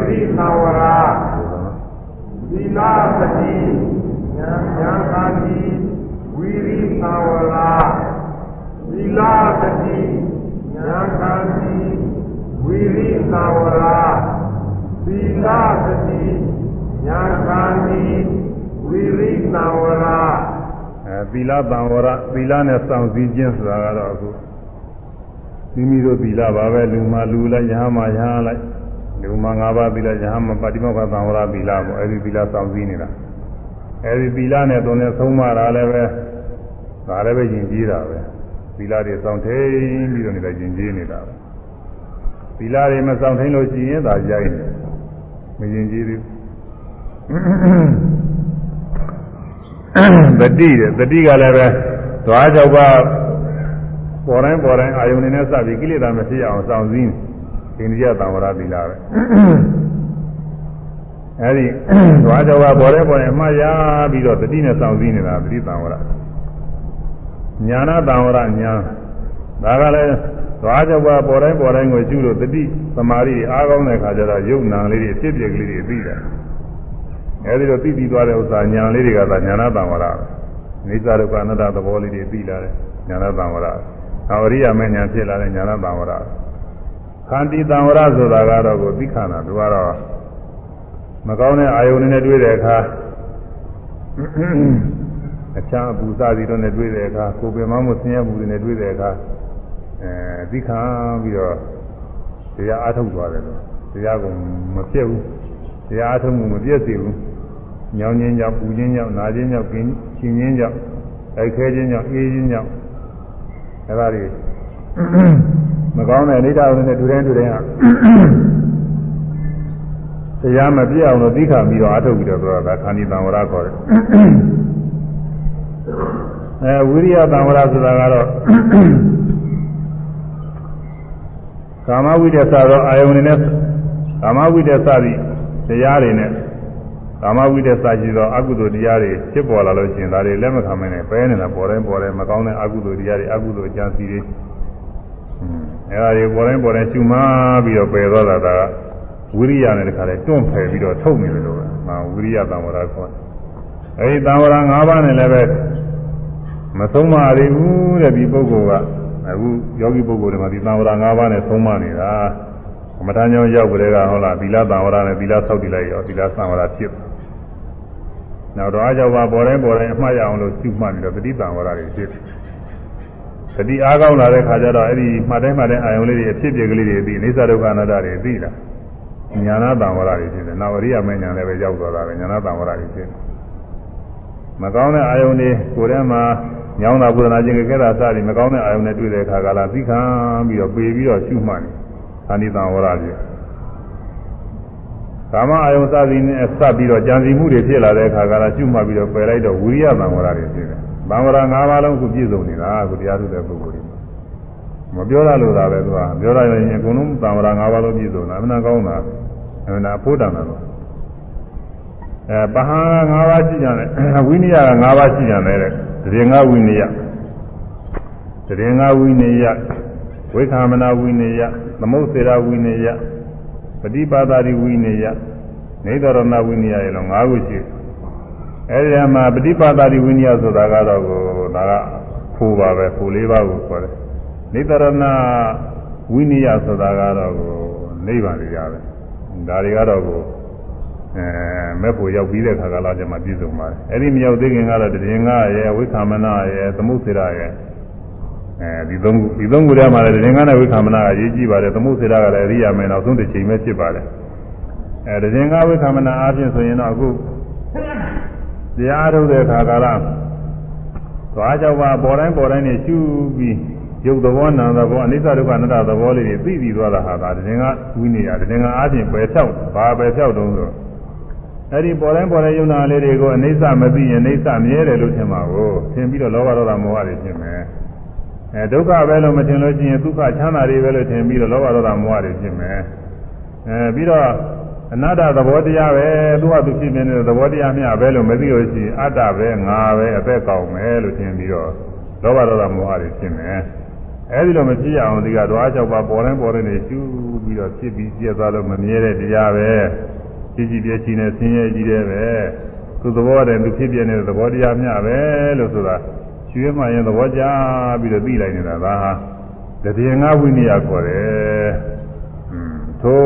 S2: ဝီရိသံဝရသီလပတိညာညာခန္တီဝီရိသံဝရ သီလပတိညာခန္တီဝီရိသံဝရသီလပတိညာခန္တီဝီရိသံဝရ
S1: အဲအဲသီလတံဝရသီလနဲ့စောင့်စည်းခြင်းဆိုတာကတော့အခုမိမိတို့သီလပါပဲလူမှလူလိုက်ယဟမှယဟလိုက်လူမှ၅ပါးသီလယဟမှပฏิမောက္ခသံဝရသီလပေါ့အဲဒီသီလစောင့်စည်းနေတာအဲဒီသီလနဲ့သွန်နဲ့ဆုံးမတာလည်းပဲဒါလည်းပဲယဉ်ကျေးတာပဲ သီလတွေစောင့်ထိန်ပြီးတော့နေလည်းယဉ်ကျေးနေတာပဲသီလတွေမစောင့်ထိန်လို့ရှိရင်ဒါရိုက်နေမယဉ်ကျေးသေးဘူးတတိတဲ့တတိကလည်းပဲသွားကြောက်ပါပေါ်တိုင်းပေါ်တိုင်းအာယုန်နေနဲ့စပြီးကိလေသာမဖြစ်အောင်စောင့်စည်းအိန္ဒိယသံဝရသီလပဲအဲဒီသွားကြောက်ပါပေါ်တိုင်းပေါ်တိုင်းအမှားရပြီးတော့တတိနဲ့စောင့်စည်းနေတာတတိသံဝရ ညာနာတံဝရညာဒါကလည်းသွားကြောက်ပါပေါ်တိုင်းပေါ်တိုင်းကိုရှုလို့တတိသမာဓိအားကောင်းတဲ့ခါကျတော့ယုတ်နံလေးတွေအဖြစ်ပြက်ကလေးတွေသိတယ်အဲဒီတော့သိပြီးသွားတဲ့ဥစ္စာညာလေးတွေကသာညာနာတံဝရနိစ္စဒုက္ခအနတ္တသဘောလေးတွေသိလာတယ်ညာနာတံဝရအဝရိယမဉ္ဇဉ်ဖြစ်လာတဲ့ညာနာတံဝရခန္တီတံဝရဆိုတာကတော့ကိုသိခန္ဓာသူကတော့မကောင်းတဲ့အာယုန်နဲ့တွေ့တဲ့အခါ အခြားအပူစားစီတို့နဲ့တွေ့တဲ့အခါကိုယ်ပင်မမှုဆင်းရဲမှုတွေနဲ့တွေ့တဲ့အခါအဲသိခံပြီးတော့တရားအားထုတ်သွားတယ်လို့တရားကမပြတ်ဘူးတရားအားထုတ်မှုမပြတ်စေဘူးညောင်းခြင်းကြောင့်ပူခြင်းကြောင့်နာခြင်းကြောင့်กินချင်းခြင်းကြောင့်တိုက်ခဲခြင်းကြောင့်အေးခြင်းကြောင့်အဲဒါတွေမကောင်းတဲ့အိဋ္ဌာဝင်နဲ့တူတိုင်းတူတိုင်းဟာတရားမပြတ်အောင်လို့သိခါပြီးတော့အားထုတ်ပြီးတော့ဆိုတာဒါခန္ဒီတံဝရခေါ်တယ် အဲဝိရိယတံဝရဆိုတာကတော့ကာမဝိတ္တစသောအာယုန်နဲ့ကာမဝိတ္တစသည့်တရားတွေနဲ့ကာမဝိတ္တစရှိသောအကုသိုလ်တရားတွေဖြစ်ပေါ်လာလို့ရှိရင်ဒါတွေလက်မခံမနဲ့ပဲနေတာပေါ်တိုင်းပေါ်တိုင်းမကောင်းတဲ့အကုသိုလ်တရားတွေအကုသိုလ်အကျဉ်းစီတွေအဲဒါတွေပေါ်တိုင်းပေါ်တိုင်းရှုမှပြီးတော့ပယ်သွားတာကဝိရိယနဲ့တခါလဲတွန့်ဖယ်ပြီးတော့ထုတ်နေတယ်လို့ပဲ။မာဝိရိယတံဝရခေါ်တယ်။အဲဒီတံဝရ၅ပါးနဲ့လည်းပဲ မဆုံးမရဘူးတဲ့ဒီပုဂ္ဂိုလ်ကအခုယောဂီပုဂ္ဂိုလ်တွေမှာဒီသံဝရ၅ပါးနဲ့ဆုံးမနေတာကမ္မထာညောင်းရောက်ကြတဲ့ကဟုတ်လားသီလသံဝရနဲ့သီလဆောက်တည်လိုက်ရောသီလသံဝရဖြစ်နောက်တော့အကြောပါပေါ်တိုင်းပေါ်တိုင်းအမှားရအောင်လို့ကျူမှတ်ပြီးတော့တတိသံဝရတွေဖြစ်တတိအားကောင်းလာတဲ့ခါကျတော့အဲ့ဒီမှတ်တိုင်းမှတ်တိုင်းအာယုံလေးတွေအဖြစ်ပြက်ကလေးတွေပြီးအိသဒုက္ခအနတ္တတွေသိလာညာနာတံဝရတွေဖြစ်တယ်နောက်အရိယာမဉ္ဇဉ်လည်းပဲရောက်သွားတာပဲညာနာတံဝရတွေဖြစ်တယ်မကောင်းတဲ့အာယုန်တွေကိုယ်ထဲမှာ ညောင်းတာပုဒနာခြင်းကြဲတာစသည်မကောင်းတဲ့အာယုန်နဲ့တွေ့တဲ့အခါကလာသိခံပြီးတော့ပေပြီးတော့ရှုမှတ်နေသန္တိတံဝရပြည့်ကာမအာယုန်စသည်နဲ့စပ်ပြီးတော့ကြံစီမှုတွေဖြစ်လာတဲ့အခါကလာရှုမှတ်ပြီးတော့ပယ်လိုက်တော့ဝိရိယတံဝရတွေဖြစ်တယ်။တံဝရ၅ပါးလုံးကိုပြည့်စုံနေတာကိုတရားထုတဲ့ပုဂ္ဂိုလ်တွေမပြောရလို့သာပဲသူကပြောရရင်အကုန်လုံးတံဝရ၅ပါးလုံးပြည့်စုံတာအမှန်ကောင်းတာအမှန်အဖို့တန်တာတော့ အဲပဟံ၅ပါးရှိကြတယ်ဝိနည်းက၅ပါးရှိကြတယ်တဲ့တရင်ငါဝိနည်းတရင်ငါဝိနည်းဝိခာမနာဝိနည်းသမုတ်စေရဝိနည်းပฏิပါဒတိဝိနည်းနေတရဏဝိနည်းရေလို့၅ခုရှိအဲဒီမှာပฏิပါဒတိဝိနည်းဆိုတာကတော့ကိုဒါကဖိုးပါပဲဖိုးလေးပါးကိုခေါ်တယ်နေတရဏဝိနည်းဆိုတာကတော့ကိုနိဗ္ဗာန်တွေရပဲဒါတွေကတော့ကို အဲမဲ့ဖို့ရောက်ပြီးတဲ့ခါကလာကျမှပြည့်စုံပါတယ်အဲ့ဒီမရောက်သေးခင်ကတော့တရင်ကရဲ့ဝိခာမနာရဲ့သမုစေရရဲ့အဲဒီသုံးခုဒီသုံးခုထဲမှာလည်းတရင်ကနဲ့ဝိခာမနာကရေးကြည့်ပါတယ်သမုစေရကလည်းအရိယာမယ်နောက်ဆုံးတစ်ချိန်ပဲဖြစ်ပါတယ်အဲတရင်ကဝိခာမနာအားဖြင့်ဆိုရင်တော့အခုတရားထုတ်တဲ့ခါကလာသွားကြောက်ပါပေါ်တိုင်းပေါ်တိုင်းနေရှုပြီးရုပ်သဘောနာမ်သဘောအနိစ္စဒုက္ခအနတ္တသဘောလေးတွေသိပြီးသွားတာဟာဒါတရင်ကဝိနည်းရတရင်ကအားဖြင့်ပယ်ဖြောက်ဘာပယ်ဖြောက်တုံးဆို အဲ့ဒီပေါ်တိုင်းပေါ်တိုင်းယုံနာလေးတွေကိုအနိစ္စမသိရင်အနိစ္စမြဲတယ်လို့ထင်ပါကိုထင်ပြီးတော့လောဘဒေါသမောဟတွေဖြစ်မယ်အဲဒုက္ခပဲလို့မထင်လို့ရှိရင်ဒုက္ခချမ်းသာတွေပဲလို့ထင်ပြီးတော့လောဘဒေါသမောဟတွေဖြစ်မယ်အဲပြီးတော့အနတ္တသဘောတရားပဲသူကသူဖြစ်နေတဲ့သဘောတရားမျှပဲလို့မသိလို့ရှိရင်အတ္တပဲငါပဲအသက်ကောင်းမယ်လို့ထင်ပြီးတော့လောဘဒေါသမောဟတွေဖြစ်မယ်အဲဒီလိုမဖြစ်ရအောင်ဒီကတော့အကြောက်ပါပေါ်တိုင်းပေါ်တိုင်းနေရှုပြီးတော့ဖြစ်ပြီးပြည့်သွားလို့မမြဲတဲ့တရားပဲ ကြည်ကြည်ပြည့်ချင်နဲ့ဆင်းရဲကြီးတယ်ပဲသူသဘောတည်းသူဖြစ်ပြနေတဲ့သဘောတရားမျှပဲလို့ဆိုတာရွှေမှရင်သဘောကျပြီးတော့သိလိုက်နေတာဒါဟာတတိယငါဝိနည်းခေါ်တယ်။ထို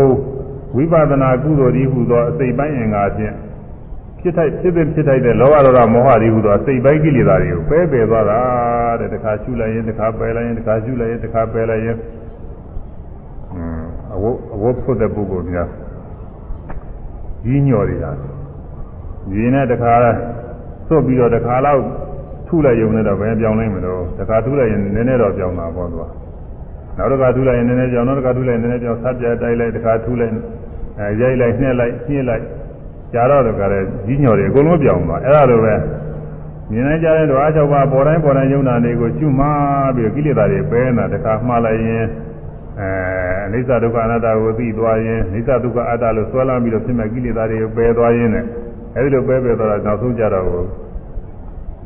S1: ဝိပဿနာကုသိုလ်ဒီဟုသောအစိတ်ပိုင်းအင်္ဂါဖြင့်ဖြစ်ထိုက်ဖြစ်တဲ့ဖြစ်ထိုက်တဲ့လောဘဒေါသမောဟတွေဟူသောစိတ်ပိုင်းကိလေသာတွေကိုပယ်ပယ်သွားတာတဲ့တစ်ခါရှုလိုက်ရင်တစ်ခါပယ်လိုက်ရင်တစ်ခါရှုလိုက်ရင်တစ်ခါပယ်လိုက်ရင်อืมအဝတ်အဝတ်ဖို့တဲ့ပုဂ္ဂိုလ်များ ကြီးညော်နေတာဒီနဲ့တစ်ခါသွတ်ပြီးတော့တစ်ခါလောက်ထုလိုက်ရုံနဲ့တော့ဘယ်ပြောင်းနိုင်မလို့တစ်ခါထုလိုက်ရင်နည်းနည်းတော့ပြောင်းတာပေါ့သူကနောက်တစ်ခါထုလိုက်ရင်နည်းနည်းပြောင်းနောက်တစ်ခါထုလိုက်ရင်နည်းနည်းပြောင်းဆက်ပြတိုက်လိုက်တစ်ခါထုလိုက်အဲရိုက်လိုက်နှက်လိုက်ညှိလိုက်ကြာတော့တကယ်ကြီးညော်တွေအကုန်လုံးပြောင်းသွားအဲ့ဒါလိုပဲမြင်နိုင်ကြတဲ့တော့အား၆ပါးပေါ်တိုင်းပေါ်တိုင်းယုံနာတွေကိုကျွမှားပြီးကိလေသာတွေပဲနေတာတခါမှားလိုက်ရင် အဲအနိစ္စဒုက္ခအနတ္တကိုသိသွားရင်အနိစ္စဒုက္ခအတ္တလို့ဆွဲလမ်းပြီးတော့ဖြစ်မဲ့ကိလေသာတွေပယ်သွားရင်လည်းအဲဒီလိုပဲပဲသွားတာနောက်ဆုံးကြတော့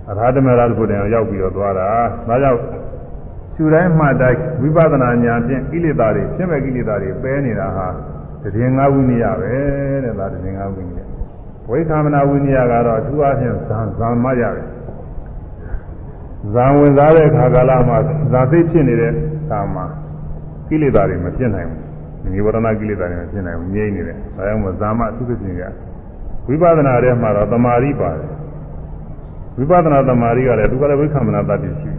S1: အရာဓမရတခုတည်းရောက်ပြီးတော့သွားတာဒါကြောင့်ရှုတိုင်းမှတိုင်းဝိပဿနာဉာဏ်ဖြင့်ကိလေသာတွေဖြစ်မဲ့ကိလေသာတွေပယ်နေတာဟာတည်ငါဝိနည်းပဲတဲ့ဒါတည်ငါဝိနည်းဝိသမနာဝိနည်းကတော့အထူးအားဖြင့်ဇံဇံမရတယ်ဇံဝင်စားတဲ့ခါကာလမှာဇာသိဖြစ်နေတဲ့ခါမှာ ကိလေသာတွေမဖြစ်နိုင်ဘူးနိဝရဏကိလေသာတွေမဖြစ်နိုင်ဘူးငြိမ့်နေတယ်ဒါကြောင့်မို့ဇာမအထူးသဖြင့်ကဝိပဿနာထဲမှာတော့တမာရီပါတယ်ဝိပဿနာတမာရီကလည်းသူကလည်းဝိသမနာတတ်ပြီးရှိ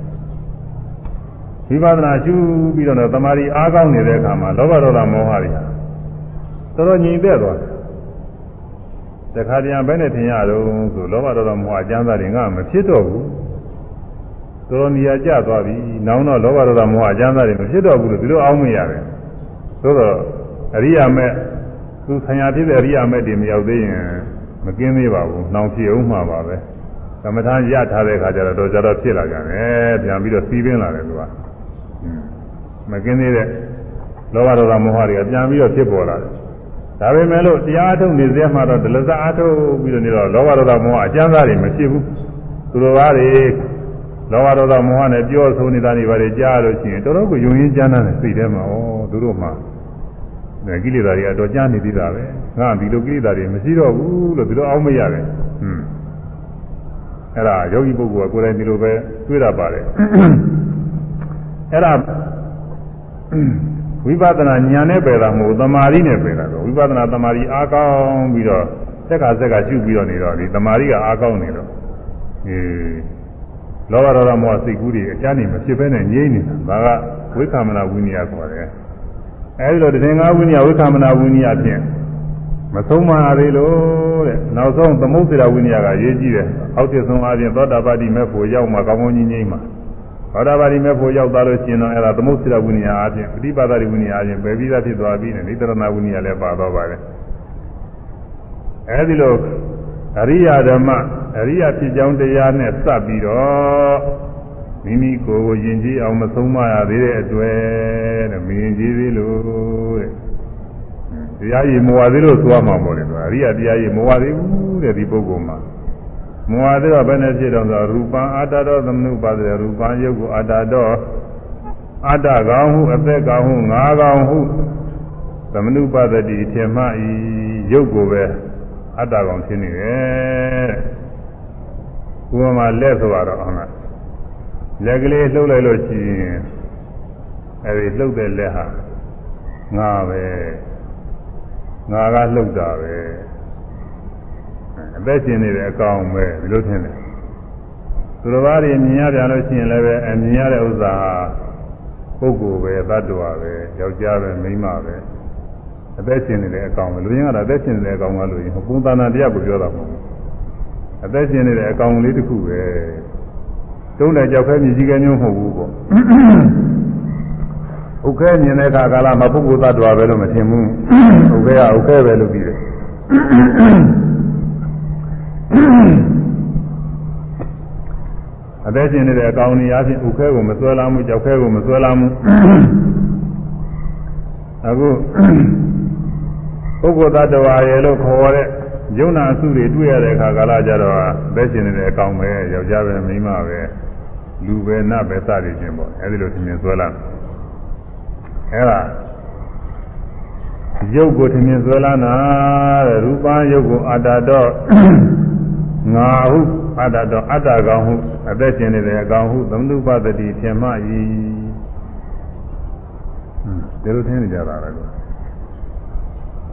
S1: ဝိပဿနာရှုပြီးတော့တမာရီအားကောင်းနေတဲ့အခါမှာလောဘဒေါသမောဟတွေဟာတော်တော်ငြိမ်သက်သွားတယ်တခါတည်းဘယ်နဲ့ထင်ရတော့ဆိုလောဘဒေါသမောဟအကျမ်းစာတွေငါမဖြစ်တော့ဘူး တော်တော်နေရာကျသွားပြီနောင်တော့လောဘဒေါသမောဟအကျမ်းစာတွေမဖြစ်တော့ဘူးလို့ဒီလိုအောင်းမရတယ်သို့တော့အရိယာမဲ့သူဆံရဖြစ်တဲ့အရိယာမဲ့တွေမရောက်သေးရင်မကင်းသေးပါဘူးနှောင်ဖြစ်အောင်မှာပါပဲသမထရထားတဲ့ခါကျတော့တော့ကြတော့ဖြစ်လာကြတယ်ပြန်ပြီးတော့စီးပင်းလာတယ်သူကမကင်းသေးတဲ့လောဘဒေါသမောဟတွေကပြန်ပြီးတော့ဖြစ်ပေါ်လာတယ်ဒါပေမဲ့လို့တရားအထုတ်နေစေမှတော့ဒလဇအထုတ်ပြီးတော့နေတော့လောဘဒေါသမောဟအကျမ်းစာတွေမဖြစ်ဘူးသူတို့ဘာတွေ လောဘဒေါသမောဟနဲ့ပြောဆိုနေတာတွေဘာတွေကြားလို့ရှိရင်တော်တော်ကိုယုံရင်းကြမ်းတဲ့စိတ်ထဲမှာဩသူတို့မှကိလေသာတွေအတော်ကြားနေသေးတာပဲငါဒီလိုကိလေသာတွေမရှိတော့ဘူးလို့ဒီလိုအောင်းမရတယ်ဟွန်းအဲ့ဒါယောဂီပုဂ္ဂိုလ်ကကိုယ်တိုင်ဒီလိုပဲတွေးတာပါတယ်အဲ့ဒါဝိပဿနာဉာဏ်နဲ့ပယ်တာမဟုတ်သမာဓိနဲ့ပယ်တာတော့ဝိပဿနာသမာဓိအားကောင်းပြီးတော့စက်ကစက်ကရှုပြီးတော့နေတော့ဒီသမာဓိကအားကောင်းနေတော့အေး လောဘဒေါသမောဟစိတ်ကူးတွေအကျဉ်းနေမဖြစ်ဘဲနဲ့ငြိမ့်နေတာဒါကဝိသမနာဝိနည်းခေါ်တယ်အဲဒီလိုတည်ငါဝိနည်းဝိသမနာဝိနည်းအဖြစ်မဆုံးမသေးလို့တဲ့နောက်ဆုံးသမုဒ္ဒရာဝိနည်းကရေးကြည့်တယ်အောက်တဆုံးအပြင်သောတာပတိမဲ့ဖို့ရောက်မှကောင်းကောင်းကြီးငြိမ့်မှာသောတာပတိမဲ့ဖို့ရောက်သွားလို့ရှင်တော့အဲ့ဒါသမုဒ္ဒရာဝိနည်းအပြင်ပฏิပါဒရိဝိနည်းအပြင်ပဲပြီးသားဖြစ်သွားပြီးနေနိတရဏဝိနည်းလည်းပါတော့ပါတယ်အဲဒီလိုအရိယာဓမ္မ အရိယာဖြစ်ကြောင်းတရားနဲ့စပ်ပြီးတော့မိမိကိုယ်ကိုယဉ်ကျေးအောင်မဆုံးမရသေးတဲ့အတွက်တဲ့မယဉ်ကျေးသေးလို့တဲ့တရားရည်မဝသေးလို့သွားမှာပေါ့လေသူအရိယာတရားရည်မဝသေးဘူးတဲ့ဒီပုဂ္ဂိုလ်မှာမဝသေးတော့ဘယ်နဲ့ဖြစ်တော့ဆိုရူပံအာတတော်သမနုပါဒရူပံယုတ်ကိုအာတတော်အာတကောင်ဟုအသက်ကောင်ဟုငါးကောင်ဟုသမနုပါဒတိထင်မှဤယုတ်ကိုပဲအတ္တကောင်ဖြစ်နေတယ် ဥပမာလက်ဆိုတော့ဟုတ်လားလက်ကလေးလှုပ်လိုက်လို့ရှိရင်အဲဒီလှုပ်တဲ့လက်ဟာငါပဲငါကလှုပ်တာပဲအသက်ရှင်နေတဲ့အကောင်ပဲဒီလိုထင်တယ်သူတော်ဘာတွေမြင်ရပြန်လို့ရှိရင်လည်းပဲအမြင်ရတဲ့ဥစ္စာဟာပုဂ္ဂိုလ်ပဲသတ္တဝါပဲယောက်ျားပဲမိန်းမပဲအသက်ရှင်နေတဲ့အကောင်ပဲလူရင်းကတော့အသက်ရှင်နေတဲ့အကောင်ကလို့ရင်ပုံသဏ္ဍာန်တရားကိုပြောတာမဟုတ်ဘူး အသက်ရှင်နေတဲ့အကောင်လေးတစ်ခုပဲတုံးတဲ့ကြောက်ခဲမြည်ကြီးကမျိုးမဟုတ်ဘူးပေါ့ဥက္ခဲမြင်တဲ့အခါကာလမှာပုဂ္ဂိုလ်သတ္တဝါပဲလို့မထင်ဘူးဥက္ခဲကဥက္ခဲပဲလို့ပြီးတယ်အသက်ရှင်နေတဲ့အကောင်ကြီးအချင်းဥခဲကိုမဆွဲလာမှုကြောက်ခဲကိုမဆွဲလာမှုအခုပုဂ္ဂိုလ်သတ္တဝါရဲ့လို့ခေါ်တဲ့ ယုံနာအစုတွေတွေ့ရတဲ့အခါကာလကြတော့အသက်ရှင်နေတဲ့အကောင်ပဲယောက်ျားပဲမိန်းမပဲလူပဲနတ်ပဲစသည်ချင်းပေါ့အဲဒီလိုသင်မြင်ဆွဲလာအဲဒါရုပ်ကိုထင်မြင်ဆွဲလာနာတဲ့ရူပရုပ်ကိုအတ္တတော့ငါဟုအတ္တတော့အတ္တကောင်ဟုအသက်ရှင်နေတဲ့အကောင်ဟုသမတုပတ္တိထင်မှဤဒီလိုထင်နေကြတာလေ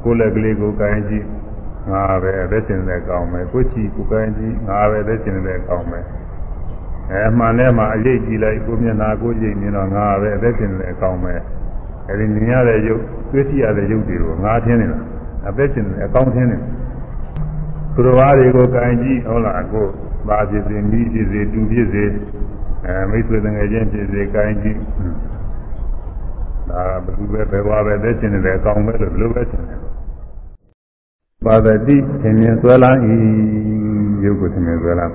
S1: ကိုယ်လက်ကလေးကိုကိုင်းကြည့် ငါပဲအသက်ရှင်တဲ့ကောင်းမယ်ကိုချီကိုကိုင်းကြီးငါပဲအသက်ရှင်တဲ့ကောင်းမယ်အဲမှန်နဲ့မှအရေးကြည့်လိုက်ကိုမျက်နာကိုကြည့်မြင်တော့ငါပဲအသက်ရှင်တဲ့ကောင်းမယ်အဲဒီမြင်ရတဲ့ရုပ်တွေ့ရှိရတဲ့ရုပ်တွေကိုငါထင်းနေတာအသက်ရှင်တဲ့အကောင်းထင်းနေသူတော်ဘာတွေကိုကိုင်းကြည့်ဟုတ်လားကိုပါဖြစ်စေမိဖြစ်စေတူဖြစ်စေအဲမိတ်ဆွေငယ်ချင်းဖြစ်စေကိုင်းကြည့်ဒါဘယ်လိုပဲဘယ်ဘွားပဲသက်ရှင်နေတဲ့အကောင်းပဲလို့ဘယ်လိုပဲရှင်နေ ပါဒတိသင်မြင်ဆွဲလာဤရုပ်ကိုသင်မြင်ဆွဲလာ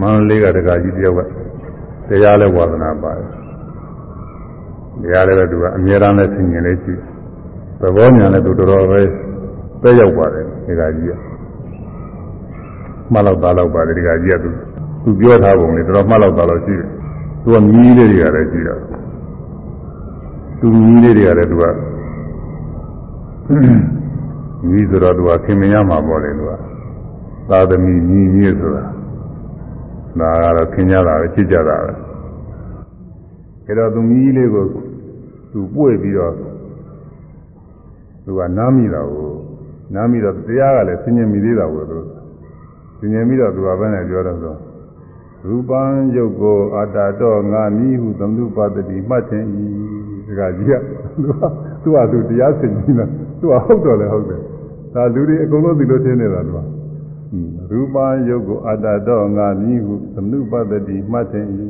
S1: မန္တလေးကတကကြီးတယောက်ကတရားလဲဝါဒနာပါတယ်တရားလည်းသူကအမြဲတမ်းလဲဆင်ញင်လေးရှိသဘောညာလည်းသူတော်တော်ပဲပဲရောက်ပါတယ်ဒီကကြီးကမှတ်တော့သားတော့ပါတယ်ဒီကကြီးကသူသူပြောထားပုံလေးတော်တော်မှတ်တော့သားလို့ရှိတယ်သူကမြည်လေးတွေကလည်းရှိတယ်သူမြည်လေးတွေကလည်းသူကမြ ည်ဆိုတော့သူကခင်မရမှာပေါ့လေသူကသာသမီမြည်မြည်ဆိုတာဒါကတော့ခင်ကြတာပဲချစ်ကြတာပဲအဲတော့သူမြည်လေးကိုသူပွေပြီးတော့သူကနားမိတာကိုနားမိတော့တရားကလည်းဆင်ញင်မိသေးတာကိုသူဆင်ញင်ပြီးတော့သူကဘယ်နဲ့ပြောတော့ဆိုရူပံယုတ်ကိုအတ္တတော့ငါမိဟုသမုပတ္တိမှတ်ခြင်းဤဒီကကြီးကသူကသူကသူတရားဆင်နေတာသူကဟုတ်တော့လေဟုတ်တယ် ဒါလူတွေအကုန်လုံးဒီလိုထင်နေတာသူကရူပံယုတ်ကိုအတ္တတော့ငါမိဟုသမုပတ္တိမှတ်ခြင်းဤ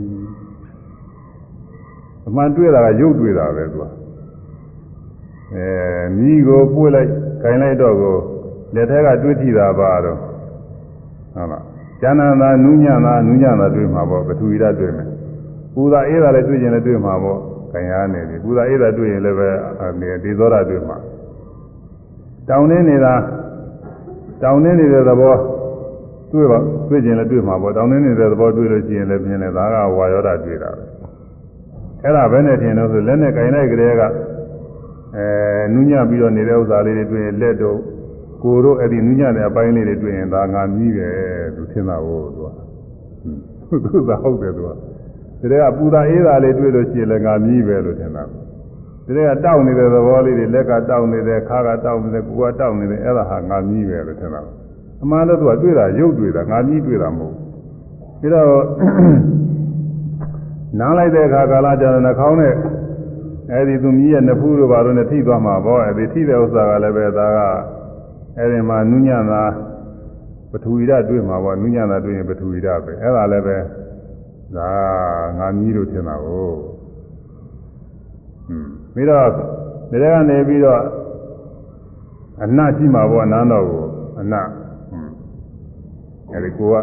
S1: အမှန်တွေ့တာကရုပ်တွေ့တာပဲသူကအဲမိကိုပွေးလိုက်ခိုင်လိုက်တော့ကိုလက်ထက်ကတွေ့ထိတာပါတော့ဟုတ်လားကျန်တာနူးညံ့တာနူးညံ့တာတွေ့မှာပေါ့ပထဝီဓာတ်တွေ့မယ်ပူတာအေးတာလည်းတွေ့ရင်လည်းတွေ့မှာပေါ့ခံရနေပြီပူတာအေးတာတွေ့ရင်လည်းပဲအနေဒီသောတာတွေ့မှာ တောင်းနေနေတာတောင်းနေနေတဲ့သဘောတွေ့ပါတွေ့ရင်လည်းတွေ့မှာပေါ့တောင်းနေနေတဲ့သဘောတွေ့လို့ရှိရင်လည်းမြင်တယ်ဒါကဝါယောဓာတွေ့တာပဲအဲ့ဒါပဲနဲ့ထင်လို့ဆိုလက်နဲ့ကင်လိုက်ကလေးကအဲနူးညံ့ပြီးတော့နေတဲ့ဥစ္စာလေးတွေတွေ့ရင်လက်တော့ကိုတို့အဲ့ဒီနူးညံ့တဲ့အပိုင်းလေးတွေတွေ့ရင်ဒါငါမြည်တယ်သူထင်တာကိုသူကသူကဟုတ်တယ်သူကဒီကပူတာအေးတာလေးတွေ့လို့ရှိရင်လည်းငါမြည်ပဲလို့ထင်တာ ဒီကတောက်နေတဲ့သဘောလေးတွေလက်ကတောက်နေတယ်ခါကတောက်နေတယ်ကိုကတောက်နေတယ်အဲ့ဒါဟာငါမြည်ပဲလို့ထင်တာအမှန်တော့သူကတွေ့တာရုပ်တွေ့တာငါမြည်တွေ့တာမဟုတ်ဘူးဒါတော့နားလိုက်တဲ့အခါကာလကြာတဲ့နှာခေါင်းနဲ့အဲဒီသူမြည်ရဲ့နဖူးတို့ဘာလို့နဲ့ထိသွားမှာပေါ့အဲဒီထိတဲ့ဥစ္စာကလည်းပဲဒါကအဲဒီမှာနုညံ့တာပထဝီဓာတ်တွေ့မှာပေါ့နုညံ့တာတွေ့ရင်ပထဝီဓာတ်ပဲအဲဒါလည်းပဲဒါငါမြည်လို့ထင်တာကိုဟွန်း ပြီးတော့ဒီထဲကနေပြီးတော့အနတ်ရှိမှာပေါ့နန်းတော်ကိုအနတ်ဟွန်းအဲဒီကိုက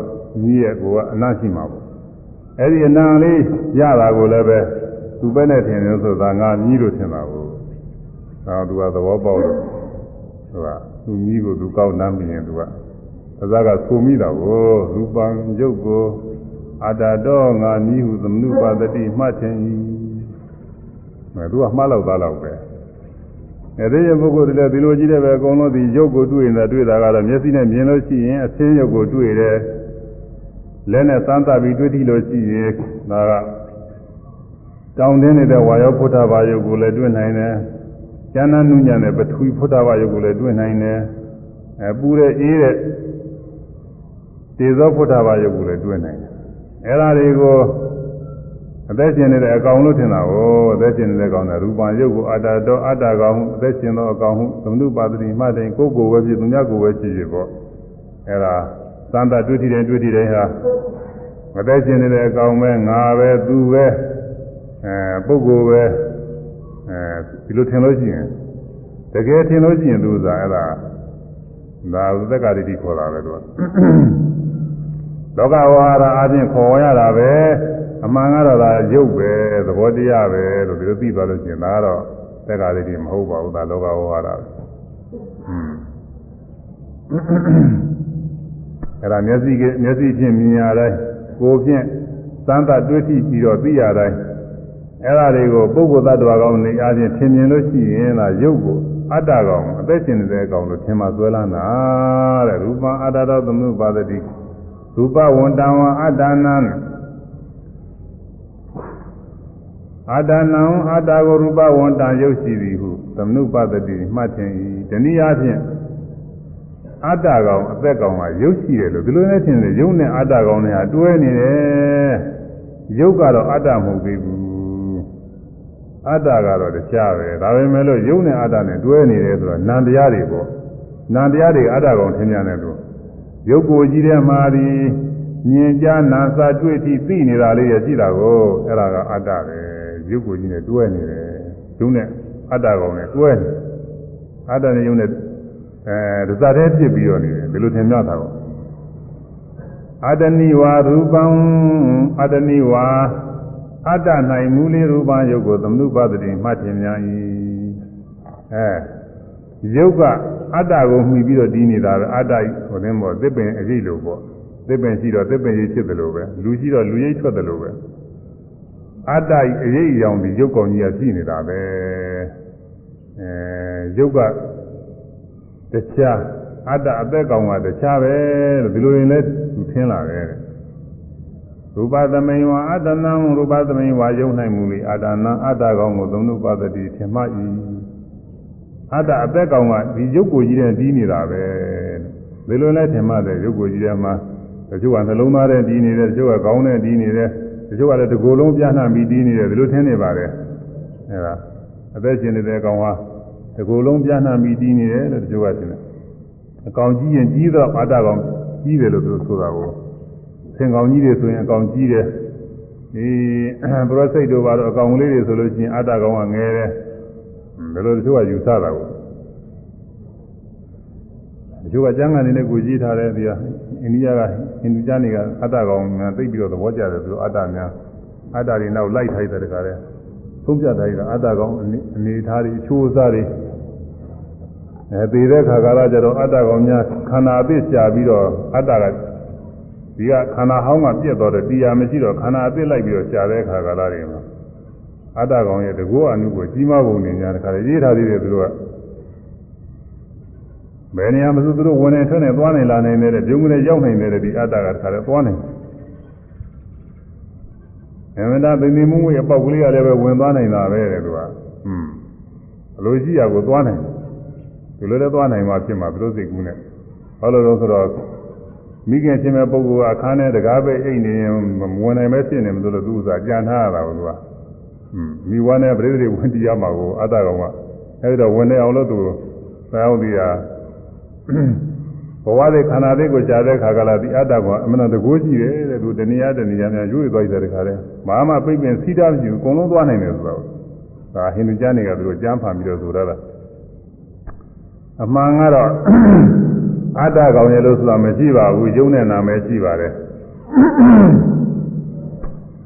S1: မြည်ရဲ့ကိုကအနတ်ရှိမှာပေါ့အဲဒီအနံလေးရတာကိုလည်းပဲသူပဲနဲ့ထင်တယ်ဆိုတာငါမြည်လို့ထင်တာကိုဒါသူကသဘောပေါက်လို့သူကသူမြည်ကိုသူကောက်နှမ်းမြင်သူကသဇာကဆိုမိတာကိုရူပံရုပ်ကိုအတ္တတော့ငါမြည်ဟုသမနုပါတတိမှတ်ခြင်းဤအဲ သူကမှားလောက်သားလောက်ပဲအဲဒီရပုဂ္ဂိုလ်တွေလည်းဒီလိုကြည့်တယ်ပဲအကုန်လုံးဒီရုပ်ကိုတွေ့နေတာတွေ့တာကတော့မျက်စိနဲ့မြင်လို့ရှိရင်အသင်းရုပ်ကိုတွေ့တယ်လက်နဲ့သမ်းသပ်ပြီးတွေ့ထိလို့ရှိရင်ဒါကတောင်းတင်းနေတဲ့ဝါယောဖုဒ္ဓဘာယုတ်ကိုလည်းတွေ့နိုင်တယ်။ကျမ်းနာနုညံတဲ့ပထဝီဖုဒ္ဓဘာယုတ်ကိုလည်းတွေ့နိုင်တယ်။အဲပူတဲ့အေးတဲ့တေဇောဖုဒ္ဓဘာယုတ်ကိုလည်းတွေ့နိုင်တယ်။အဲဒါတွေကို အသက်ရှင်နေတဲ့အကောင်လို့ထင်တာကိုအသက်ရှင်နေတဲ့အကောင်ကရူပံယုတ်ကိုအတ္တတော့အတ္တကောင်ဟုအသက်ရှင်သောအကောင်ဟုသမနုပါတိမှတိုင်ကိုယ်ကိုယ်ပဲဖြစ်သူများကိုယ်ပဲဖြစ်ဖြစ်ပေါ့။အဲဒါသံတတွေ့ထီတယ်တွေ့ထီတယ်ဟာအသက်ရှင်နေတဲ့အကောင်ပဲငါပဲသူပဲအဲပုဂ္ဂိုလ်ပဲအဲဒီလိုထင်လို့ရှိရင်တကယ်ထင်လို့ရှိရင်သူကအဲ့ဒါဒါဥဒက္ကတိတိခေါ်တာပဲသူကလောကဝါဒအချင်းခေါ်ရတာပဲ အမှန်ကတော့ဒါရုပ်ပဲသဘောတရားပဲလို့ဒီလိုသိသွားလို့ရှိရင်ဒါကတော့သက္ကာတိတိမဟုတ်ပါဘူးဒါလောကဝါဒပဲအဲ့ဒါမျက်စိကမျက်စိဖြင့်မြင်ရတိုင်းကိုယ်ဖြင့်သံသတွေ့ထိပြီးတော့သိရတိုင်းအဲ့ဒါတွေကိုပုဂ္ဂိုလ်သတ္တဝါကောင်းနေအားဖြင့်ထင်မြင်လို့ရှိရင်ဒါရုပ်ကိုအတ္တကောင်အသက်ရှင်နေတဲ့အကောင်လို့ထင်မှဆွဲလန်းတာတဲ့ရူပံအတ္တတော်သမုပါဒတိရူပဝန္တံဝအတ္တနံ အတ္တနံအတ္တကိုရူပဝန္တံရုပ်ရှိသည်ဟုသမုပါဒတိမှတ်ခြင်းဤတနည်းအားဖြင့်အတ္တကောင်အသက်ကောင်ကရုပ်ရှိတယ်လို့ဒီလိုနဲ့ထင်တယ်ရုပ်နဲ့အတ္တကောင်နဲ့ဟာတွဲနေတယ်ရုပ်ကတော့အတ္တမဟုတ်သေးဘူးအတ္တကတော့တရားပဲဒါပေမဲ့လို့ရုပ်နဲ့အတ္တနဲ့တွဲနေတယ်ဆိုတော့နံတရားတွေပေါ့နံတရားတွေအတ္တကောင်ထင်ကြတယ်လို့ရုပ်ကိုကြီးတဲ့မှာဒီမြင်ကြနာစာတွေ့ထိသိနေတာလေးရရှိတာကိုအဲ့ဒါကအတ္တပဲ ရုပ်ကိုကြီးနဲ့တွဲနေတယ်ရုပ်နဲ့အတ္တကောင်နဲ့တွဲနေအတ္တနဲ့ရုပ်နဲ့အဲဒသတဲ့ဖြစ်ပြီးတော့နေတယ်ဘယ်လိုထင်မြတ်တာကောအတ္တနိဝါရူပံအတ္တနိဝါအတ္တ၌မူလေးရူပံယုတ်ကိုသမနုပဒတိမှတ်ထင်များ၏အဲယုတ်ကအတ္တကိုမှီပြီးတော့ဒီနေတာပဲအတ္တဟိုသင်းပေါ့သစ်ပင်အရေးလို့ပေါ့သစ်ပင်ရှိတော့သစ်ပင်ရေးဖြစ်တယ်လို့ပဲလူရှိတော့လူရိပ်ထွက်တယ်လို့ပဲ အတ္တအရေးအယောင်ဒီယုတ်ကောင်ကြီးကရှိနေတာပဲအဲယုတ်ကတခြားအတ္တအသက်ကောင်ကတခြားပဲလို့ဒီလိုရင်လည်းသူထင်းလာတယ်ရူပသမိန်ဝါအတ္တနံရူပသမိန်ဝါယုံနိုင်မူလေအတ္တနံအတ္တကောင်ကိုသုံးလို့ပသတိထင်မှ၏အတ္တအသက်ကောင်ကဒီရုပ်ကိုကြီးတဲ့ပြီးနေတာပဲဒီလိုလဲထင်မှတဲ့ရုပ်ကိုကြီးတဲ့မှာတချို့ကနှလုံးသားတဲ့ပြီးနေတယ်တချို့ကခေါင်းတဲ့ပြီးနေတယ် တချို့ကလည်းတကိုယ်လုံးပြန့်နှံ့ပြီးပြီးနေတယ်ဒီလိုထင်နေပါတယ်အဲဒါအသက်ရှင်နေတဲ့ကောင်ဟာတကူလုံးပြန့်နှံ့ပြီးတီးနေတယ်လို့တချို့ကထင်တယ်အကောင်ကြီးရင်ကြီးတော့အာတကောင်ကြီးတယ်လို့သူဆိုတာကိုသင်ကောင်ကြီးတွေဆိုရင်အကောင်ကြီးတယ်ဒီပရောစိတ်တို့ဘာလို့အကောင်လေးတွေဆိုလို့ရှိရင်အာတကောင်ကငယ်တယ်ဘယ်လိုတချို့ကယူဆတာကိုတချို့ကကျမ်းဂန်နေတဲ့ကိုကြီးထားတယ်ဒီကအိန္ဒိယက ဟိန္ဒူကျမ်းတွေကအတ္တကောင်များသိပြီးတော့သဘောကျတယ်သူတို့အတ္တများအတ္တတွေနောက်လိုက်ထိုက်တဲ့တကားတဲ့သုံးပြတိုင်းကအတ္တကောင်အနေထားတွေအချိုးအစားတွေအဲသေတဲ့ခါကာလကျတော့အတ္တကောင်များခန္ဓာအသစ်ရှာပြီးတော့အတ္တကဒီကခန္ဓာဟောင်းကပြက်တော့တယ်တရားမရှိတော့ခန္ဓာအသစ်လိုက်ပြီးတော့ရှာတဲ့ခါကာလတွေမှာအတ္တကောင်ရဲ့တကောအနုကိုကြီးမားပုံနေများတခါလေရေးထားသေးတယ်သူတို့က ဘယ်နေရာမှာသူတို့ဝင်နေထွက်နေသွားနေလာနေနေတဲ့ပြုံးကလေးရောက်နေနေတဲ့ဒီအတ္တကတခါလဲသွားနေအမတာပင်မမှုရဲ့အပေါက်ကလေးကလည်းပဲဝင်သွားနိုင်တာပဲတဲ့သူကအင်းအလိုရှိရာကိုသွားနိုင်သူလည်းလည်းသွားနိုင်မှာဖြစ်မှာသူတို့စိတ်ကူးနဲ့ဘာလို့လဲဆိုတော့မိခင်ချင်းမဲ့ပုဂ္ဂိုလ်ကအခန်းထဲတကားပဲအိတ်နေရင်ဝင်နိုင်မဲဖြစ်နေမလို့သူဥစားကြံထားရတာကိုသူကအင်းမိဝါနဲ့ပြိတ္တိဝင်တရားမှာကိုအတ္တကောင်ကအဲဒီတော့ဝင်နေအောင်လို့သူသာဝတိယာ ဘဝလေးခန္ဓာလေးကိုရှားတဲ့ခါကလာဒီအတ္တကအမှန်တကူရှိတယ်တဲ့သူတဏှာတဏှာများရွေ့သွားတဲ့ခါလဲဘာမှပြိပင်စီးတာမရှိဘူးအကုန်လုံးသွားနိုင်တယ်ဆိုတော့ဒါဟိန္ဒူကျမ်းတွေကသူတို့ကျမ်းဖန်ပြီးတော့ဆိုရတာအမှန်ကတော့အတ္တကောင်ရဲ့လို့ဆိုတာမရှိပါဘူးယုံနဲ့နာမဲရှိပါတယ်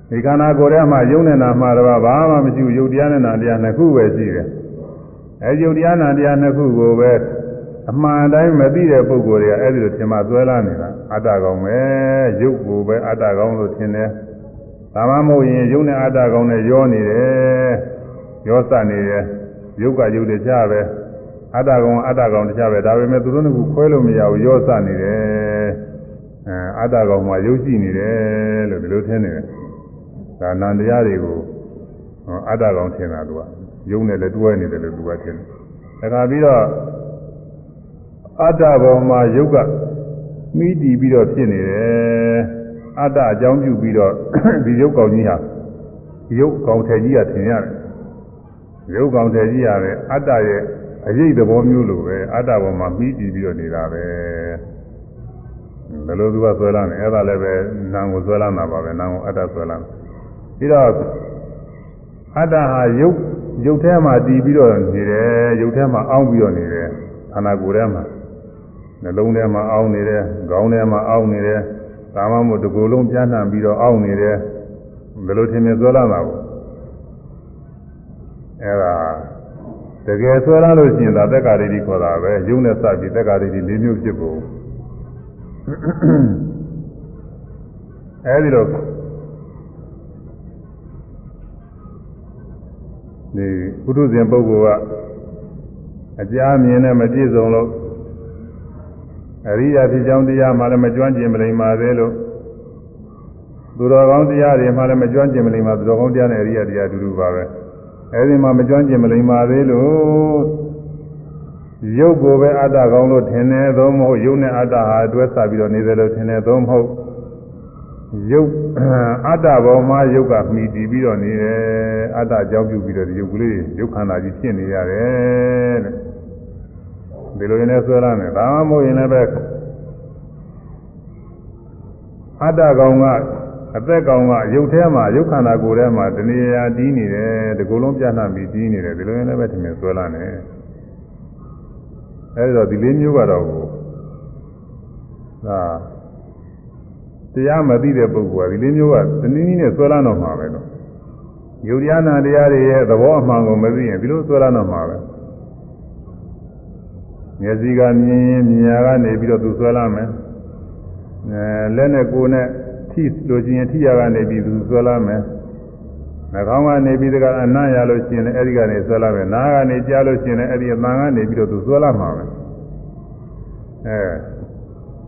S1: ဒီခန္ဓာကိုယ်ထဲမှာယုံနဲ့နာမှာတော့ဘာမှမရှိဘူးယုတ်တရားနဲ့နာတရားနှစ်ခုပဲရှိတယ်အဲယုတ်တရားနာတရားနှစ်ခုကိုပဲ အမှန်တိုင်းမသိတဲ့ပုဂ္ဂိုလ်တွေကအဲ့ဒီလိုသင်မှသွဲလာနေတာအတ္တကောင်ပဲယုတ်ကိုပဲအတ္တကောင်လို့ထင်တယ်ဒါမှမဟုတ်ရင်ယုတ်နဲ့အတ္တကောင်နဲ့ရောနေတယ်ရောစနေတယ်ယုတ်ကယုတ်တခြားပဲအတ္တကောင်အတ္တကောင်တခြားပဲဒါပေမဲ့သူတို့ကခွဲလို့မရဘူးရောစနေတယ်အဲအတ္တကောင်မှာယုတ်ရှိနေတယ်လို့ဒီလိုထင်နေတယ်ဒါနန္တရားတွေကိုအတ္တကောင်ထင်တာသူကယုတ်နဲ့လည်းတွဲနေတယ်လို့သူကထင်တယ်ဒါကပြီးတော့ အတ္တဘောမှာယုတ်ကမိတည်ပြီးတော့ဖြစ်နေတယ်အတ္တအကြောင်းပြုပြီးတော့ဒီယုတ်ကောင်ကြီးဟာယုတ်ကောင်ထည်ကြီးကထင်ရတယ်ရုပ်ကောင်တည်းကြီးရတယ်အတ္တရဲ့အရေးသဘောမျိုးလိုပဲအတ္တပေါ်မှာပြီးတည်ပြီးတော့နေတာပဲဘယ်လိုသူကဆွဲလာနေအဲ့ဒါလည်းပဲနာမ်ကိုဆွဲလာတာပါပဲနာမ်ကိုအတ္တဆွဲလာပြီးတော့အတ္တဟာရုပ်ရုပ်ထဲမှာတည်ပြီးတော့နေတယ်ရုပ်ထဲမှာအောင်းပြီးတော့နေတယ်ခန္ဓာကိုယ်ထဲမှာ နှလုံးထဲမှာအောင်းနေတယ်ခေါင်းထဲမှာအောင်းနေတယ်ဒါမှမဟုတ်ဒီကိုယ်လုံးပြန့်နှံ့ပြီးတော့အောင်းနေတယ်ဘယ်လိုထင်မြင်ဆွဲလာတာကိုအဲ့ဒါတကယ်ဆွဲလာလို့ရှိရင်ဒါသက်္ကာရိတိခေါ်တာပဲယုံနဲ့စပြီးသက်္ကာရိတိ၄မျိုးဖြစ်ဖို့အဲဒီလိုဒီပုထုဇဉ်ပုဂ္ဂိုလ်ကအကြားမြင်နဲ့မပြည့်စုံလို့ အရိယာဖြစ်ကြောင်းတရားမှလည်းမကျွမ်းကျင်မလိမ္မာသေးလို့သူတော်ကောင်းတရားတွေမှလည်းမကျွမ်းကျင်မလိမ္မာသူတော်ကောင်းတရားနဲ့အရိယာတရားအတူတူပါပဲအဲဒီမှာမကျွမ်းကျင်မလိမ္မာသေးလို့ယရုပ်ကိုပဲအတ္တကောင်းလို့ထင်တယ်သို့မဟုတ်ရုပ်နဲ့အတ္တဟာအတွဲဆက်ပြီးတော့နေတယ်လို့ထင်တယ်သို့မဟုတ်ရုပ်အတ္တဘောမှာရုပ်ကမှီတည်ပြီးတော့နေတယ်အတ္တကြောင့်ပြုပြီးတော့ဒီရုပ်ကလေးရုပ်ခန္ဓာကြီးဖြစ်နေရတယ်တဲ့ ဒီလိုရင်လည်းဆွဲလာမယ်ဒါမှမဟုတ်ရင်လည်းပဲအတ္တကောင်ကအသက်ကောင်ကရုပ်ထဲမှာရုပ်ခန္ဓာကိုယ်ထဲမှာတဏှာတီးနေတယ်ဒီကုလုံးပြန့်နှံ့ပြီးတီးနေတယ်ဒီလိုရင်လည်းပဲထင်မြင်ဆွဲလာနေအဲဒီတော့ဒီလေးမျိုးကတော့ဒါတရားမသိတဲ့ပုဂ္ဂိုလ်ကဒီလေးမျိုးကတနည်းနည်းနဲ့ဆွဲလာတော့မှာပဲလို့ယုတ်တရားနာတရားတွေရဲ့သဘောအမှန်ကိုမသိရင်ဒီလိုဆွဲလာတော့မှာပဲ မျက်စိကမြင်ရင်မြင်ရကနေပြီးတော့သူဆွဲလာမယ်အဲလက်နဲ့ကိုယ်နဲ့ထိလို့ရှိရင်ထိရကနေပြီးသူဆွဲလာမယ်နှာခေါင်းကနေပြီးတကအနံ့ရလို့ရှိရင်လည်းအဲ့ဒီကနေဆွဲလာမယ်နားကနေကြားလို့ရှိရင်လည်းအဲ့ဒီအမှန်ကနေပြီးတော့သူဆွဲလာမှာပဲအဲ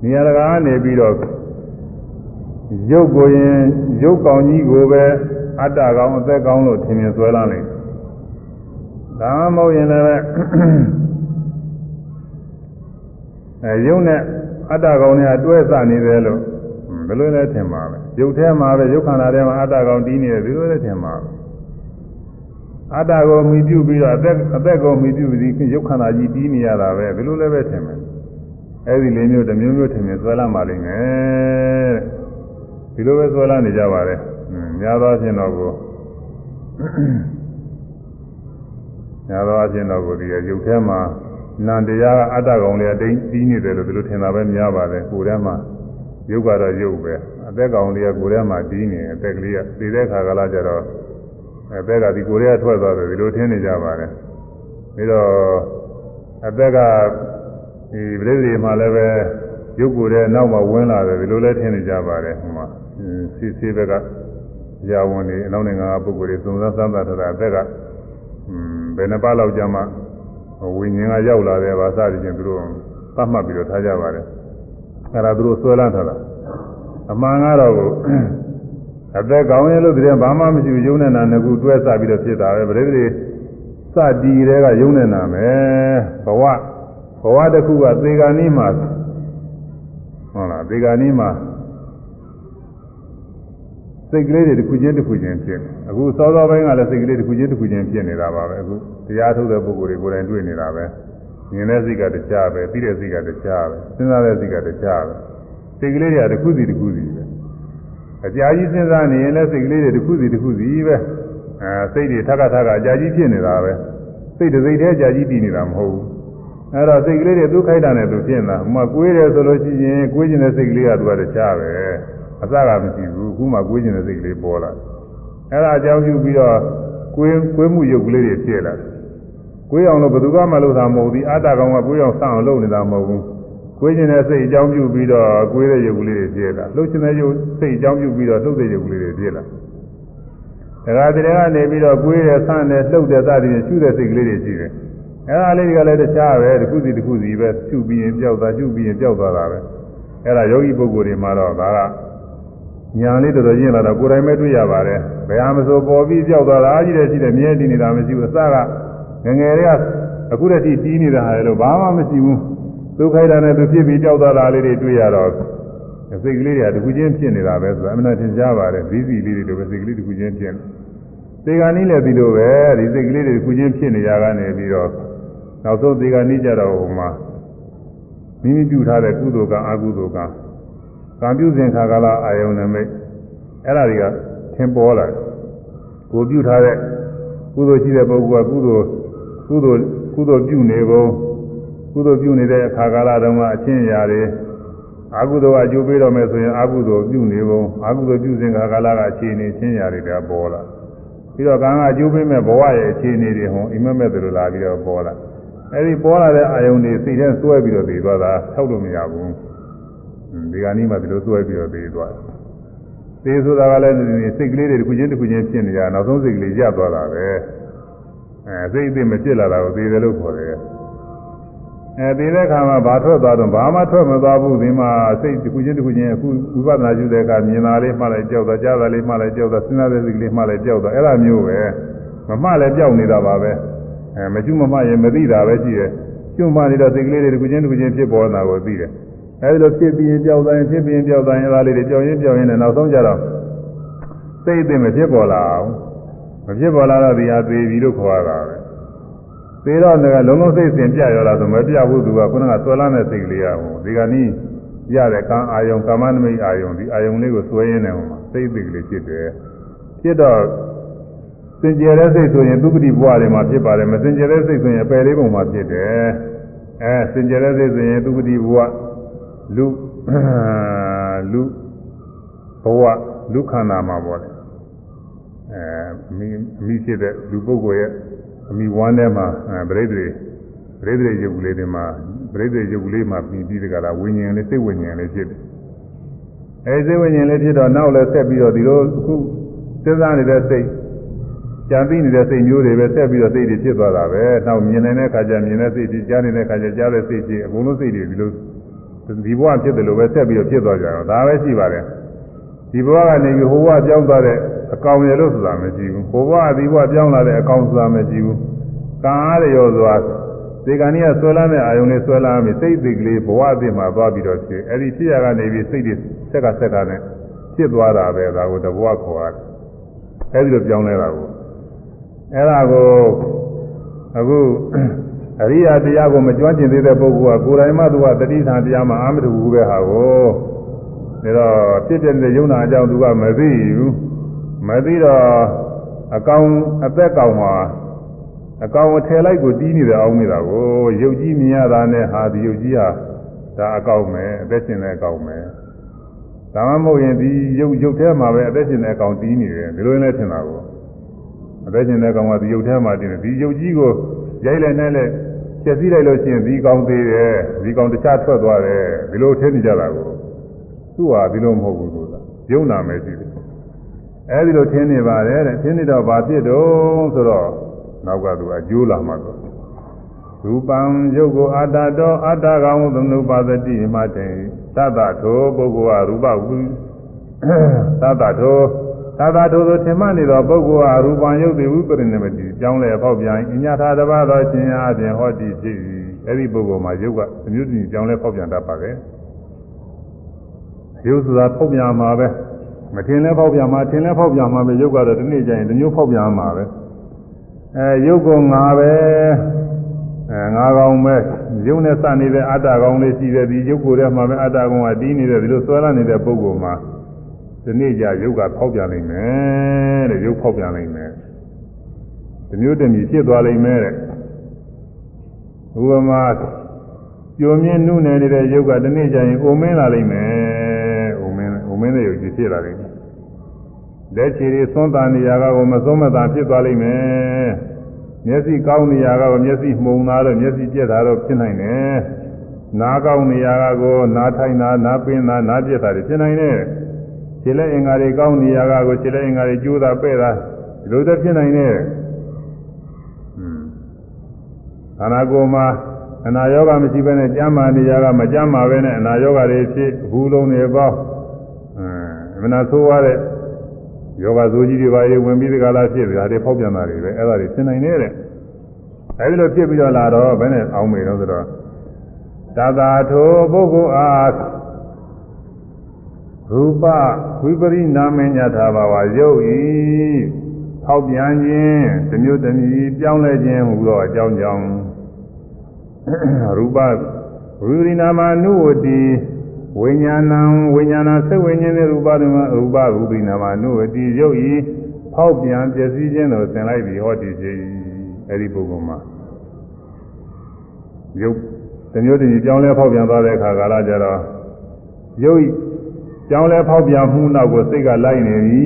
S1: နေရာတကာကနေပြီးတော့ရုပ်ကိုရင်ရုပ်ကောင်ကြီးကိုပဲအတ္တကောင်အသက်ကောင်လို့ထင်မြင်ဆွဲလာလိုက်ဒါမှမဟုတ်ရင်လည်း အဲရုပ်နဲ့အတ္တကောင်နဲ့အတွဲစနေတယ်လို့ဘယ်လိုလဲထင်ပါပဲရုပ်ထဲမှာပဲရုပ်ခန္ဓာထဲမှာအတ္တကောင်တည်နေတယ်ဒီလိုလဲထင်ပါပဲအတ္တကိုမိပြုပြီးတော့အသက်အသက်ကိုမိပြုပြီးရုပ်ခန္ဓာကြီးတည်နေရတာပဲဘယ်လိုလဲပဲထင်မယ်အဲဒီလေးမျိုးတစ်မျိုးမျိုးထင်မြင်ဆွဲလာမှလိမ့်မယ်ဒီလိုပဲဆွဲလာနေကြပါလေများသောအားဖြင့်တော့ကိုများသောအားဖြင့်တော့ကိုဒီရုပ်ထဲမှာ နန္တရားကအတ္တကောင်လေးအတိတ်ပြီးနေတယ်လို့ဒီလိုထင်တာပဲများပါတယ်ကိုယ်ထဲမှာရုပ်ကတော့ရုပ်ပဲအသက်ကောင်လေးကကိုယ်ထဲမှာပြီးနေအသက်ကလေးကသိတဲ့ခါကလာကြတော့အသက်ကဒီကိုယ်ထဲကထွက်သွားတယ်ဒီလိုထင်နေကြပါတယ်ပြီးတော့အသက်ကဒီပရိသေမှာလည်းပဲရုပ်ကိုယ်ထဲနောက်မှဝင်လာတယ်ဒီလိုလဲထင်နေကြပါတယ်ဟိုမှာစီစီဘက်ကရာဝန်နေအနောက်နိုင်ငံကပုဂ္ဂိုလ်တွေသုံးသပ်သမ်းသပ်ထားတာအသက်ကဘယ်နှပါလောက်ကြာမှ ဝိညာဉ်ကရောက်လာတယ်ဗာစသည်ချင်းသူတို့သတ်မှတ်ပြီးတော့ထားကြပါတယ်အဲဒါသူတို့ဆွဲလန်းထားတာအမှန်ကတော့အသက်ကောင်းရင်လို့တည်းဘာမှမရှိဘူးယုံနေတာငကူတွဲစပြီးတော့ဖြစ်တာပဲပရိသေစတီတွေကယုံနေတာမယ်ဘဝဘဝတစ်ခုကသေဂာနီးမှာဟုတ်လားသေဂာနီးမှာ စိတ်ကလေးတွေတစ်ခုချင်းတစ်ခုချင်းဖြစ်အခုစောစောပိုင်းကလည်းစိတ်ကလေးတစ်ခုချင်းတစ်ခုချင်းဖြစ်နေတာပါပဲအခုတရားထုတ်တဲ့ပုဂ္ဂိုလ်တွေကိုယ်တိုင်တွေ့နေတာပဲမြင်တဲ့စိတ်ကတခြားပဲသိတဲ့စိတ်ကတခြားပဲစဉ်းစားတဲ့စိတ်ကတခြားပဲစိတ်ကလေးတွေကတစ်ခုစီတစ်ခုစီပဲအကြာကြီးစဉ်းစားနေရင်လည်းစိတ်ကလေးတွေတစ်ခုစီတစ်ခုစီပဲအဲစိတ်တွေထပ်ခါထပ်ခါအကြာကြီးဖြစ်နေတာပဲစိတ်တစ်စိတ်တည်းအကြာကြီးတည်နေတာမဟုတ်ဘူးအဲ့တော့စိတ်ကလေးတွေသူ့ခိုက်တာနဲ့သူဖြစ်နေတာဟိုမှာကိုယ်တယ်ဆိုလို့ရှိရင်ကိုယ်ကျင်တဲ့စိတ်ကလေးကသူကတခြားပဲ အစကမရှိဘူးအခုမှကိုယ်ကျင်တဲ့စိတ်ကလေးပေါ်လာအဲ့ဒါအကြောင်းပြုပြီးတော့ကိုယ်ကိုယ်မှုရုပ်ကလေးတွေဖြစ်လာကိုယ်အောင်လို့ဘယ်သူမှမလုပ်တာမဟုတ်ဘူးအတ္တကောင်ကကိုယ်အောင်စအောင်လုပ်နေတာမဟုတ်ဘူးကိုယ်ကျင်တဲ့စိတ်အကြောင်းပြုပြီးတော့ကိုယ်တဲ့ရုပ်ကလေးတွေဖြစ်လာလှုပ်ရှင်တဲ့ရုပ်စိတ်အကြောင်းပြုပြီးတော့လှုပ်တဲ့ရုပ်ကလေးတွေဖြစ်လာဒါကတည်းကနေပြီးတော့ကိုယ်ရဲ့ဆန့်တဲ့လှုပ်တဲ့စသည်ဖြင့်ရှုတဲ့စိတ်ကလေးတွေရှိတယ်အဲ့ဒါလေးတွေကလည်းတခြားပဲတစ်ခုစီတစ်ခုစီပဲရှုပြီးရင်ကြောက်တာရှုပြီးရင်ကြောက်သွားတာပဲအဲ့ဒါယောဂီပုဂ္ဂိုလ်တွေမှာတော့ဒါက ညာလေးတော်တော်ရင်းလာတော့ကိုယ်တိုင်ပဲတွေ့ရပါတယ်ဘယ်ဟာမဆိုပေါ်ပြီးကြောက်သွားတာအကြီးတဲ့ရှိတဲ့မြဲတည်နေတာမရှိဘူးအစကငငယ်တွေကအခုတည်းကတီးနေတာဟာလို့ဘာမှမရှိဘူးသူခိုက်တာနဲ့သူဖြစ်ပြီးကြောက်သွားတာလေးတွေတွေ့ရတော့စိတ်ကလေးတွေကတခုချင်းဖြစ်နေတာပဲဆိုတာအမှန်တရားကြားပါတယ်ဘီစီလေးတွေလိုပဲစိတ်ကလေးတခုချင်းဖြစ်နေသေကနည်းလည်းဒီလိုပဲဒီစိတ်ကလေးတွေတခုချင်းဖြစ်နေကြကနေပြီးတော့နောက်ဆုံးသေကနည်းကြတော့ဟိုမှာမိမိပြုထားတဲ့ကုသိုလ်ကံအကုသိုလ်ကံ ကံပြုစဉ်ခါကာလအာယုန်နမိတ်အဲ့ဒါတွေကသင်ပေါ်လာတယ်ကိုပြုထားတဲ့ကုသိုလ်ရှိတဲ့ပုဂ္ဂိုလ်ကကုသိုလ်ကုသိုလ်ကုသိုလ်ပြုနေကုန်ကုသိုလ်ပြုနေတဲ့အခါကာလတုန်းကအချင်းအရာတွေအကုသိုလ်အကျိုးပေးတော့မယ်ဆိုရင်အကုသိုလ်ပြုနေကုန်အကုသိုလ်ပြုစဉ်ခါကာလကအခြေအနေချင်းအရာတွေကပေါ်လာပြီးတော့ကံကအကျိုးပေးမဲ့ဘဝရဲ့အခြေအနေတွေဟောအိမ်မက်မဲ့တွေလာပြီးတော့ပေါ်လာအဲဒီပေါ်လာတဲ့အာယုန်တွေစိတ်ထဲစွဲပြီးတော့ပြီးသွားတာထောက်လို့မရဘူး ဒီကနေ့မှဒီလိုစွဲပြီးတော့ပြီးသွားတယ်သေဆိုတာကလည်းစိတ်ကလေးတွေတစ်ခုချင်းတစ်ခုချင်းဖြစ်နေကြနောက်ဆုံးစိတ်ကလေးရပ်သွားတာပဲအဲစိတ်အသိမဖြစ်လာတာကိုသေတယ်လို့ခေါ်တယ်အဲသေတဲ့ခါမှာဘာထွက်သွားတော့ဘာမှထွက်မသွားဘူးဒီမှာစိတ်တစ်ခုချင်းတစ်ခုချင်းအခုဝိပဿနာယူတဲ့အခါမြင်တာလေးမှလည်းကြောက်တာကြားတာလေးမှလည်းကြောက်တာစဉ်းစားတဲ့စိတ်ကလေးမှလည်းကြောက်တာအဲ့လိုမျိုးပဲမမှလည်းကြောက်နေတာပါပဲအဲမကျွမမှရင်မသိတာပဲရှိတယ်ကျွမှနေတော့စိတ်ကလေးတွေတစ်ခုချင်းတစ်ခုချင်းဖြစ်ပေါ်လာကိုသိတယ် အဲဒီလိုဖြစ်ပြီးရင်ကြောက်တိုင်းဖြစ်ပြီးရင်ကြောက်တိုင်းအဲဒါလေးတွေကြောက်ရင်ကြောက်ရင်လည်းနောက်ဆုံးကြတော့စိတ်အသိမဖြစ်ပေါ်လာအောင်မဖြစ်ပေါ်လာတော့ဒီဟာသေးပြီလို့ခေါ်ရတာပဲသေတော့လည်းလုံးလုံးစိတ်စဉ်ပြရောလာဆိုမပြဘူးသူကခုနကဆွဲလန်းတဲ့စိတ်ကလေးရဟိုဒီကနေ့ရတဲ့ကံအာယုံကာမနမိတ်အာယုံဒီအာယုံလေးကိုဆွဲရင်းနေမှာစိတ်သိကလေးဖြစ်တယ်ဖြစ်တော့စင်ကြယ်တဲ့စိတ်ဆိုရင်သူပတိဘဝတွေမှာဖြစ်ပါတယ်မစင်ကြယ်တဲ့စိတ်ဆိုရင်အပယ်လေးပုံမှာဖြစ်တယ်အဲစင်ကြယ်တဲ့စိတ်ဆိုရင်သူပတိဘဝ လူလူဘဝလူခန္ဓာမှာပေါ့လေအဲမိမိဖြစ်တဲ့လူပုဂ္ဂိုလ်ရဲ့အမိဝမ်းထဲမှာပရိသေပရိသေရုပ်ကလေးတွေမှာပရိသေရုပ်ကလေးမှာပြီးပြီးတကလားဝိညာဉ်လေးစိတ်ဝိညာဉ်လေးဖြစ်တယ်အဲစိတ်ဝိညာဉ်လေးဖြစ်တော့နောက်လည်းဆက်ပြီးတော့ဒီလိုအခုစဉ်းစားနေတဲ့စိတ်ကြံသိနေတဲ့စိတ်မျိုးတွေပဲဆက်ပြီးတော့စိတ်တွေဖြစ်သွားတာပဲနောက်မြင်နေတဲ့ခါကျမြင်တဲ့စိတ်တွေကြားနေတဲ့ခါကျကြားတဲ့စိတ်တွေအကုန်လုံးစိတ်တွေဒီလို ဒီဘဝဖြစ်တယ်လို့ပဲဆက်ပြီးတော့ဖြစ်သွားကြတော့ဒါပဲရှိပါတယ်ဒီဘဝကနေပြီးဟိုဘဝပြောင်းသွားတဲ့အကောင်ရလို့ဆိုတာမရှိဘူးဟိုဘဝဒီဘဝပြောင်းလာတဲ့အကောင်ဆိုတာမရှိဘူးကံအားရရောစွာဒီကံကြီးကဆွဲလန်းတဲ့အာယုန်လေးဆွဲလန်းပြီးစိတ်သိကလေးဘဝအသစ်မှာသွားပြီးတော့ဖြစ်အဲ့ဒီဖြစ်ရကနေပြီးစိတ်တွေဆက်ကဆက်ကနဲ့ဖြစ်သွားတာပဲဒါကိုတဘဝခေါ်ရတယ်အဲ့ဒီလိုပြောင်းလဲတာကိုအဲ့ဒါကိုအခု အရိယာတရားကိုမကြွကျင်သေးတဲ့ပုဂ္ဂိုလ်ကကိုယ်တိုင်မှသူကတတိထာတရားမှအာမတူဘူးပဲဟာကိုဒါတော့ဖြစ်တဲ့ယုံနာအကြောင်းသူကမသိဘူးမသိတော့အကောင်အသက်ကောင်မှာအကောင်အထယ်လိုက်ကိုတီးနေတယ်အောင်နေတာကိုရုပ်ကြီးမြင်ရတာနဲ့ဟာဒီရုပ်ကြီးဟာဒါအကောင်မယ်အသက်ရှင်တဲ့အကောင်မယ်ဒါမှမဟုတ်ရင်ဒီရုပ်ရုပ်ထဲမှာပဲအသက်ရှင်တဲ့အကောင်တီးနေတယ်ဒီလိုလည်းထင်တာကိုအသက်ရှင်တဲ့အကောင်ကဒီရုပ်ထဲမှာတည်နေဒီရုပ်ကြီးကိုရိုက်လိုက်နဲ့လည်း ကျက်စီးလိုက်လို့ရှိရင်ဒီကောင်သေးတယ်ဒီကောင်တခြားထွက်သွားတယ်ဒီလိုထင်နေကြတာကိုသူ့ဟာဒီလိုမဟုတ်ဘူးလို့ယုံနာမယ်ရှိတယ်အဲဒီလိုထင်းနေပါတယ်တဲ့ထင်းနေတော့ဘာဖြစ်တော့ဆိုတော့နောက်ကသူအကျိုးလာမှတော့ရူပံယုတ်ကိုအာတတော်အာတကောင်သမနုပါဒတိမှတင်သတ္တထိုပုဂ္ဂိုလ်ဟာရူပဝုသတ္တထိုသတ္တထိုဆိုထင်မှနေသောပုဂ္ဂိုလ်ဟာရူပံယုတ်တိဝိပရိနိမတိ ကြောင်းလဲပေါက်ပြန်အညာထာတပါသောရှင်အားဖြင့်ဟောတိဖြစ်၏အဲဒီပုဂ္ဂိုလ်မှာယုတ်ကအမျိုးစုံကြောင်းလဲပေါက်ပြန်တတ်ပါပဲယုတ်ဆိုတာပေါက်ပြန်မှာပဲမထင်လဲဖောက်ပြန်မှာထင်လဲဖောက်ပြန်မှာပဲရုပ်ကတော့ဒီနေ့ကျရင်ဒီမျိုးဖောက်ပြန်မှာပဲအဲရုပ်ကငါပဲအဲငါကောင်ပဲရုပ်နဲ့စနေတဲ့အတ္တကောင်လေးရှိတယ်ဒီရုပ်ကိုယ်ထဲမှာပဲအတ္တကောင်ကတီးနေတယ်ဒီလိုဆွဲလာနေတဲ့ပုဂ္ဂိုလ်မှာဒီနေ့ကျရုပ်ကဖောက်ပြန်နိုင်မယ်တဲ့ရုပ်ဖောက်ပြန်နိုင်မယ် ဒီမျိုးတည်းမြည်ဖြစ်သွားနိုင်မယ်တဲ့ဥပမာကြုံမြင့်နုနယ်နေတဲ့ရုပ်ကဒီနေ့ကျရင်အိုမင်းလာနိုင်မယ်အိုမင်းအိုမင်းတဲ့ရုပ်ကြီးဖြစ်လာနိုင်တယ်လက်ချီတွေသွန်းတာနေရာကကိုမသွန်းမတာဖြစ်သွားလိမ့်မယ်မျက်စိကောင်းနေရာကကိုမျက်စိမှုံတာတော့မျက်စိပြက်တာတော့ဖြစ်နိုင်တယ်နားကောင်းနေရာကကိုနားထိုင်တာနားပင်းတာနားပြက်တာတွေဖြစ်နိုင်တယ်ခြေလက်အင်္ဂါတွေကောင်းနေရာကကိုခြေလက်အင်္ဂါတွေကျိုးတာပဲ့တာဒီလိုသက်ဖြစ်နိုင်တယ် ခန္ဓာကိုယ်မှာအနာရောဂါမရှိဘဲနဲ့ကျမ်းမာနေရာကမကျမ်းမာဘဲနဲ့အနာရောဂါတွေဖြစ်ဘူးလုံးတွေပေါင်းအဲမနာဆိုးရတဲ့ယောဂဆိုးကြီးတွေပါရေဝင်ပြီးဒီကလာဖြစ်တယ်ဒါတွေဖောက်ပြန်တာတွေပဲအဲ့ဒါတွေရှင်းနိုင်နေတဲ့အဲဒီလိုဖြစ်ပြီးတော့လာတော့ဘယ်နဲ့အောင်မေတော့ဆိုတော့သာသာထိုပုဂ္ဂိုလ်အားရူပဝိပရိနာမညထာဘာဝရုပ်ဤ ဖောက်ပြန်ခြင်းတစ်မျိုးတစ်မျိုးပြောင်းလဲခြင်းဟူသောအကြောင်းကြောင့်ရူပဝိပရိနာမနုဝတိဝိညာဏံဝိညာဏသဝိညာဉ်နဲ့ရူပဓမ္မရူပရူပိနာမနုဝတိရုပ်ဤဖောက်ပြန်ပျက်စီးခြင်းတို့ဆင်လိုက်ပြီးဟောတည်စေအဲ့ဒီပုဂ္ဂိုလ်မှာရုပ်တမျိုးတည်းကြောင်းလဲဖောက်ပြန်သွားတဲ့အခါကာလကျတော့ရုပ် ကြောင်းလဲဖောက်ပြန်မှုနောက်ကိုစိတ်ကလိုက်နေပြီ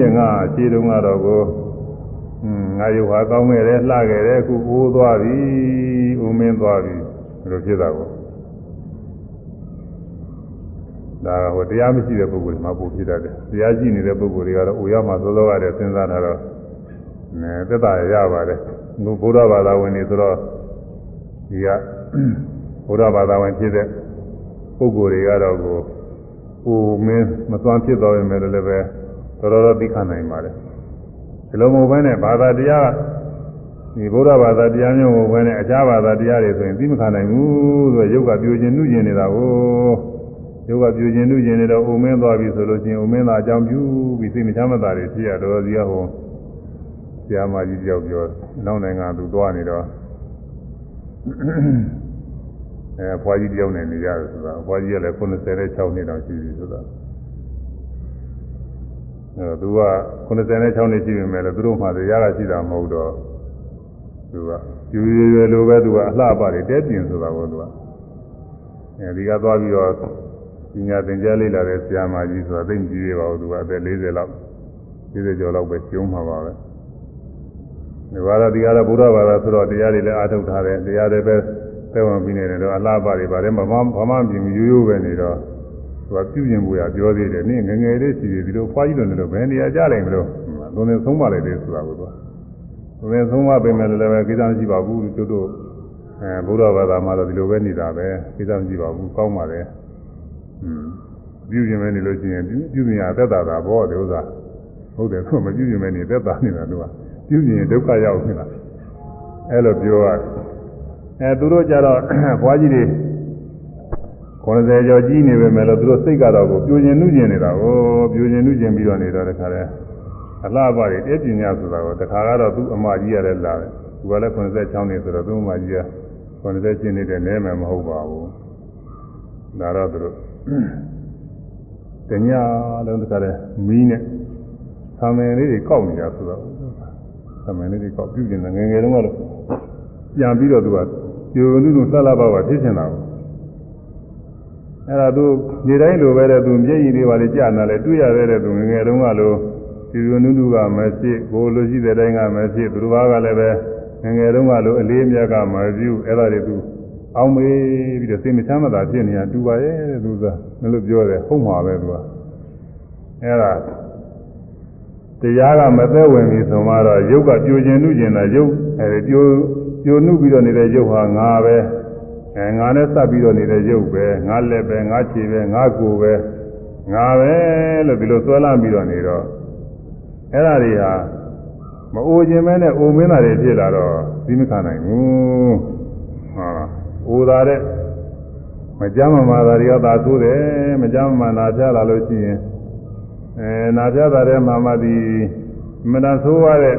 S1: တဲ့ငါခြေတုံးကတော့ကိုอืมငါရုပ်ဟာကောင်းခဲ့တယ်လှခဲ့တယ်အခုအိုးသွားပြီဦးမင်းသွားပြီဘယ်လိုဖြစ်တာကိုဒါဟိုတရားမရှိတဲ့ပုဂ္ဂိုလ်မှာပို့ဖြစ်တတ်တယ်တရားရှိနေတဲ့ပုဂ္ဂိုလ်တွေကတော့အိုရမှာသောသောရတယ်စဉ်းစားတာတော့နဲသက်သာရပါတယ်ဘုဘုရားဘာသာဝင်တွေဆိုတော့ဒီကဘုရားဘာသာဝင်ဖြစ်တဲ့ပုဂ္ဂိုလ်တွေကတော့ကို ဟိုမင်းမသွမ်းဖြစ်တော်ရင်လည်းလည်းပဲတော်တော်သိခံနိုင်ပါတယ်ဒီလိုမဟုတ်ဘဲနဲ့ဘာသာတရားကဒီဗုဒ္ဓဘာသာတရားမျိုးကိုဘယ်နဲ့အခြားဘာသာတရားတွေဆိုရင်သိမခံနိုင်ဘူးဆိုရုပ်ကပြိုခြင်းနှုကျင်နေတာကိုရုပ်ကပြိုခြင်းနှုကျင်နေတော့အုံမင်းသွားပြီဆိုလို့ချင်းအုံမင်းသားအကြောင်းပြုပြီးစိတ်မချမ်းမသာတွေဖြစ်ရတော့ဒီကဟိုဆရာမကြီးတယောက်ပြောနောက်နိုင်ငံသူသွားနေတော့ အဲဘွားကြီးတယောက်နဲ့နေရတယ်ဆိုတာဘွားကြီးကလည်း96နှစ်တောင်ရှိပြီဆိုတာအဲသူက96နှစ်ရှိပြီမဲ့လည်းသူတို့မှတရားကရှိတာမဟုတ်တော့သူကယူရရွယ်လိုပဲသူကအလှပတွေတဲပြင်ဆိုတာကိုသူကအဲဒီကသွားပြီးတော့ပညာသင်ကြားလေ့လာတဲ့ဆရာမကြီးဆိုတာသိမကြည့်ရပါဘူးသူကအသက်40လောက်40ကျော်လောက်ပဲကျုံးမှာပါပဲဒီဘာသာဒီကတော့ဘုရားဘာသာဆိုတော့တရားတွေလည်းအားထုတ်ထားတယ်တရားတွေပဲ သက်ဝင်ပြီးနေတယ်တော့အလှပတွေပါတယ်မမဘာမှပြင်ရိုးရိုးပဲနေတော့သူကပြုပြင်ဖို့ရပြောသေးတယ်နင်းငငယ်လေးရှိသေးဒီလိုဖွားကြီးလို့နေလို့ဘယ်နေရာကြနိုင်မလို့သုံးနေဆုံးပါလိုက်တယ်ဆိုတာကိုသူကသုံးနေဆုံးပါပြင်မယ်လည်းပဲကိစ္စမရှိပါဘူးသူတို့အဲဘုရားဘာသာမှာတော့ဒီလိုပဲနေတာပဲကိစ္စမရှိပါဘူးကောင်းပါလေอืมပြုပြင်မယ်နေလို့ရှိရင်ပြုပြင်ရသက်သာတာဘောဒီဥစ္စာဟုတ်တယ်သူမပြုပြင်မယ်နေသက်သာနေတာသူကပြုပြင်ရင်ဒုက္ခရောက်နေတာအဲ့လိုပြောရ အဲသူတို့ကြတော့ဘွားကြီးတွေ90ကျော်ကြီးနေပဲမဲ့လို့သူတို့စိတ်ကတော့ကိုပြိုကျင်နှုကျင်နေတာကိုပြိုကျင်နှုကျင်ပြီးတော့နေတော့တခါတည်းအလှပတွေတဲပညာဆိုတာကိုတခါကတော့သူ့အမကြီးရတယ်လာတယ်သူကလည်း96နေဆိုတော့သူ့အမကြီးက90ကျင်းနေတဲ့နဲမယ်မဟုတ်ပါဘူးဒါတော့သူတို့တညလုံးတခါတည်းမီးနဲ့ဆံမယ်လေးတွေကောက်နေတာဆိုတော့ဆံမယ်လေးတွေကောက်ပြုကျင်တယ်ငယ်ငယ်တုန်းကတော့ပြန်ပြီးတော့သူက ပြိုနုနုလှလှပပဖြစ်နေတာကိုအဲ့ဒါသူနေတိုင်းလိုပဲတဲ့သူမျက်ရည်တွေပါလေကြာနာလဲတွေ့ရတဲ့သူငငယ်တုန်းကလိုပြိုနုနုကမဖြစ်ကိုလိုရှိတဲ့တိုင်းကမဖြစ်သူတစ်ပါးကလည်းပဲငငယ်တုန်းကလိုအလေးမြတ်ကမပြုအဲ့ဒါတွေသူအောင်မေးပြီးတော့စိတ်မချမ်းသာဖြစ်နေတာတူပါရဲ့သူကမလို့ပြောတယ်ဟုတ်မှာပဲသူကအဲ့ဒါတရားကမသက်ဝင်ပြီဆိုမှတော့ရုပ်ကပြိုခြင်းနှုကျင်တာရုပ်အဲပြို ပြိုနှုပြီးတော့နေတဲ့ရုပ်ဟာငါပဲအဲငါနဲ့စပ်ပြီးတော့နေတဲ့ရုပ်ပဲငါလက်ပဲငါခြေပဲငါကိုယ်ပဲငါပဲလို့ဒီလိုဆွဲလမ်းပြီးတော့နေတော့အဲ့ဒါတွေဟာမအိုခြင်းပဲနဲ့အိုမင်းတာတွေဖြစ်လာတော့ပြီးမခံနိုင်ဘူးဟာအိုတာတဲ့မကြမ်းမမာတာတွေကသာဆိုးတယ်မကြမ်းမမာနာပြလာလို့ရှိရင်အဲနာပြတာတဲ့မာမတိမနာဆိုးရတဲ့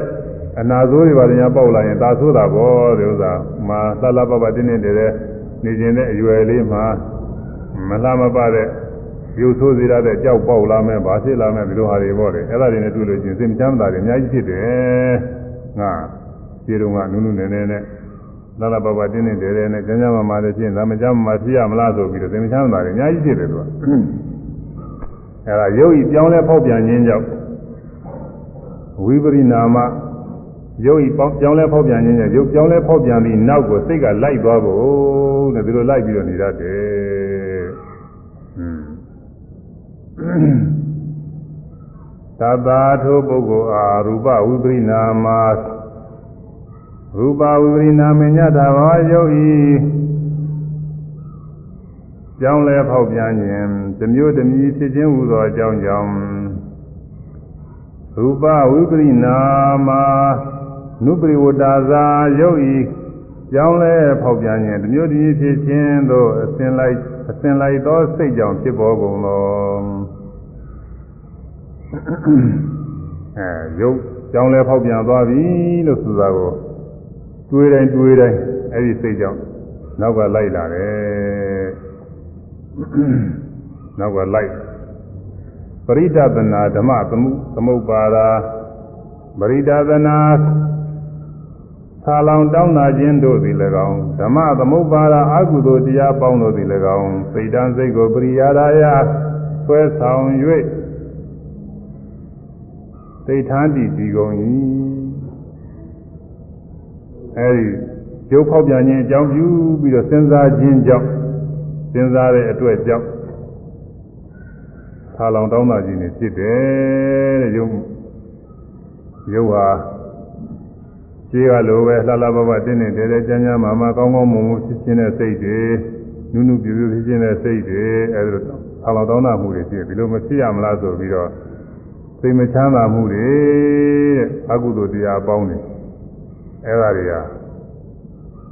S1: အနာဆိုးတွေပါညာပေါက်လာရင်သာဆိုးတာပေါ့ဒီဥစ္စာမာသလပပတင်းနေတယ်နေခြင်းတဲ့အရွယ်လေးမှာမလာမပတဲ့ရုပ်ဆိုးစေရတဲ့ကြောက်ပေါက်လာမယ်ဗာဖြစ်လာမယ်ဒီလိုဟာတွေပေါ့လေအဲ့ဒါတွေနဲ့တွေ့လို့ချင်းစိတ်မချမ်းသာတွေအများကြီးဖြစ်တယ်ငါခြေတုံကနုနုနဲနဲနဲ့လာလာပပတင်းနေတယ်တဲ့နဲ့ကျမ်းကျမ်းမာမာတွေဖြစ်ဒါမချမ်းမာဖြစ်ရမလားဆိုပြီးတော့စိတ်မချမ်းသာတွေအများကြီးဖြစ်တယ်သူကအဲ့ဒါရုပ်ဤပြောင်းလဲဖောက်ပြန်ခြင်းကြောင့်ဝိပရိနာမ ရုပ်ဤပြောင်းလဲဖောက်ပြန်ခြင်းကြောင့်ရုပ်ပြောင်းလဲဖောက်ပြန်ပြီးနောက်ကိုစိတ်ကလိုက်သွားဖို့တဲ့ဒီလိုလိုက်ပြီးတော့နေတတ်တယ်သတ္တာထိုပုဂ္ဂိုလ်အားရူပဝိပရိနာမရူပဝိပရိနာမညတာဘာရုပ်ဤကြောင်းလဲဖောက်ပြန်ခြင်းတမျိုးတမည်ဖြစ်ခြင်းဟူသောအကြောင်းကြောင့်ရူပဝိပရိနာမ နုပရိဝတ္တာသာရုပ်ဤကြောင်းလဲဖောက်ပြန်ခြင်းတမျိုးတမည်ဖြစ်ခြင်းသို့အစဉ်လိုက်အစဉ်လိုက်သောစိတ်ကြောင့်ဖြစ်ပေါ်ကုန်သောအဲရုပ်ကြောင်းလဲဖောက်ပြန်သွားပြီလို့ဆိုတာကိုတွေးတိုင်းတွေးတိုင်းအဲ့ဒီစိတ်ကြောင့်နောက်ကလိုက်လာတယ်နောက်ကလိုက်ပရိဒသနာဓမ္မသမှုသမုပ္ပါဒာပရိဒသနာ ဆာလောင်တောင်းနာခြင်းတို့သည်၎င်းဓမ္မသမုပ္ပါဒာအကုသိုလ်တရားပေါင်းတို့သည်၎င်းစိတ်တန်စိတ်ကိုပရိယာရာယဆွဲဆောင်၍သိထန်းတည်ဒီကုန်၏အဲဒီရုပ်ဖောက်ပြန်ခြင်းအကြောင်းပြုပြီးတော့စဉ်းစားခြင်းကြောင့်စဉ်းစားတဲ့အတွက်ကြောင့်ဆာလောင်တောင်းတာခြင်းနေဖြစ်တယ်တဲ့ရုပ်ရုပ်ဟာ ရှိကလိုပဲလှလှပပတင်းနေတယ်ကြမ်းကြမ်းမာမာကောင်းကောင်းမွန်မွန်ဖြစ်ခြင်းတဲ့စိတ်တွေနုနုပြပြဖြစ်ခြင်းတဲ့စိတ်တွေအဲဒီလိုဆာလောင်တောင်းတာမှုတွေဖြစ်ဒီလိုမဖြစ်ရမလားဆိုပြီးတော့စိတ်မချမ်းသာမှုတွေတဲ့အကုသိုလ်တရားပေါင်းနေအဲ့ဒါတွေက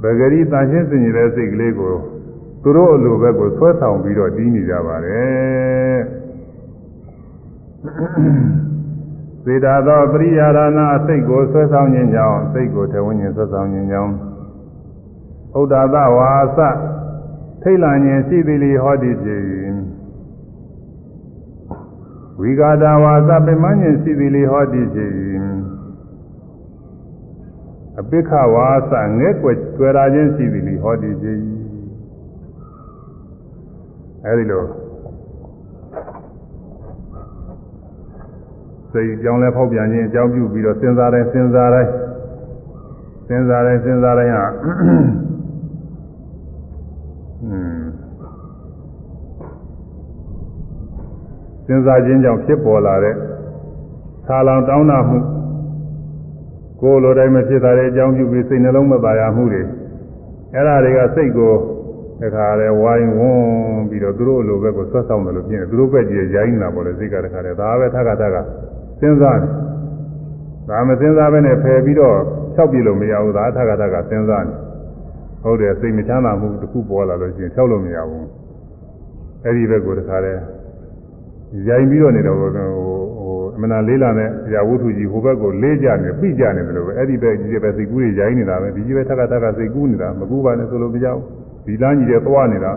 S1: ဗဂရီတန်ရှင်းစင်ကြတဲ့စိတ်ကလေးကိုသူတို့အလိုဘက်ကိုဆွဲဆောင်ပြီးတော့တီးနေကြပါတယ် စေတာသောပရိယာရဏအစိတ်ကိုဆွဲဆောင်ခြင်းကြောင့်စိတ်ကိုထဝဉ္ဉ္ဆွဲဆောင်ခြင်းကြောင့်ဥဒ္ဒါသဝါစထိတ်လန့်ခြင်းရှိသည်လေဟောတိဖြစ်၏ဝိဂါဒဝါသပင်မခြင်းရှိသည်လေဟောတိဖြစ်၏အပိခဝါစငဲ့ွယ်တွေ့ရာခြင်းရှိသည်လေဟောတိဖြစ်၏အဲဒီလို စိတ်ကြောင်းလဲဖောက်ပြန်ခြင်းအကြောင်းပြုပြီးတော့စဉ်းစားတိုင်းစဉ်းစားတိုင်းစဉ်းစားတိုင်းစဉ်းစားတိုင်းဟာอืมစဉ်းစားခြင်းကြောင့်ဖြစ်ပေါ်လာတဲ့ဆာလောင်တောင်းတမှုကိုယ်လိုတိုင်းမဖြစ်တာတဲ့အကြောင်းပြုပြီးစိတ်နှလုံးမသာယာမှုတွေအဲ့ဒါတွေကစိတ်ကိုတခါလဲဝိုင်းဝန်းပြီးတော့သူတို့လိုဘက်ကိုဆွတ်ဆောင်တယ်လို့ပြင်တယ်သူတို့ဘက်ကြီးရိုင်းနေတာပေါ့လေစိတ်ကတခါလဲဒါပဲထပ်ခါထပ်ခါ စဉ်းစားတယ်ဒါမစဉ်းစားဘဲနဲ့ဖယ်ပြီးတော့ဖြောက်ပြလို့မရဘူးဒါထပ်ခါထပ်ခါစဉ်းစားတယ်ဟုတ်တယ်စိတ်မချမ်းသာမှုတစ်ခုပေါ်လာလို့ရှိရင်ဖြောက်လို့မရဘူးအဲ့ဒီဘက်ကိုတခါလဲရိုင်းပြီးတော့နေတော့ဟိုဟိုအမနာလေးလာတဲ့ရာဝတ္ထုကြီးဟိုဘက်ကိုလေးကြနေပြိကြနေတယ်လို့ပဲအဲ့ဒီဘက်ကြီးပဲစိတ်ကူးတွေရိုင်းနေတာပဲဒီကြီးပဲထပ်ခါထပ်ခါစိတ်ကူးနေတာမကူပါနဲ့ဆိုလို့မကြောက်ဒီလမ်းကြီးတွေသွားနေတာ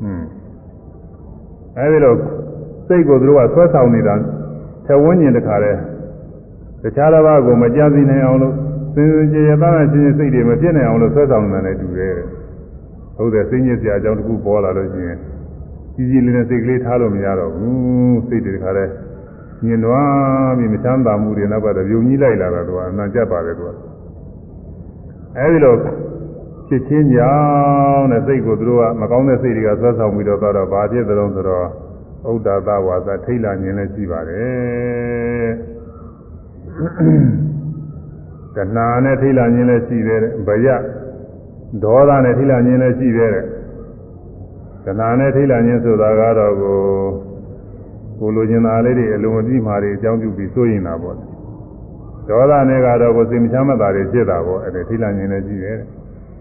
S1: ဟွန်းအဲဒီလိုစိတ်ကိုသူတို့ကဆွဲဆောင်နေတာ ထဝန်းကျင်တခါလဲတခြားတစ်ပါးကိုမကြသိနိုင်အောင်လို့စင်စင်ကြယ်ကြယ်သားသားချင်းချင်းစိတ်တွေမပြည့်နိုင်အောင်လို့ဆွဲဆောင်နေတာလည်းတူတယ်ဟုတ်တယ်စိတ်ညစ်စရာအကြောင်းတစ်ခုပေါ်လာလို့ရှိရင်ကြီးကြီးလေးနဲ့စိတ်ကလေးထားလို့မရတော့ဘူးစိတ်တွေတခါလဲညင်သွားပြီးမချမ်းသာမှုတွေနောက်ကတော့ယုံကြည်လိုက်လာတာသူကအနံ့ကြက်ပါတယ်သူကအဲဒီလိုဖြစ်ချင်းကြောင့်တဲ့စိတ်ကိုသူတို့ကမကောင်းတဲ့စိတ်တွေကဆွဲဆောင်ပြီးတော့တော့ဘာဖြစ်သလဲဆိုတော့ ဥဒ္ဒါသဝါသထိတ်လာခြင်းလည်းရှိပါတယ်တဏှာနဲ့ထိတ်လာခြင်းလည်းရှိတယ်ဗယဒေါသနဲ့ထိတ်လာခြင်းလည်းရှိတယ်တဏှာနဲ့ထိတ်လာခြင်းဆိုတာကတော့ကိုကိုလိုချင်တာလေးတွေအလုံးအပြည့်မှာတွေအကြောင်းပြုပြီးစိုးရင်တာပေါ့ဒေါသနဲ့ကတော့ကိုစိတ်မချမ်းသာတွေဖြစ်တာပေါ့အဲ့ဒါထိတ်လာခြင်းလည်းရှိတယ်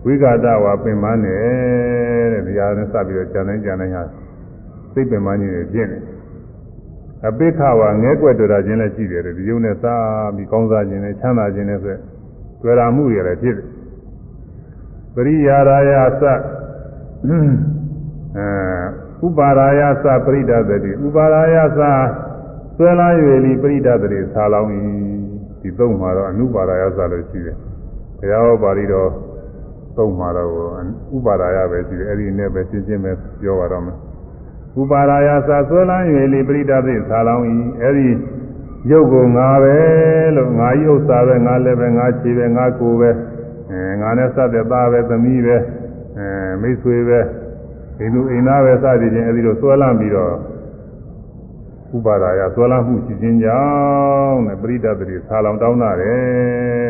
S1: ဝိကာဒဝါပင်မနဲ့တဲ့တရားနဲ့စပြီးတော့ကြံတိုင်းကြံတိုင်းဟာ စိတ်ပင်မကြီးတွေဖြစ်နေအပိခဝါငဲကွက်တွေ့တာခြင်းလည်းရှိတယ်ဒီယုံနဲ့စားပြီးကောင်းစားခြင်းနဲ့ချမ်းသာခြင်းနဲ့ဆိုတွေ့တာမှုတွေလည်းဖြစ်တယ်ပရိယာရာယသအဲဥပါရာယသပရိဒသတိဥပါရာယသဆွဲလာ၍လီပရိဒသတိဆာလောင်းဤဒီသုံးမှာတော့အနုပါရာယသလို့ရှိတယ်ဘုရားဟောပါဠိတော်သုံးမှာတော့ဥပါရာယပဲရှိတယ်အဲ့ဒီနဲ့ပဲရှင်းရှင်းပဲပြောပါတော့မယ် ဥပါရာယသာဆွဲလန်း၍လေပရိဒသိသာလောင်းဤအဲ့ဒီရုပ်ကိုငါပဲလို့ငါဤဥစ္စာပဲငါလည်းပဲငါခြေပဲငါကိုယ်ပဲအဲငါနဲ့စတဲ့သားပဲသမီးပဲအဲမိတ်ဆွေပဲအိမ်သူအိမ်သားပဲစသည်ချင်းအဲ့ဒီလိုဆွဲလန်းပြီးတော့ဥပါရာယဆွဲလန်းမှုရှိခြင်းကြောင့်နဲ့ပရိဒသိသာလောင်းတောင်းတာတယ်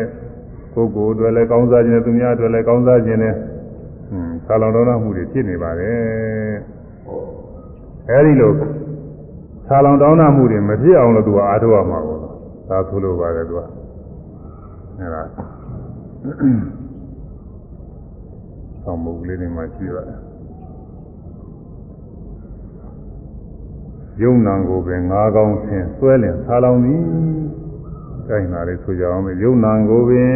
S1: ကိုယ်ကိုယ်အတွက်လည်းကောင်းစားခြင်းနဲ့သူများအတွက်လည်းကောင်းစားခြင်းနဲ့ဟွန်းသာလောင်တော်မှုတွေဖြစ်နေပါတယ် အဲဒီလိုသာလောင်တောင်းတမှုတွေမဖြစ်အောင်လို့သူကအားထုတ်ရမှာပေါ့သာဆိုလိုပါတယ်သူကအဲဒါဆောင်းမုတ်လေးတွေမှာရှိပါတယ်ယုံနံကိုပင်ငါးကောင်းဆင်းဆွဲလင်သာလောင်သည်ကိုင်းပါလေဆိုကြအောင်ယုံနံကိုပင်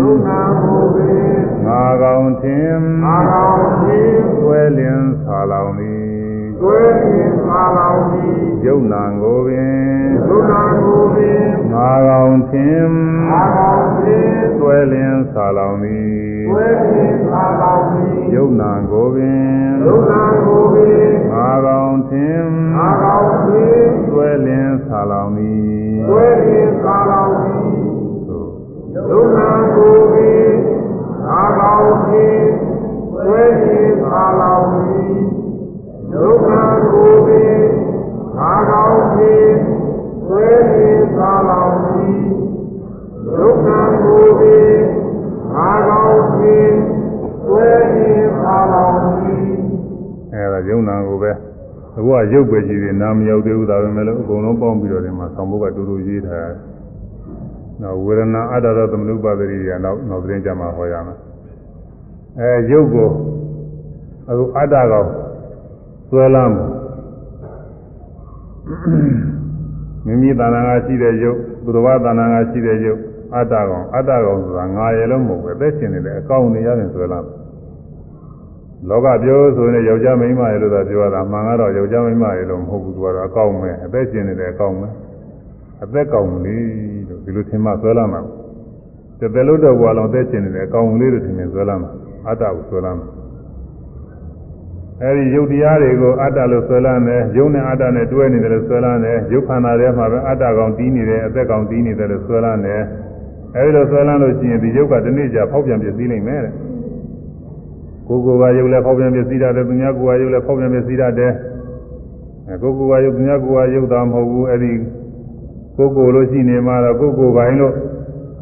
S2: ယုံနာကိုပင်
S1: ငါးကောင်းထင်
S2: ငါကောင်းခြင်း
S1: ဆွဲလင်သာလောင်သည်
S2: သွေးခြင်းငါကောင်းသည်
S1: ယုံနံကိုပင်
S2: ယုံနာကိုပင်
S1: ငါးကောင်းထင်
S2: ငါကောင်းခြင်း
S1: ဆွဲလင်သာလောင်သည်
S2: သွေးခြင်းငါကောင်းသည်
S1: ယုံနံကိုပင်
S2: ယုံနာကိုပင်
S1: ငါးကောင်းထင်
S2: ငါကောင်းခြင်း
S1: ဆွဲလင်သာလောင်သည်
S2: သွေးခြင်းငါကောင်းသည်
S1: သို့
S2: ယုံနာကိုပင်ငါကောင်းခြင်းသွေးခြင်းငါကောင်းသည် ယုံနာကိုပင်ငါကောင်းခြင်းသွေးခြင်းငါကောင်းသည်ယုံနာကိုပင်ငါကောင်းခြင်းသွေးခြင်းငါကောင်းသည်
S1: အဲဒါယုံနံကိုပဲအခုကရုပ်ပဲကြည့်ပြီးနာမရောက်သေးဘူးဒါပဲမဲ့လို့အကုန်လုံးပေါင်းပြီးတော့ဒီမှာဆောင်းဘုတ်ကတူတူရေးထားတယ်နောက်ဝေဒနာအတ္တရသမနုပါဒတိကနောက်နောက်သတင်းကြမှာဟောရမယ်အဲရုပ်ကိုအခုအတ္တကောင် ဆွဲလမ်းမိမိတဏ္ဍာငါရှိတဲ့ရုပ်သူတော်ဘာတဏ္ဍာငါရှိတဲ့ရုပ်အတ္တကောင်အတ္တကောင်ဆိုတာငါရယ်လုံးမဟုတ်ဘူးအသက်ရှင်နေတဲ့အကောင်နေရတယ်ဆွဲလမ်းလောကပြောဆိုရင်ယောက်ျားမိန်းမရယ်လို့သာပြောတာမှန်ကတော့ယောက်ျားမိန်းမရယ်လို့မဟုတ်ဘူးသူကတော့အကောင်ပဲအသက်ရှင်နေတဲ့အကောင်ပဲအသက်ကောင်လေးလို့ဒီလိုထင်မှဆွဲလာမှာတသက်လို့တော့ဘွာလုံးအသက်ရှင်နေတဲ့အကောင်လေးလို့ထင်ရင်ဆွဲလာမှာအတ္တကိုဆွဲလာမှာ အဲဒီယုတ်တရားတွေကိုအတ္တလို့ဆွဲလာတယ်ယုတ်နဲ့အတ္တနဲ့တွဲနေတယ်လို့ဆွဲလာတယ်ယုတ်ခန္ဓာထဲမှာပဲအတ္တကောင်တီးနေတယ်အသက်ကောင်တီးနေတယ်လို့ဆွဲလာတယ်အဲဒီလိုဆွဲလာလို့ရှိရင်ဒီယုတ်ကတနေ့ကျဖောက်ပြန်ပြည့်စည်နိုင်မယ်တဲ့ကိုယ်ကိုယ်ကယုတ်လည်းဖောက်ပြန်ပြည့်စည်တယ်သူများကိုယ်ကယုတ်လည်းဖောက်ပြန်ပြည့်စည်တယ်အဲကိုယ်ကိုယ်ကယုတ်သူများကိုယ်ကယုတ်တာမဟုတ်ဘူးအဲဒီကိုယ်ကိုယ်လို့ရှိနေမှာတော့ကိုယ်ကိုယ်ပိုင်းလို့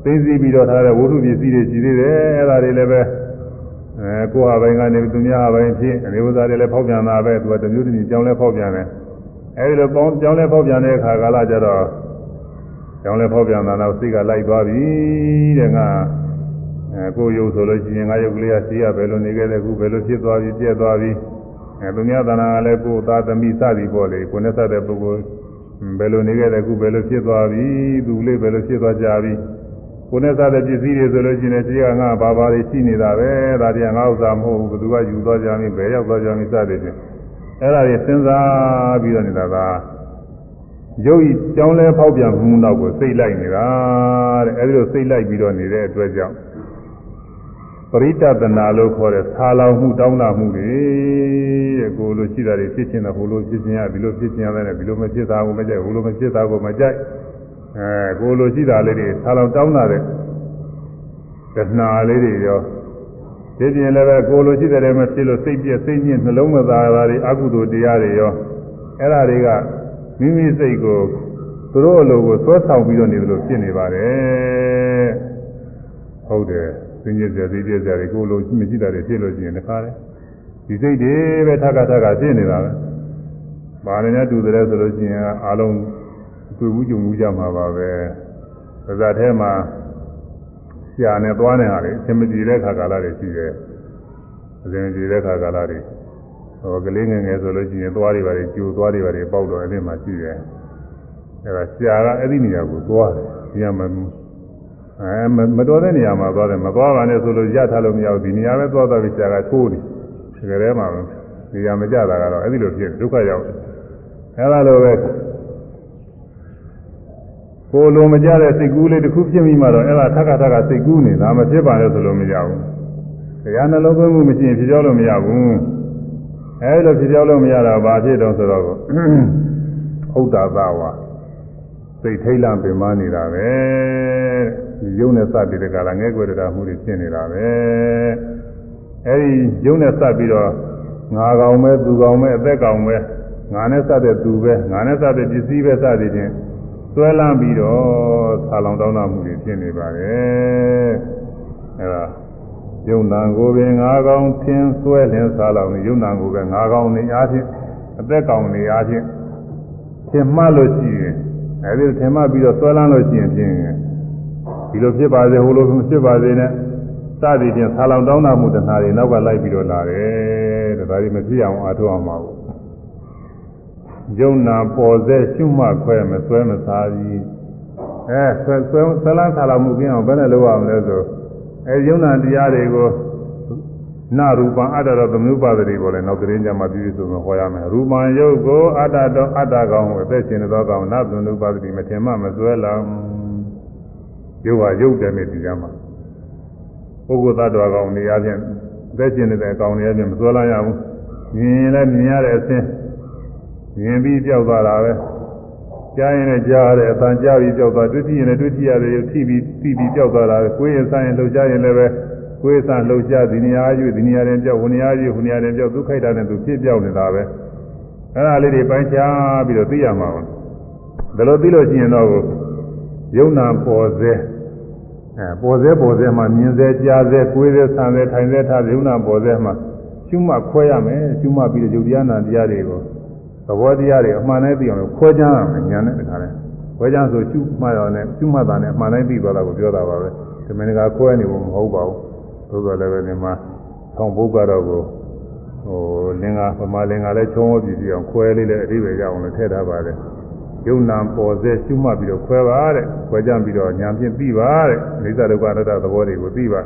S1: သိသိပြီးတော့ထားတဲ့ဝိသုပစ္စည်းတွေရှိသေးတယ်အဲ့ဒါတွေလည်းပဲ အဲကိုယ်ဟာပိုင်းကနေသူများဟာပိုင်းဖြစ်အနေဥစားတွေလည်းဖောက်ပြန်တာပဲသူကတမျိုးတမျိုးကြောင်းလဲဖောက်ပြန်တယ်အဲဒီလိုပေါင်းကြောင်းလဲဖောက်ပြန်တဲ့အခါကာလကျတော့ကြောင်းလဲဖောက်ပြန်တာတော့စိတ်ကလိုက်သွားပြီတဲ့ငါအဲကိုယ်ယုတ်ဆိုလို့ရှိရင်ငါယုတ်ကလေးကရှိရဘယ်လိုနေခဲ့တဲ့ခုဘယ်လိုဖြစ်သွားပြီပြက်သွားပြီအဲသူများတဏှာကလည်းကိုယ်သားသမီးစသည်ပေါ့လေကိုယ်နဲ့စတဲ့ပုဂ္ဂိုလ်ဘယ်လိုနေခဲ့တဲ့ခုဘယ်လိုဖြစ်သွားပြီသူလေးဘယ်လိုဖြစ်သွားကြပြီ ကိုယ်နဲ့စားတဲ့ပစ္စည်းတွေဆိုလို့ရှိရင်ခြေကငါဘာဘာတွေရှိနေတာပဲဒါတွေကငါဥစ္စာမဟုတ်ဘူးဘယ်သူကယူသွားကြမလဲဘယ်ရောက်သွားကြမလဲစသည်ဖြင့်အဲ့ဒါတွေစဉ်းစားပြီးတော့နေတာကရုပ်ဤကြောင်းလဲဖောက်ပြန်မှုနောက်ကိုစိတ်လိုက်နေတာတဲ့အဲဒီလိုစိတ်လိုက်ပြီးတော့နေတဲ့အတွက်ကြောင့်ပရိတတနာလို့ခေါ်တဲ့ဆာလောင်မှုတောင်းတမှုတွေတဲ့ကိုလိုရှိတာတွေဖြစ်ချင်းတယ်ဟိုလိုဖြစ်ချင်းရဒီလိုဖြစ်ချင်းရတယ်ဒီလိုမဖြစ်တာကိုမကြိုက်ဟိုလိုမဖြစ်တာကိုမကြိုက် အဲကိုလိုရှိတာလေးတွေဆာလောင်တောင်းတာတဲ့တဏှာလေးတွေရောဒီပြင်လည်းပဲကိုလိုရှိတဲ့မဖြစ်လို့စိတ်ပြည့်စိတ်ညစ်နှလုံးမသားတာတွေအကုသိုလ်တရားတွေရောအဲ့ဒါတွေကမိမိစိတ်ကိုသူတို့အလိုကိုသွဲဆောင်ပြီးတော့နေတယ်လို့ဖြစ်နေပါတယ်ဟုတ်တယ်စင်ကြီးစရာသိပြစရာတွေကိုလိုမရှိတာတွေဖြစ်လို့ရှိရင်တခါလေဒီစိတ်တွေပဲထက်ကထက်ကဖြစ်နေတာပဲဘာနဲ့နဲ့တူတယ်ဆိုလို့ရှိရင်အားလုံး တွေ့ဘူးကြုံဘူးကြမှာပါပဲပါဇာထဲမှာရှာနဲ့သွားနေဟာလေအစင်မကြည့်တဲ့ခါကာလတွေရှိတယ်အစင်မကြည့်တဲ့ခါကာလတွေဟိုကလေးငယ်ငယ်ဆိုလို့ရှိရင်သွားတွေပါတွေကျိုသွားတွေပါတွေပေါက်တော့အဲ့ဒီမှာရှိတယ်အဲ့ဒါရှာကအဲ့ဒီနေရာကိုသွားတယ်ဒီကမအဲမတော်တဲ့နေရာမှာသွားတယ်မသွားပါနဲ့ဆိုလို့ရထားလို့မရဘူးဒီနေရာပဲသွားသွားပြီးရှာကထိုးနေဒီကလေးမှာနေရာမကြတာကတော့အဲ့ဒီလိုဖြစ်ဒုက္ခရောက်တယ်အဲ့ဒါလိုပဲ ကိုလိုမကြတဲ့စိတ်ကူးလေးတစ်ခုဖြစ်မိမှတော့အဲ့ဒါထက်ကထက်ကစိတ်ကူးနေတာမဖြစ်ပါနဲ့ဆိုလို့မရဘူးတရားနှလုံးသွင်းမှုမရှိရင်ဖြစ်ကြောလို့မရဘူးအဲလိုဖြစ်ကြောလို့မရတာဘာဖြစ်တော့ဆိုတော့ဥဒ္ဒါသဝါစိတ်ထိတ်လန့်ပင်မနေတာပဲဒီယုံနဲ့စပြီးတဲ့ကလာငဲ့ွယ်တာမှုတွေဖြစ်နေတာပဲအဲဒီယုံနဲ့စပြီးတော့ငါကောင်ပဲသူကောင်ပဲအသက်ကောင်ပဲငါနဲ့စတဲ့သူပဲငါနဲ့စတဲ့ပစ္စည်းပဲစသည်ချင်း ဆွဲလန်းပြီးတော့ဆာလောင်တောင်းတမှုတွေဖြစ်နေပါတယ်အဲဒါယုံနာကိုပင်ငါးကောင်သင်ဆွဲလင်းစားလောင်နေယုံနာကိုပဲငါးကောင်နေအားဖြင့်အသက်ကောင်နေအားဖြင့်သင်မှလို့ရှိရင်အဲဒီသင်မှပြီးတော့ဆွဲလန်းလို့ရှိရင်ဖြင့်ဒီလိုဖြစ်ပါစေဟိုလိုဖြစ်ပါစေနဲ့စသည်ဖြင့်ဆာလောင်တောင်းတမှုတဏှာတွေနောက်ကလိုက်ပြီးတော့လာတယ်တဲ့ဒါတွေမဖြစ်အောင်အားထုတ်အောင်ပါဘူး ယုံနာပေါ်စေရှုမှတ်ခွဲမဆွဲမစားဘူးအဲဆွဲဆွဲဆလန်းဆာလောင်မှုပြင်းအောင်ဘယ်နဲ့လုပ်ရမလဲဆိုအဲယုံနာတရားတွေကိုနာရူပံအတ္တတော်သမုပ္ပါဒတိကိုလည်းနောက်သတင်းကြမှာပြည့်စုံစွာဟောရမယ်ရူပံယုတ်ကိုအတ္တတော်အတ္တကောင်ကိုအသက်ရှင်သောကောင်နာသမုပ္ပါဒတိမထင်မှမစွဲလံယုတ်ဟာယုတ်တယ်နဲ့ဒီကမှာပုဂ္ဂိုလ်သတ္တဝါကောင်နေရာချင်းအသက်ရှင်နေတဲ့ကောင်နေရာချင်းမစွဲလံရဘူးမြင်လည်းမြင်ရတဲ့အခြင်း မြင်ပြီးကြောက်သွားတာပဲကြားရင်လည်းကြားရတယ်အတန်ကြားပြီးကြောက်သွားတွေ့ကြည့်ရင်လည်းတွေ့ကြည့်ရတယ်ထိပြီးပြီးပြီးကြောက်သွားတာပဲကိုယ်ရင်ဆိုင်ရင်လှုပ်ရှားရင်လည်းပဲကိုယ်ဆန်လှုပ်ရှားဒီနေရာရွေ့ဒီနေရာရင်ကြောက်ဟိုနေရာရွေ့ဟိုနေရာရင်ကြောက်သူခိုက်တာနဲ့သူဖြစ်ပြောက်နေတာပဲအဲ့ဒါလေးတွေပိုင်းခြားပြီးတော့သိရမှာပါဒါလို့သိလို့ရှိရင်တော့ယုံနာပေါ်စေအဲပေါ်စေပေါ်စေမှာမြင်စေကြားစေကိုယ်စေဆန်စေထိုင်စေထားယုံနာပေါ်စေမှာရှုမှတ်ခွဲရမယ်ရှုမှတ်ပြီးတော့ယုတ်တရားနာတရားတွေကို သဘောတရားတွေအမှန်နဲ့သိအောင်ခွဲခြားရမယ်ညာနဲ့တခါလဲခွဲကြဆိုရှုမှတ်ရောနဲ့ရှုမှတ်တာနဲ့အမှန်တိုင်းသိသွားတာကိုပြောတာပါပဲဒီမင်းကခွဲနေဖို့မဟုတ်ပါဘူးသို့တော်လည်းပဲဒီမှာဆောင်းဘုတ်ကတော့ကိုဟိုလင်္ကာပမာလင်္ကာလည်းချုံးဝပြည့်ပြည့်အောင်ခွဲလေးလည်းအဓိပ္ပာယ်ရအောင်လည်းထည့်ထားပါတယ်ယုံနာပေါ်စေရှုမှတ်ပြီးတော့ခွဲပါတဲ့ခွဲကြပြီးတော့ညာဖြင့်သိပါတဲ့အိသဒုက္ခအနတ္တသဘောတွေကိုသိပါ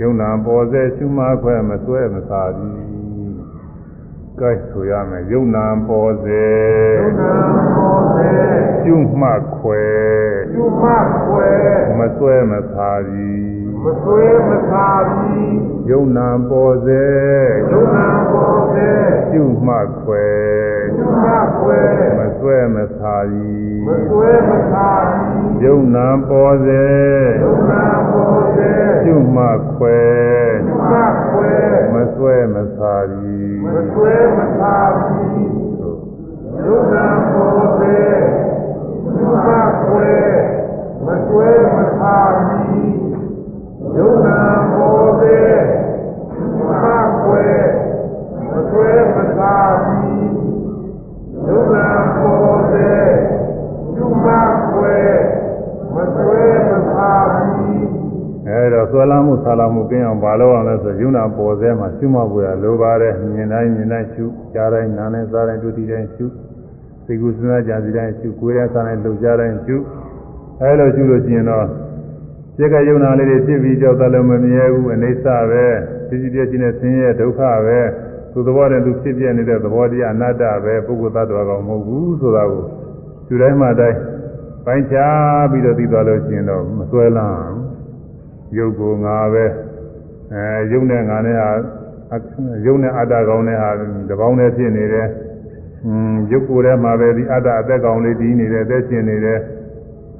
S1: ယုံနာပေါ်စေရှုမှတ်ခွဲမစွဲမသာဘူး ကဲဆိုရမယ်ယုံနာပေါ်စေ
S2: ယုံနာပေါ်စေ
S1: ရှုမှတ်ခွဲ
S2: ရှုမှတ်ခွဲ
S1: မစွဲမသာဘူး
S2: မဆွေးမသာပြီး
S1: ယုံနာပေါ်စေ
S2: ယုံနာပေါ်စေ
S1: ရှုမှတ်ခွဲ
S2: ရှုမှတ်ခွဲ
S1: မစွဲမသာဘူး
S2: မဆွေးမသာပြီး
S1: ယုံနာပေါ်စေ
S2: ယုံနာပေါ်စေ
S1: ရှုမှတ်ခွဲ
S2: ရှုမှတ်ခွဲ
S1: မစွဲမသာဘူး
S2: မဆွေးမသာပြီးယုံနာပေါ်စေရှုမှတ်ခွဲမဆွေးမသာပြီးယုံနာပေါ်စေရှုမှတ်ခွဲမဆွေးမသာပြီးယုံနာပေါ်စေရှုမှတ်ခွဲမ
S1: အဲဒါဆွဲလာမှုဆာလာမှုကင်းအောင်ဘာလို့အောင်လဲဆိုယုံနာပေါ်စေမှာရှုမှတ်ဖို့ရလိုပါတယ်မြင်တိုင်းမြင်တိုင်းရှုကြားတိုင်းနားတိုင်းစားတိုင်းတွေ့ထိတိုင်းရှုသိကုစဉ်းစားကြစီတိုင်းရှုကိုယ်ရစားတိုင်းလှုပ်ရှားတိုင်းရှုအဲလိုရှုလို့ရှိရင်တော့စိတ်ကယုံနာလေးတွေဖြစ်ပြီးကြောက်တယ်လို့မမြဲဘူးအိဋ္ဌပဲဖြစ်ဖြစ်ပြချင်းနဲ့ဆင်းရဲဒုက္ခပဲသူသဘောနဲ့သူဖြစ်ပြနေတဲ့သဘောတရားအနတ္တပဲပုဂ္ဂိုလ်သတ္တဝါကောင်မဟုတ်ဘူးဆိုတာကိုရှုတိုင်းမှတိုင်းပိုင်းခြားပြီးတော့သိသွားလို့ရှိရင်တော့မစွဲလန်း ရုပ်ကိုငါပဲအဲရုပ်နဲ့ငါနဲ့ဟာရုပ်နဲ့အတ္တကောင်နဲ့ဟာတပေါင်းနဲ့ဖြစ်နေတယ်อืมရုပ်ကိုယ်ထဲမှာပဲဒီအတ္တအသက်ကောင်လေးတည်နေတယ်အသက်ရှင်နေတယ်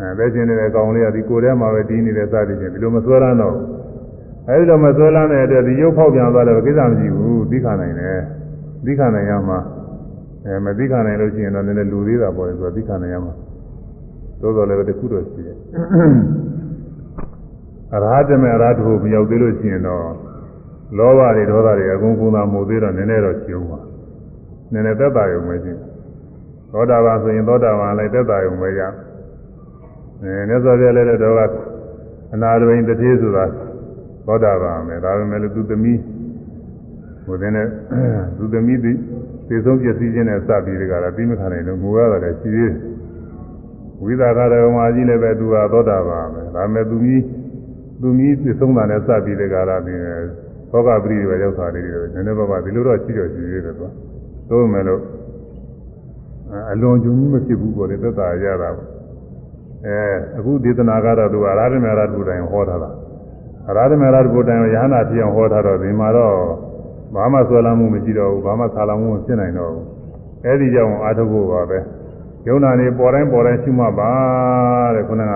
S1: အဲသက်ရှင်နေတဲ့ကောင်လေးကဒီကိုယ်ထဲမှာပဲတည်နေတယ်စသည်ဖြင့်ဒီလိုမစွဲလန်းတော့ဘူးအဲဒီလိုမစွဲလန်းတဲ့အတွက်ဒီရုပ်ဖောက်ပြန်သွားတယ်ကိစ္စမရှိဘူးသိခနိုင်တယ်သိခနိုင်ရမှာအဲမသိခနိုင်လို့ရှိရင်တော့နည်းနည်းလူသေးတာပေါ့လေဆိုတော့သိခနိုင်ရမှာသို့တော်လည်းတခုတော့ရှိတယ် အရဟတမေအရဟတဟုမရောက်သေးလို့ရှိရင်တော့လောဘတွေဒေါသတွေအကုန်ကုန်သာမို့သေးတော့နည်းနည်းတော့ကျုံပါနည်းနည်းသက်သာရုံပဲရှိသောတာပန်ဆိုရင်သောတာပန်လည်းသက်သာရုံပဲရအဲမြတ်စွာဘုရားလည်းတော့ကအနာရဝိန်တတိဆိုတာသောတာပန်ပဲဒါပေမဲ့လည်းသူသမီးဟိုတဲ့သူသမီးဒီသေဆုံးပျက်စီးခြင်းနဲ့စပြီးတကလားပြီးမခံနိုင်လို့ငိုရတာလည်းရှိသေးတယ်ဝိသကာရဝမာကြီးလည်းပဲသူဟာသောတာပန်ပဲဒါပေမဲ့သူကြီး သူကြီးသေဆုံးတာနဲ့စပြီးတကလားပြီးဘောဂပရိတွေရောက်တာလေးတွေနည်းနည်းပါးပါဒီလိုတော့ရှိတော့ရှိသေးတယ်ကွာသို့မဲ့လို့အလွန်ကြုံကြီးမဖြစ်ဘူးပေါ့လေသက်သာရတာပေါ့အဲအခုဒေသနာကတော့သူအရာဓမေရတုတိုင်းဟောထားတာအရာဓမေရတုတိုင်းရဟနာဖြစ်အောင်ဟောထားတော့ဒီမှာတော့ဘာမှဆွဲလမ်းမှုမရှိတော့ဘူးဘာမှဆာလမ်းမှုမဖြစ်နိုင်တော့ဘူးအဲဒီကြောင့်အာထုပ်ဖို့ပါပဲယုံနာနေပေါ်တိုင်းပေါ်တိုင်းရှုမှတ်ပါတဲ့ခုနက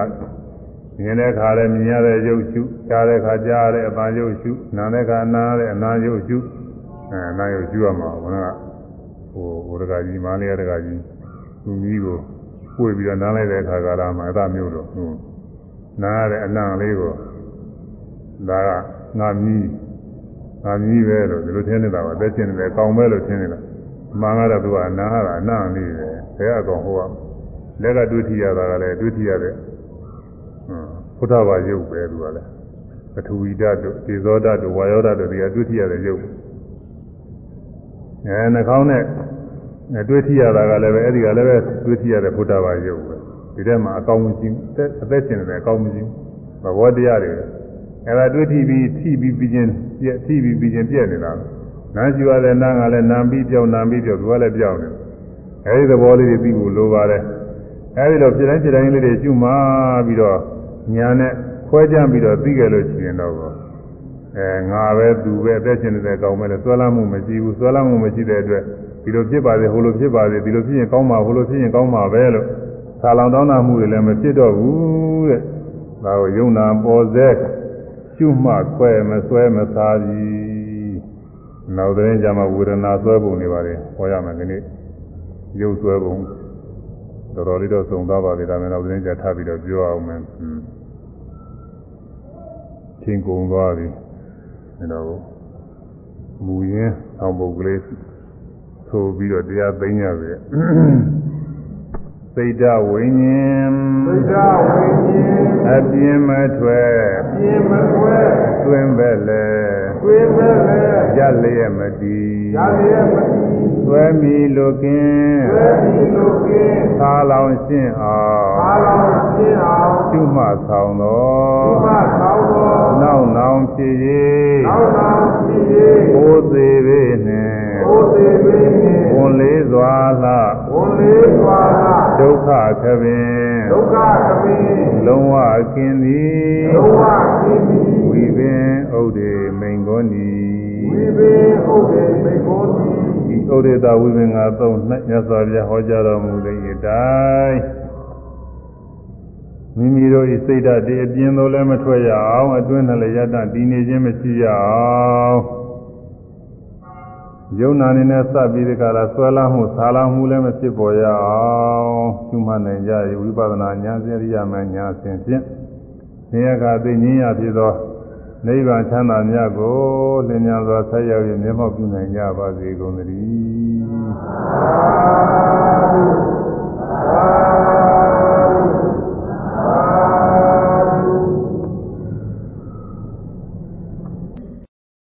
S1: မြင်တဲ့အခါလည်းမြင်ရတဲ့ရုပ်ရှုကြားတဲ့အခါကြားရတဲ့အပန်းရုပ်ရှုနားတဲ့အခါနားရတဲ့အနားရုပ်ရှုအဲနားရုပ်ရှုရမှာခုနကဟိုဘုရားကြီးမာလီယာတကကြီးသူကြီးကိုပွေပြီးတော့နားလိုက်တဲ့အခါကာလမှာအသာမျိုးတော့ဟိုနားရတဲ့အနံ့လေးကိုဒါကငါမြည်ငါမြည်ပဲလို့ဒီလိုထင်နေတာပါအသက်ရှင်နေတယ်ကောင်းပဲလို့ထင်နေတာမှန်ကတော့သူကနားရတာအနံ့လေးပဲဘယ်အကောင်ဟိုကလက်ကတွေ့ထရတာကလည်းတွေ့ထရတဲ့ ဟွန်းဘုရားဘာရုပ်ပဲသူကလည်းပထဝီဓာတ်တို့ဒေဇောဓာတ်တို့ဝါယောဓာတ်တို့ဒီကတွေ့ထရတဲ့ရုပ်အဲနှာခေါင်းနဲ့တွေ့ထရတာကလည်းပဲအဲ့ဒီကလည်းပဲတွေ့ထရတဲ့ဘုရားဘာရုပ်ပဲဒီထဲမှာအကောင်းကြီးအသက်ရှင်နေတယ်အကောင်းကြီးဘဝတရားတွေအဲ့ဒါတွေ့ထပြီးထိပြီးပြီးချင်းပြက်ထိပြီးပြီးချင်းပြက်နေတာနားကျူရတဲ့နားကလည်းနာပြီးပြောင်းနာပြီးပြောင်းသူကလည်းပြောင်းနေအဲဒီသဘောလေးတွေသိဖို့လိုပါတယ်အဲဒီလိုဖြစ်တိုင်းဖြစ်တိုင်းလေးတွေကျွမှာပြီးတော့ ညာနဲ့ခွဲကြမ်းပြီးတော့သိကြလို့ရှိရင်တော့အဲငါပဲသူပဲအသက်ရှင်နေတဲ့ကောင်းမဲ့လေသွဲလမ်းမှုမရှိဘူးသွဲလမ်းမှုမရှိတဲ့အတွက်ဒီလိုဖြစ်ပါစေဟိုလိုဖြစ်ပါစေဒီလိုဖြစ်ရင်ကောင်းမှာဟိုလိုဖြစ်ရင်ကောင်းမှာပဲလို့ဆာလောင်တောင်းတာမှုတွေလည်းမဖြစ်တော့ဘူးတဲ့ဒါကိုယုံနာပေါ်စေရှုမှခွဲမဆွဲမစားကြီးနောက်တဲ့ကြမှာဝေဒနာဆွဲပုံတွေပါတယ်ဟောရမယ်ဒီနေ့ရုပ်ဆွဲပုံ တော်တော်လေးတော့သုံသွားပါပြီဒါမှနောက်တဲ့ကြထပ်ပြီးတော့ပြောအောင်မယ်ချင်းကုန်သွားပြီအဲတော့မူရင်းအောင်ပုတ်ကလေးဆိုပြီးတော့တရားသိမ်းရပြီစိတ်ဓာဝိညာဉ်
S2: စိတ်ဓာဝိညာဉ်
S1: အပြင်းမထွက်
S2: ပြင်းမကွဲ
S1: သွင်းပဲ့လေ
S2: သွေးမဲ့လဲ
S1: ရလျက်မတည်
S2: ရလျက်မတည်
S1: သွဲမီလိုကင်း
S2: သွေးပြီးလို့ကင်း
S1: သာလောင်ရှင်းအောင်
S2: အားလုံးရှင်းအောင်
S1: ရှုမှတ်ဆောင်
S2: ဘု
S1: တော်
S2: မသောတော်
S1: နောက်နောင်ဖြစ်၍
S2: နောက်နောက်ဖြစ်
S1: ဘိုးသေးပေနှင့်၍
S2: ဘုသေပင်နှင့်
S1: ဝန်လေးစွာလှ
S2: ဝန်လေးစွာက
S1: ဒုက္ခခပင်
S2: ဒုက္ခကပင်
S1: လုံးဝကင်းသည်
S2: လုံးဝရှင်းပြီး
S1: ဝိပင်ဥဒိမိန်ကုန်သည်
S2: ဝိပင်ဥဒေမေကိုတိ
S1: ဒီ ဥဒိတာဝိပင်္ဂါသုံး၌မြတ်စွာဘုရားဟောကြားတော်မူတဲ့အတိုင်းမိမိတို့ဤစိတ်ဓာတ်ဒီအပြင်းသို့လည်းမထွက်ရအောင်အတွင်းနဲ့လည်းယတ္တတည်နေခြင်းမရှိရအောင်ယုံနာနေနဲ့စပ်ပြီးဒီကရာဆွဲလာမှုဆာလာမှုလည်းမဖြစ်ပေါ်ရအောင်ရှုမှတ်နိုင်ကြရဝိပဿနာဉာဏ်စရိယမဉာဏ်ဖြင့်ဖြင့်နေရကသိဉ္ဇာဖြစ်သော နိဗ္ဗာန်ချမ်းသာမြတ်ကိုလင်ညာစွာဆက်ရောက်၍မျက်မှောက်ပြုနိုင်ကြပါစေကုန်သတည်းသာ